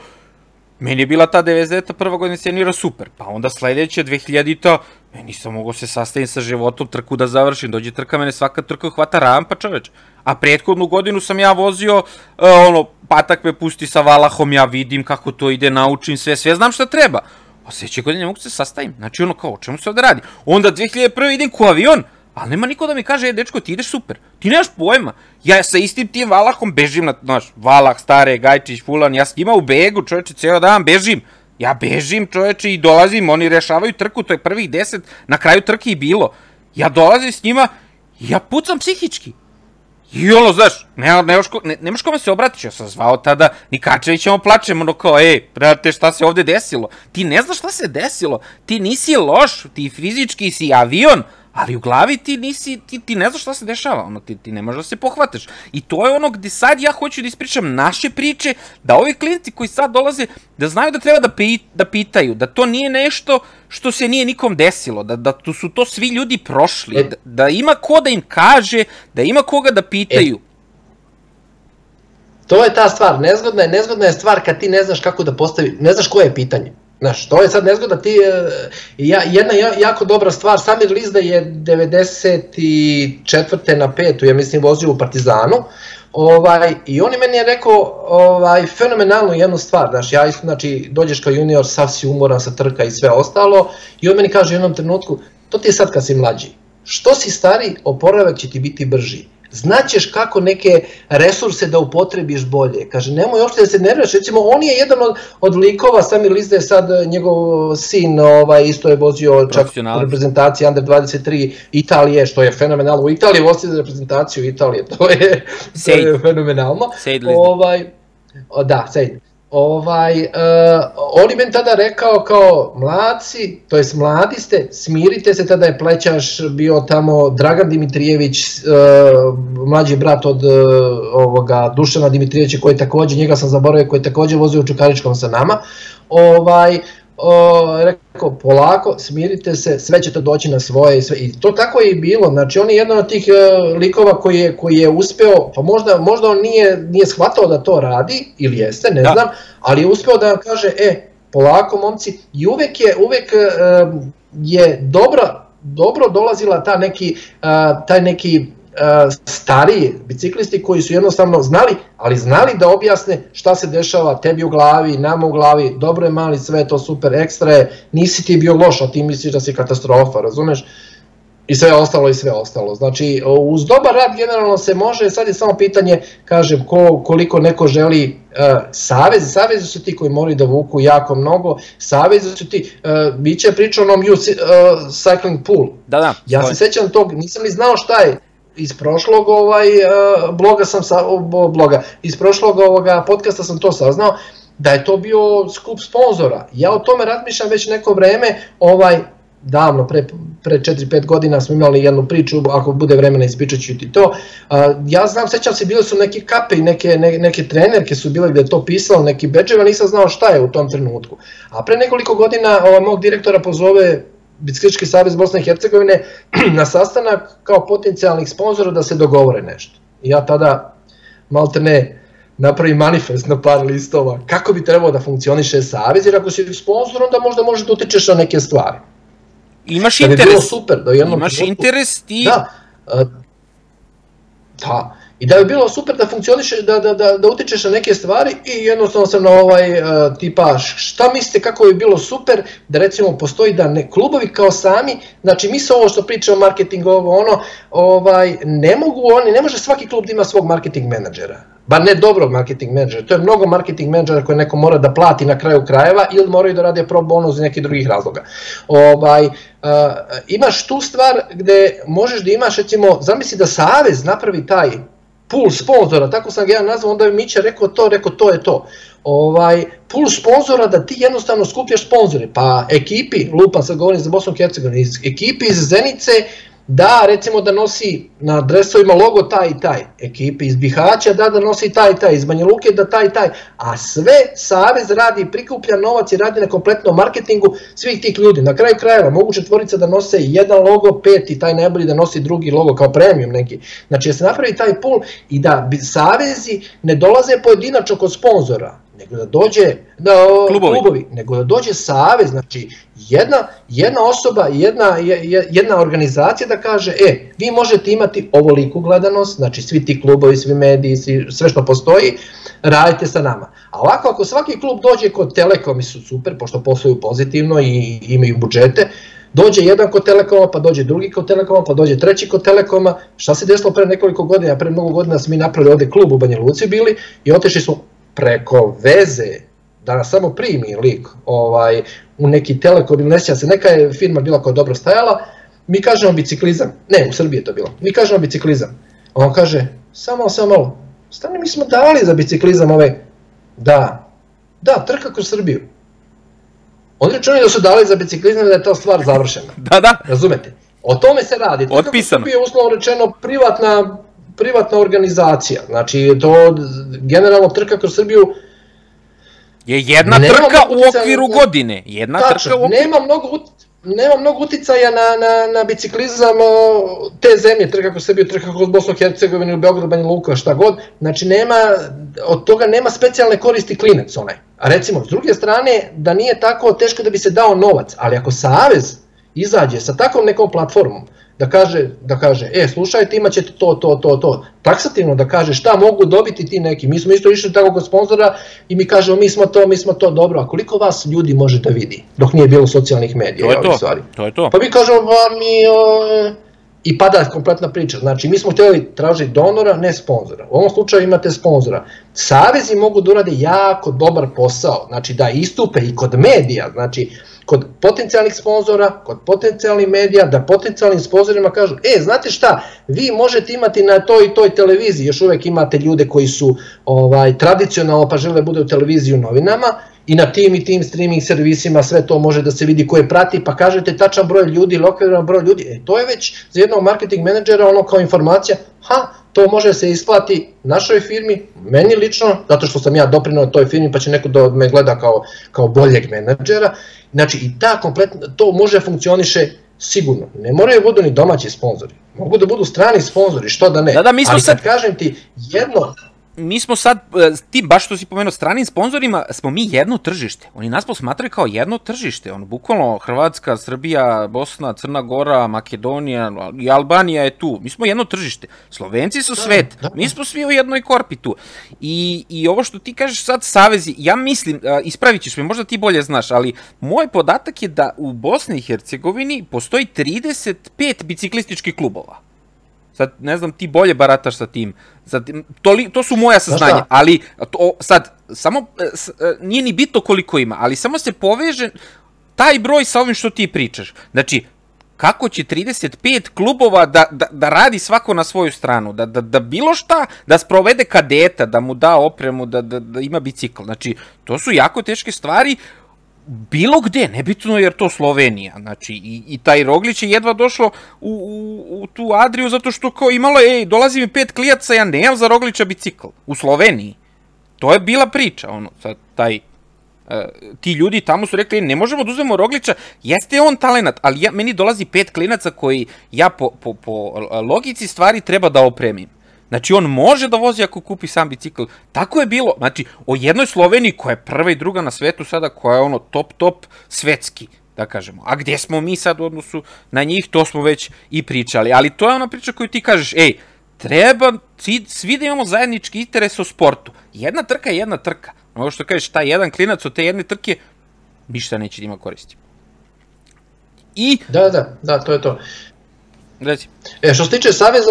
Meni je bila ta 99. prva godina senira super, pa onda sledeća 2000-ta, ja nisam mogao se sastaviti sa životom, trku da završim, dođe trka, mene svaka trka hvata rampa čoveč. A prethodnu godinu sam ja vozio, uh, ono, patak me pusti sa Valahom, ja vidim kako to ide, naučim sve, sve znam šta treba. A sledeće godine ne mogu se sastavim. Znači ono kao, o čemu se ovde radi? Onda 2001. idem ku avion, ali nema niko da mi kaže, e, dečko, ti ideš super. Ti nemaš pojma. Ja sa istim tim Valahom bežim na, znaš, Valah, Stare, Gajčić, Fulan, ja s njima u begu, čoveče, ceo dan bežim. Ja bežim, čoveče, i dolazim, oni rešavaju trku, to je prvih deset, na kraju trke i bilo. Ja dolazim s njima, ja pucam psihički. I ono, znaš, ne, ko, ne, nemaš kome se obratiš, ja sam zvao tada Nikačević, on plačem, ono kao, ej, brate, šta se ovde desilo? Ti ne znaš šta se desilo, ti nisi loš, ti fizički si avion, ali u glavi ti nisi, ti, ti ne znaš šta se dešava, ono, ti, ti ne možeš da se pohvataš. I to je ono gde sad ja hoću da ispričam naše priče, da ovi klinci koji sad dolaze, da znaju da treba da, pi, da pitaju, da to nije nešto što se nije nikom desilo, da, da tu su to svi ljudi prošli, E. da, da ima ko da im kaže, da ima koga da pitaju. To je ta stvar, nezgodna je, nezgodna je stvar kad ti ne znaš kako da postavi, ne znaš koje je pitanje. Znaš, to je sad nezgodno, ti, e, ja, jedna ja- jako dobra stvar, Samir Lizda je 94. na 5. ja mislim vozio u Partizanu, ovaj, i on je meni je rekao ovaj, fenomenalnu jednu stvar, znaš, ja isto, znači, dođeš kao junior, sav si umoran sa trka i sve ostalo, i on meni kaže u jednom trenutku, to ti je sad kad si mlađi, što si stari, oporavak će ti biti brži. Znaćeš kako neke resurse da upotrebiš bolje. Kaže, nemoj uopšte da se nerviraš. Recimo, on je jedan od, od likova, Samir Lizda je sad eh, njegov sin, ovaj, isto je vozio čak reprezentaciji Under 23 Italije, što je fenomenalno. U Italiji vozi za reprezentaciju Italije, to je, to je fenomenalno. Sejd Lizda. Ovaj, da, Sejd. Ovaj, uh, on je meni tada rekao kao mladci, to jest mladi ste, smirite se, tada je plećaš bio tamo Dragan Dimitrijević, uh, mlađi brat od uh, ovoga Dušana Dimitrijevića koji takođe, njega sam zaboravio, koji takođe vozio u Čukaričkom sa nama, ovaj, o, rekao polako, smirite se, sve će to doći na svoje i sve. I to tako je i bilo. Znači on je jedan od tih uh, likova koji je, koji je uspeo, pa možda, možda on nije, nije shvatao da to radi, ili jeste, ne Da. znam, ali je uspeo da vam kaže, e, polako momci, i uvek je, uvek uh, je dobra, dobro dolazila ta neki, uh, taj neki stariji biciklisti koji su jednostavno znali, ali znali da objasne šta se dešava tebi u glavi, nama u glavi, dobro je mali sve to super, ekstra je, nisi ti bio loš, a ti misliš da si katastrofa, razumeš? I sve ostalo i sve ostalo. Znači, uz dobar rad generalno se može, sad je samo pitanje, kažem, ko, koliko neko želi uh, savez, savezi su ti koji moraju da vuku jako mnogo, savezi su ti, uh, biće priča o onom youth uh, cycling pool, Da, da. Ja se sećam tog, nisam ni znao šta je iz prošlog ovaj uh, bloga sam sa bloga, iz prošlog ovoga podcasta sam to saznao da je to bio skup sponzora. Ja o tome razmišljam već neko vreme, ovaj davno, pre, pre 4-5 godina smo imali jednu priču, ako bude vremena ispričat ću ti to. Uh, ja znam, sećam se, bile su neke kape i neke, ne, neke trenerke su bile gde je to pisalo, neki bedževa, nisam znao šta je u tom trenutku. A pre nekoliko godina ovaj, mog direktora pozove Biciklički savez Bosne i Hercegovine na sastanak kao potencijalnih sponzora da se dogovore nešto. I ja tada malte ne napravim manifest na par listova kako bi trebao da funkcioniše savez, jer ako si sponsor onda možda možeš da utičeš na neke stvari. Imaš Da bi bilo interes. super da Imaš trenutku- interes ti... Da, a, da. I da bi bilo super da funkcioniše, da, da, da, da utičeš na neke stvari i jednostavno sam na ovaj a, tipa šta mislite kako bi bilo super da recimo postoji da ne, klubovi kao sami, znači mi se ovo što pričamo marketing ovo ono, ovaj, ne mogu oni, ne može svaki klub da ima svog marketing menadžera. Bar ne dobrog marketing menadžera, to je mnogo marketing menadžera koje neko mora da plati na kraju krajeva ili moraju da rade pro bono iz nekih drugih razloga. Ovaj, uh, imaš tu stvar gde možeš da imaš recimo, zamisli da Savez napravi taj pool sponzora, tako sam ga ja nazvao, onda je Mića rekao to, rekao to je to. Ovaj, pool sponzora da ti jednostavno skupljaš sponzore, pa ekipi, lupa sad govorim za Bosnu i Hercegovinu, iz ekipi iz Zenice, da recimo da nosi na dresovima logo taj i taj, ekipe iz Bihaća da da nosi taj i taj, iz Banja Luke da taj i taj, a sve Savez radi, prikuplja novac i radi na kompletnom marketingu svih tih ljudi. Na kraju krajeva mogu četvorica da nose jedan logo, pet i taj najbolji da nosi drugi logo kao premium neki. Znači da se napravi taj pool i da Savezi ne dolaze pojedinačno kod sponzora, nego da dođe da, Klubovi. klubovi, nego da dođe savez, znači jedna, jedna osoba, jedna, je- jedna organizacija da kaže, e, vi možete imati ovoliku gledanost, znači svi ti klubovi, svi mediji, svi, sve što postoji, radite sa nama. A ovako, ako svaki klub dođe kod Telekom, su super, pošto posluju pozitivno i imaju budžete, dođe jedan kod Telekoma, pa dođe drugi kod Telekoma, pa dođe treći kod Telekoma. Šta se desilo pre nekoliko godina? Pre mnogo godina smo mi napravili ovde klub u Banja Luci bili i otišli smo preko veze da nas samo primi lik ovaj, u neki Telekom ili se, neka je firma bila koja dobro stajala, mi kažemo biciklizam, ne, u Srbiji je to bilo, mi kažemo biciklizam, a on kaže, samo, samo malo, stani mi smo dali za biciklizam ove, da, da, trka kroz Srbiju. Oni računaju da su dali za biciklizam da je ta stvar završena. Da, da, Razumete? O tome se radi. Trka kroz Otpisano. Srbiju je uslovno rečeno privatna, privatna organizacija. Znači, to generalno trka kroz Srbiju je jedna Nema trka u okviru godine. Jedna trka Tačno, u okviru... nema mnogo, ut- nema mnogo uticaja na, na, na biciklizam te zemlje, trka kroz Srbiju, trka kroz Bosnu i Hercegovinu, Beograd, Banja Luka, šta god. Znači, nema, od toga nema specijalne koristi klinac onaj. A recimo, s druge strane, da nije tako teško da bi se dao novac, ali ako Savez izađe sa takvom nekom platformom, da kaže, da kaže, e, slušajte, imat ćete to, to, to, to, taksativno da kaže šta mogu dobiti ti neki. Mi smo isto išli tako kod sponzora i mi kažemo, mi smo to, mi smo to, dobro, a koliko vas ljudi može da vidi, dok nije bilo socijalnih medija To je to, stvari. to je to. Pa mi kažemo, pa mi, o, i pada kompletna priča. Znači, mi smo htjeli tražiti donora, ne sponzora. U ovom slučaju imate sponzora. Savezi mogu da urade jako dobar posao, znači da istupe i kod medija, znači kod potencijalnih sponzora, kod potencijalnih medija, da potencijalnim sponzorima kažu, e, znate šta, vi možete imati na toj i toj televiziji, još uvek imate ljude koji su ovaj tradicionalno pa žele da bude u televiziji u novinama, i na tim i tim streaming servisima sve to može da se vidi ko je prati, pa kažete tačan broj ljudi ili okviran broj ljudi, e, to je već za jednog marketing menadžera ono kao informacija, ha, to može se isplati našoj firmi, meni lično, zato što sam ja doprinao toj firmi pa će neko da me gleda kao, kao boljeg menadžera, znači i ta kompletno, to može funkcioniše sigurno, ne moraju budu ni domaći sponzori, mogu da budu strani sponzori, što da ne, Da, da, mi smo ali sad- kažem ti jedno, mi smo sad, e, ti baš što si pomenuo, stranim sponzorima, smo mi jedno tržište. Oni nas posmatraju kao jedno tržište. Ono, bukvalno, Hrvatska, Srbija, Bosna, Crna Gora, Makedonija i Albanija je tu. Mi smo jedno tržište. Slovenci su svet. da. Mi smo svi u jednoj korpi tu. I, I ovo što ti kažeš sad, savezi, ja mislim, a, ispravit ćeš me, možda ti bolje znaš, ali moj podatak je da u Bosni i Hercegovini postoji 35 biciklističkih klubova. Sad, ne znam, ti bolje barataš sa tim. Sad, to, li, to su moja saznanja, ali to, sad, samo, e, s- e, nije ni bitno koliko ima, ali samo se poveže taj broj sa ovim što ti pričaš. Znači, kako će 35 klubova da, da, da radi svako na svoju stranu, da, da, da bilo šta, da sprovede kadeta, da mu da opremu, da, da, da ima bicikl. Znači, to su jako teške stvari, bilo gde, nebitno jer to Slovenija, znači i, i taj Roglić je jedva došlo u, u, u tu Adriju zato što kao imalo, ej, dolazi mi pet klijaca, ja nemam za Roglića bicikl, u Sloveniji. To je bila priča, ono, sad, taj, e, ti ljudi tamo su rekli, ne možemo da uzmemo Roglića, jeste on talenat, ali ja, meni dolazi pet klinaca koji ja po, po, po logici stvari treba da opremim. Znači, on može da vozi ako kupi sam bicikl. Tako je bilo. Znači, o jednoj Sloveniji koja je prva i druga na svetu sada, koja je ono top, top svetski, da kažemo. A gdje smo mi sad u odnosu na njih, to smo već i pričali. Ali to je ona priča koju ti kažeš, ej, treba svi, svi da imamo zajednički interes o sportu. Jedna trka je jedna trka. Ovo što kažeš, taj jedan klinac od te jedne trke, ništa neće da ima koristi. I, da, da, da, to je to. Reci, E, što se tiče Saveza,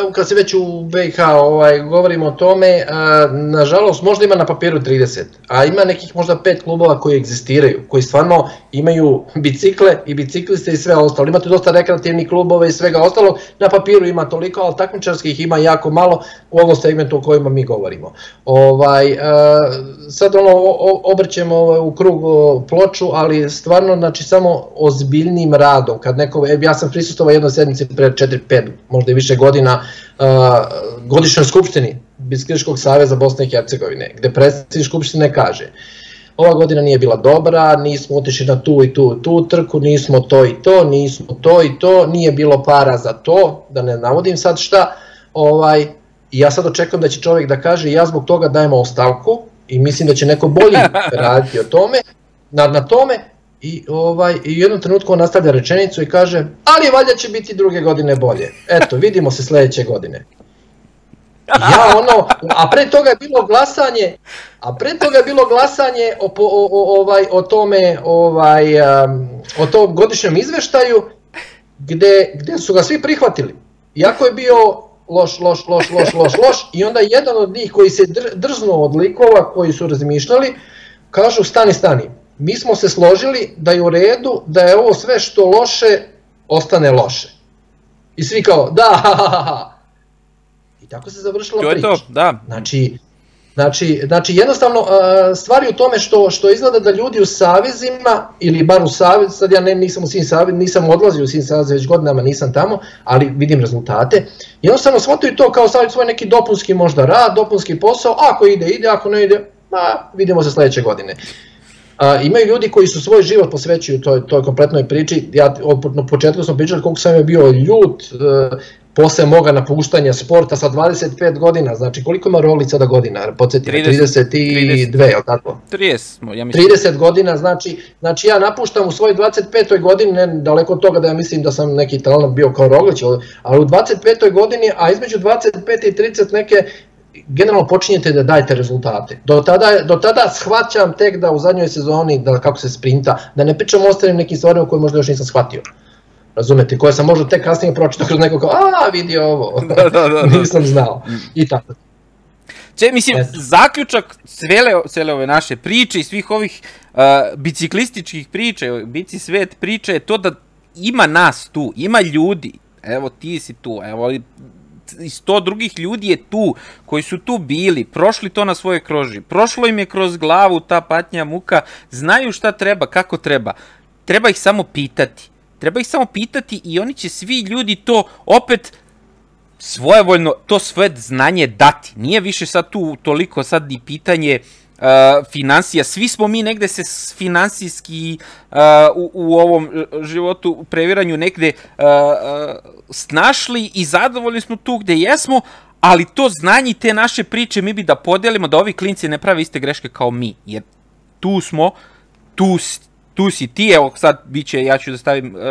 evo kad se već u BiH ovaj, govorimo o tome, a, nažalost možda ima na papiru 30, a ima nekih možda pet klubova koji egzistiraju, koji stvarno imaju bicikle i bicikliste i sve ostalo. Imate dosta rekreativnih klubova i svega ostalog, na papiru ima toliko, ali takmičarskih ima jako malo u ovom segmentu o kojima mi govorimo. Ovaj, a, sad ono, o- obrćemo ovaj, u krug o, ploču, ali stvarno znači samo ozbiljnim radom, kad neko, e, ja sam prisustovao jednoj pre 4-5, možda i više godina, a, godišnjoj skupštini Bicikliškog saveza Bosne i Hercegovine, gde predsednik skupštine kaže ova godina nije bila dobra, nismo otišli na tu i tu, tu trku, nismo to i to, nismo to i to, nije bilo para za to, da ne navodim sad šta, ovaj, i ja sad očekujem da će čovjek da kaže ja zbog toga dajem ostavku, i mislim da će neko bolji raditi o tome, na, na tome i ovaj i u jednom trenutku on nastavlja rečenicu i kaže ali valjda će biti druge godine bolje. Eto, vidimo se sledeće godine. Ja ono, a pre toga je bilo glasanje, a pre toga je bilo glasanje o, o, o, ovaj, o tome, ovaj, um, o tom godišnjem izveštaju, gde, gde su ga svi prihvatili. Iako je bio loš, loš, loš, loš, loš, loš, i onda jedan od njih koji se drznuo od likova koji su razmišljali, kažu stani, stani, mi smo se složili da je u redu, da je ovo sve što loše, ostane loše. I svi kao, da, ha, ha, ha. I tako se završila to priča. To, da. Znači, Znači, znači jednostavno stvari u tome što što izgleda da ljudi u savezima ili bar u savez, sad ja ne, nisam u svim savez, nisam odlazio u svim savez već godinama, nisam tamo, ali vidim rezultate. Jednostavno shvataju to kao staviti svoj neki dopunski možda rad, dopunski posao, ako ide, ide, ako ne ide, ma, vidimo se sledeće godine. A, imaju ljudi koji su svoj život posvećuju toj, toj kompletnoj priči, ja od, na početku smo pričali koliko sam je bio ljut, e, posle moga napuštanja sporta sa 25 godina, znači koliko ima Roglić sada godina, podsjeti, 30, 32, je li tako? 30, ja mislim. 30 godina, znači, znači ja napuštam u svojoj 25. godini, ne daleko od toga da ja mislim da sam neki talent bio kao Roglić, ali u 25. godini, a između 25 i 30 neke generalno počinjete da dajete rezultate. Do tada, do tada shvaćam tek da u zadnjoj sezoni, da kako se sprinta, da ne pričam o ostalim nekim stvarima koje možda još nisam shvatio. Razumete, koje sam možda tek kasnije pročitao kroz neko kao, a vidi ovo, da, da, da, da. nisam znao. I tako. Če, mislim, yes. zaključak cele, cele ove naše priče i svih ovih uh, biciklističkih priča, bici svet priče je to da ima nas tu, ima ljudi, evo ti si tu, evo i sto drugih ljudi je tu, koji su tu bili, prošli to na svoje kroži, prošlo im je kroz glavu ta patnja, muka, znaju šta treba, kako treba, treba ih samo pitati. Treba ih samo pitati i oni će svi ljudi to opet svojevoljno to sve znanje dati. Nije više sad tu toliko sad ni pitanje uh, financija. Svi smo mi negde se finansijski uh, u, u ovom životu, u previranju negde uh, uh, snašli i zadovoljni smo tu gde jesmo, ali to znanje i te naše priče mi bi da podelimo da ovi klinci ne prave iste greške kao mi. Jer tu smo, tu tu si ti, evo sad bit će, ja ću da stavim uh,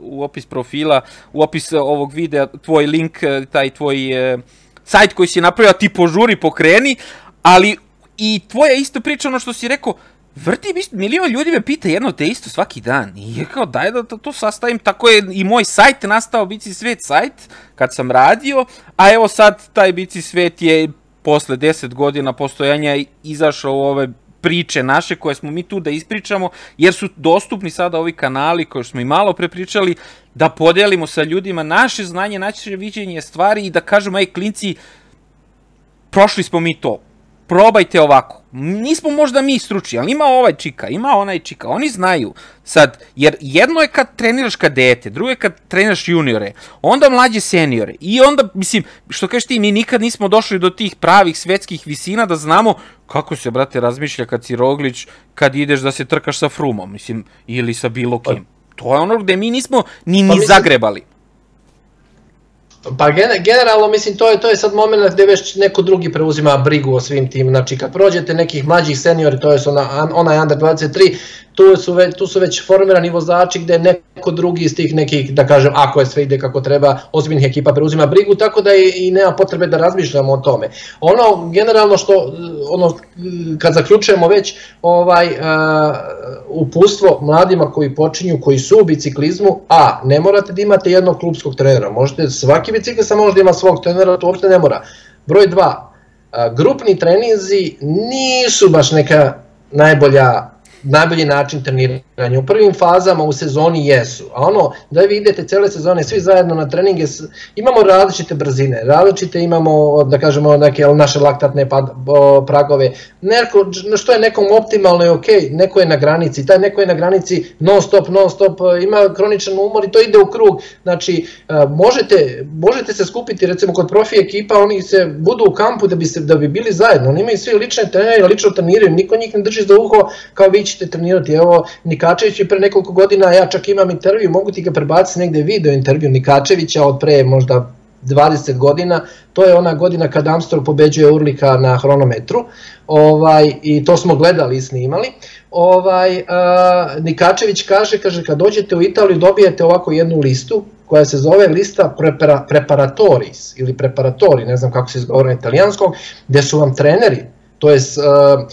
u opis profila, u opis ovog videa, tvoj link, uh, taj tvoj uh, sajt koji si napravio, ti požuri, pokreni, ali i tvoja isto priča, ono što si rekao, vrti mi, milion ljudi me pita jedno te isto svaki dan. I je kao, daj da to, to sastavim, tako je i moj sajt nastao, Bici svet sajt, kad sam radio, a evo sad taj Bici svet je posle 10 godina postojanja izašao u ove priče naše koje smo mi tu da ispričamo, jer su dostupni sada ovi kanali koje smo i malo prepričali, da podelimo sa ljudima naše znanje, naše viđenje stvari i da kažemo, ej, klinci, prošli smo mi to, probajte ovako. Nismo možda mi stručni, ali ima ovaj čika, ima onaj čika, oni znaju. Sad, jer jedno je kad treniraš kadete, drugo je kad treniraš juniore, onda mlađe seniore. I onda, mislim, što kažeš ti, mi nikad nismo došli do tih pravih svetskih visina da znamo kako se, brate, razmišlja kad si Roglić, kad ideš da se trkaš sa Frumom, mislim, ili sa bilo kim. To je ono gde mi nismo ni, ni pa, zagrebali. Pa generalno mislim to je to je sad momenat gde već neko drugi preuzima brigu o svim tim. Znači kad prođete nekih mlađih seniori, to je ona onaj under 23, tu su, već, tu su već formirani vozači gde neko drugi iz tih nekih, da kažem, ako je sve ide kako treba, ozbiljnih ekipa preuzima brigu, tako da i, i nema potrebe da razmišljamo o tome. Ono, generalno što, ono, kad zaključujemo već, ovaj, uh, upustvo mladima koji počinju, koji su u biciklizmu, a, ne morate da imate jednog klubskog trenera, možete, svaki biciklista može da ima svog trenera, to uopšte ne mora. Broj 2, grupni treninzi nisu baš neka najbolja najbolji način treniranja. U prvim fazama u sezoni jesu, a ono da vi idete cele sezone svi zajedno na treninge, imamo različite brzine, različite imamo, da kažemo, neke naše laktatne pragove, neko, što je nekom optimalno je ok, neko je na granici, taj neko je na granici non stop, non stop, ima kroničan umor i to ide u krug, znači možete, možete se skupiti recimo kod profi ekipa, oni se budu u kampu da bi, se, da bi bili zajedno, oni imaju svi lične trenere, lično treniraju, niko njih ne drži za uho kao vi ćete trenirati. Evo, Nikačević je pre nekoliko godina, ja čak imam intervju, mogu ti ga prebaciti negde video intervju Nikačevića od pre možda 20 godina, to je ona godina kad Armstrong pobeđuje Urlika na hronometru, ovaj, i to smo gledali i snimali. Ovaj, a, Nikačević kaže, kaže, kad dođete u Italiju dobijete ovako jednu listu, koja se zove lista prepara, preparatoris ili preparatori, ne znam kako se izgovara na italijanskom, gde su vam treneri, to je uh,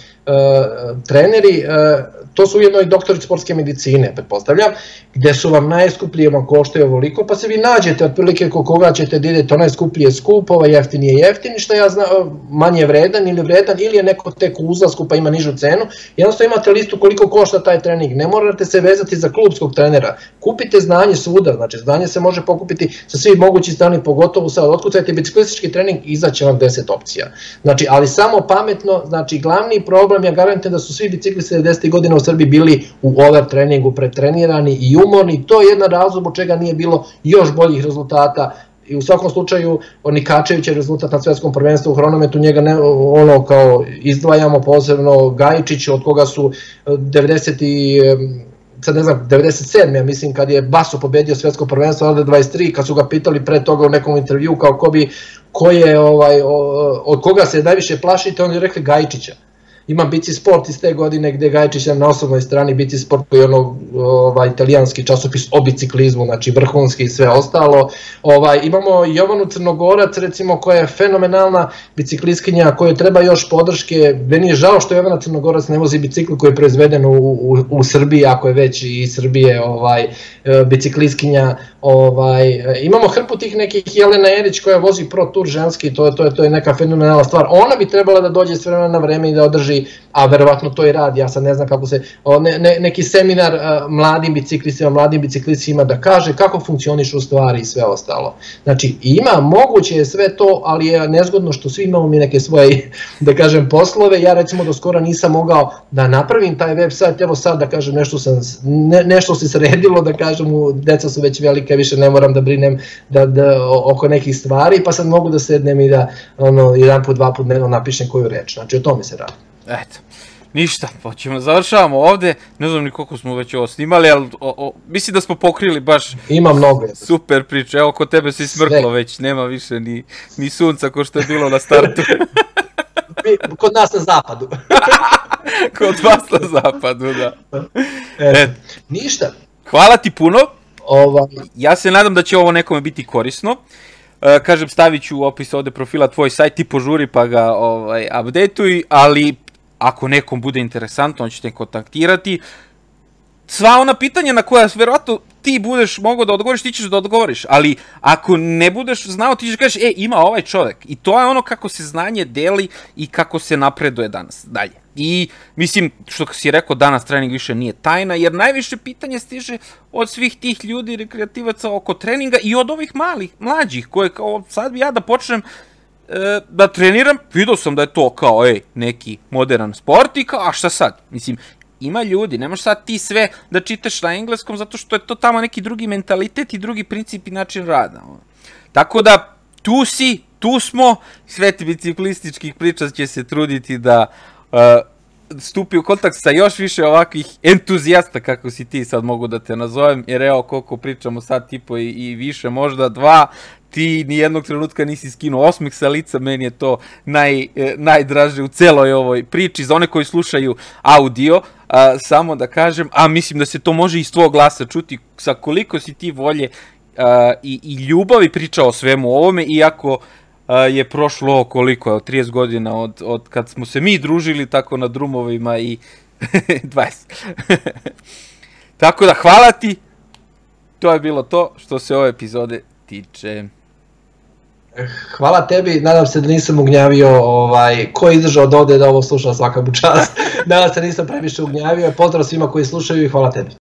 treneri uh, to su ujedno i doktori sportske medicine, pretpostavljam, gde su vam najskuplije, vam koštaju ovoliko, pa se vi nađete otprilike ko koga ćete da idete, onaj skuplji je skup, ovaj jeftin je jeftin, šta ja znam, manje vredan ili vredan, ili je neko tek u uzlasku pa ima nižu cenu, jednostavno imate listu koliko košta taj trening, ne morate se vezati za klubskog trenera, kupite znanje svuda, znači znanje se može pokupiti sa svih mogućih strani, pogotovo sad, otkucajte biciklistički trening, izaće vam 10 opcija. Znači, ali samo pametno, znači glavni problem, ja garantujem da su svi biciklisti 90. godina u Srbiji bili u over treningu pretrenirani i umorni, to je jedan razlog od čega nije bilo još boljih rezultata i u svakom slučaju Nikačević je rezultat na svetskom prvenstvu u hronometu, njega ne, ono kao izdvajamo posebno Gajičić od koga su 90 i sad ne znam, 97. ja mislim kad je Baso pobedio svetsko prvenstvo od 23, kad su ga pitali pre toga u nekom intervju kao ko bi, ko je, ovaj, od koga se najviše plašite, on je rekli Gajičića ima Bici Sport iz te godine gde Gajčić na osobnoj strani Bici Sport koji je ono ovaj, italijanski časopis o biciklizmu, znači vrhunski i sve ostalo. Ovaj, imamo Jovanu Crnogorac recimo koja je fenomenalna biciklistkinja kojoj treba još podrške. Meni je žao što Jovana Crnogorac ne vozi bicikl koji je proizveden u, u, u Srbiji, ako je već i Srbije ovaj, e, biciklistkinja. Ovaj, imamo hrpu tih nekih Jelena Erić koja vozi Pro Tour ženski, to je, to je, to je neka fenomenalna stvar. Ona bi trebala da dođe s vremena na vreme i da održi a verovatno to i radi, ja sad ne znam kako se, ne, ne, neki seminar uh, mladim biciklistima, mladim biciklistima da kaže kako funkcioniš u stvari i sve ostalo. Znači ima, moguće je sve to, ali je nezgodno što svi imamo mi neke svoje, da kažem, poslove, ja recimo do skora nisam mogao da napravim taj web sajt, evo sad da kažem nešto, sam, ne, nešto se sredilo, da kažem, deca su već velike, više ne moram da brinem da, da, oko nekih stvari, pa sad mogu da sednem i da ono, jedan put, dva put dnevno napišem koju reč, znači o tome se radi. Eto, ništa, počemo, završavamo ovde, ne znam ni koliko smo već ovo snimali, ali o, o, mislim da smo pokrili baš Ima mnogo. super priče, evo kod tebe se smrklo Sve. već, nema više ni, ni sunca ko što je bilo na startu. kod nas na zapadu. kod vas na zapadu, da. E, Et. Ništa. Hvala ti puno. Ovaj... Ja se nadam da će ovo nekome biti korisno. Uh, kažem, stavit ću u opis ovde profila tvoj sajt, ti požuri pa ga ovaj, updateuj, ali ako nekom bude interesantno, on će te kontaktirati. Sva ona pitanja na koja verovatno ti budeš mogao da odgovoriš, ti ćeš da odgovoriš, ali ako ne budeš znao, ti ćeš da kažeš, e, ima ovaj čovek. I to je ono kako se znanje deli i kako se napreduje danas, dalje. I, mislim, što si rekao, danas trening više nije tajna, jer najviše pitanje stiže od svih tih ljudi, rekreativaca oko treninga i od ovih malih, mlađih, koje kao sad bi ja da počnem e, da treniram, vidio sam da je to kao, ej, neki modern sport i kao, a šta sad? Mislim, ima ljudi, ne možeš sad ti sve da čitaš na engleskom zato što je to tamo neki drugi mentalitet i drugi princip i način rada. Tako da, tu si, tu smo, sveti biciklističkih priča će se truditi da uh, stupi u kontakt sa još više ovakvih entuzijasta, kako si ti sad mogu da te nazovem, jer evo koliko pričamo sad tipo i, i više, možda dva, ti ni jednog trenutka nisi skinuo osmeh sa lica, meni je to naj, eh, najdraže u celoj ovoj priči. Za one koji slušaju audio, a, samo da kažem, a mislim da se to može iz tvojeg glasa čuti, sa koliko si ti volje a, i, i ljubavi pričao o svemu ovome, iako a, je prošlo koliko je, 30 godina od, od kad smo se mi družili tako na drumovima i 20. tako da hvala ti, to je bilo to što se ove epizode tiče. Hvala tebi, nadam se da nisam ugnjavio ovaj, ko je izdržao da ode da ovo sluša svaka mu čast. nadam se da nisam previše ugnjavio. Pozdrav svima koji slušaju i hvala tebi.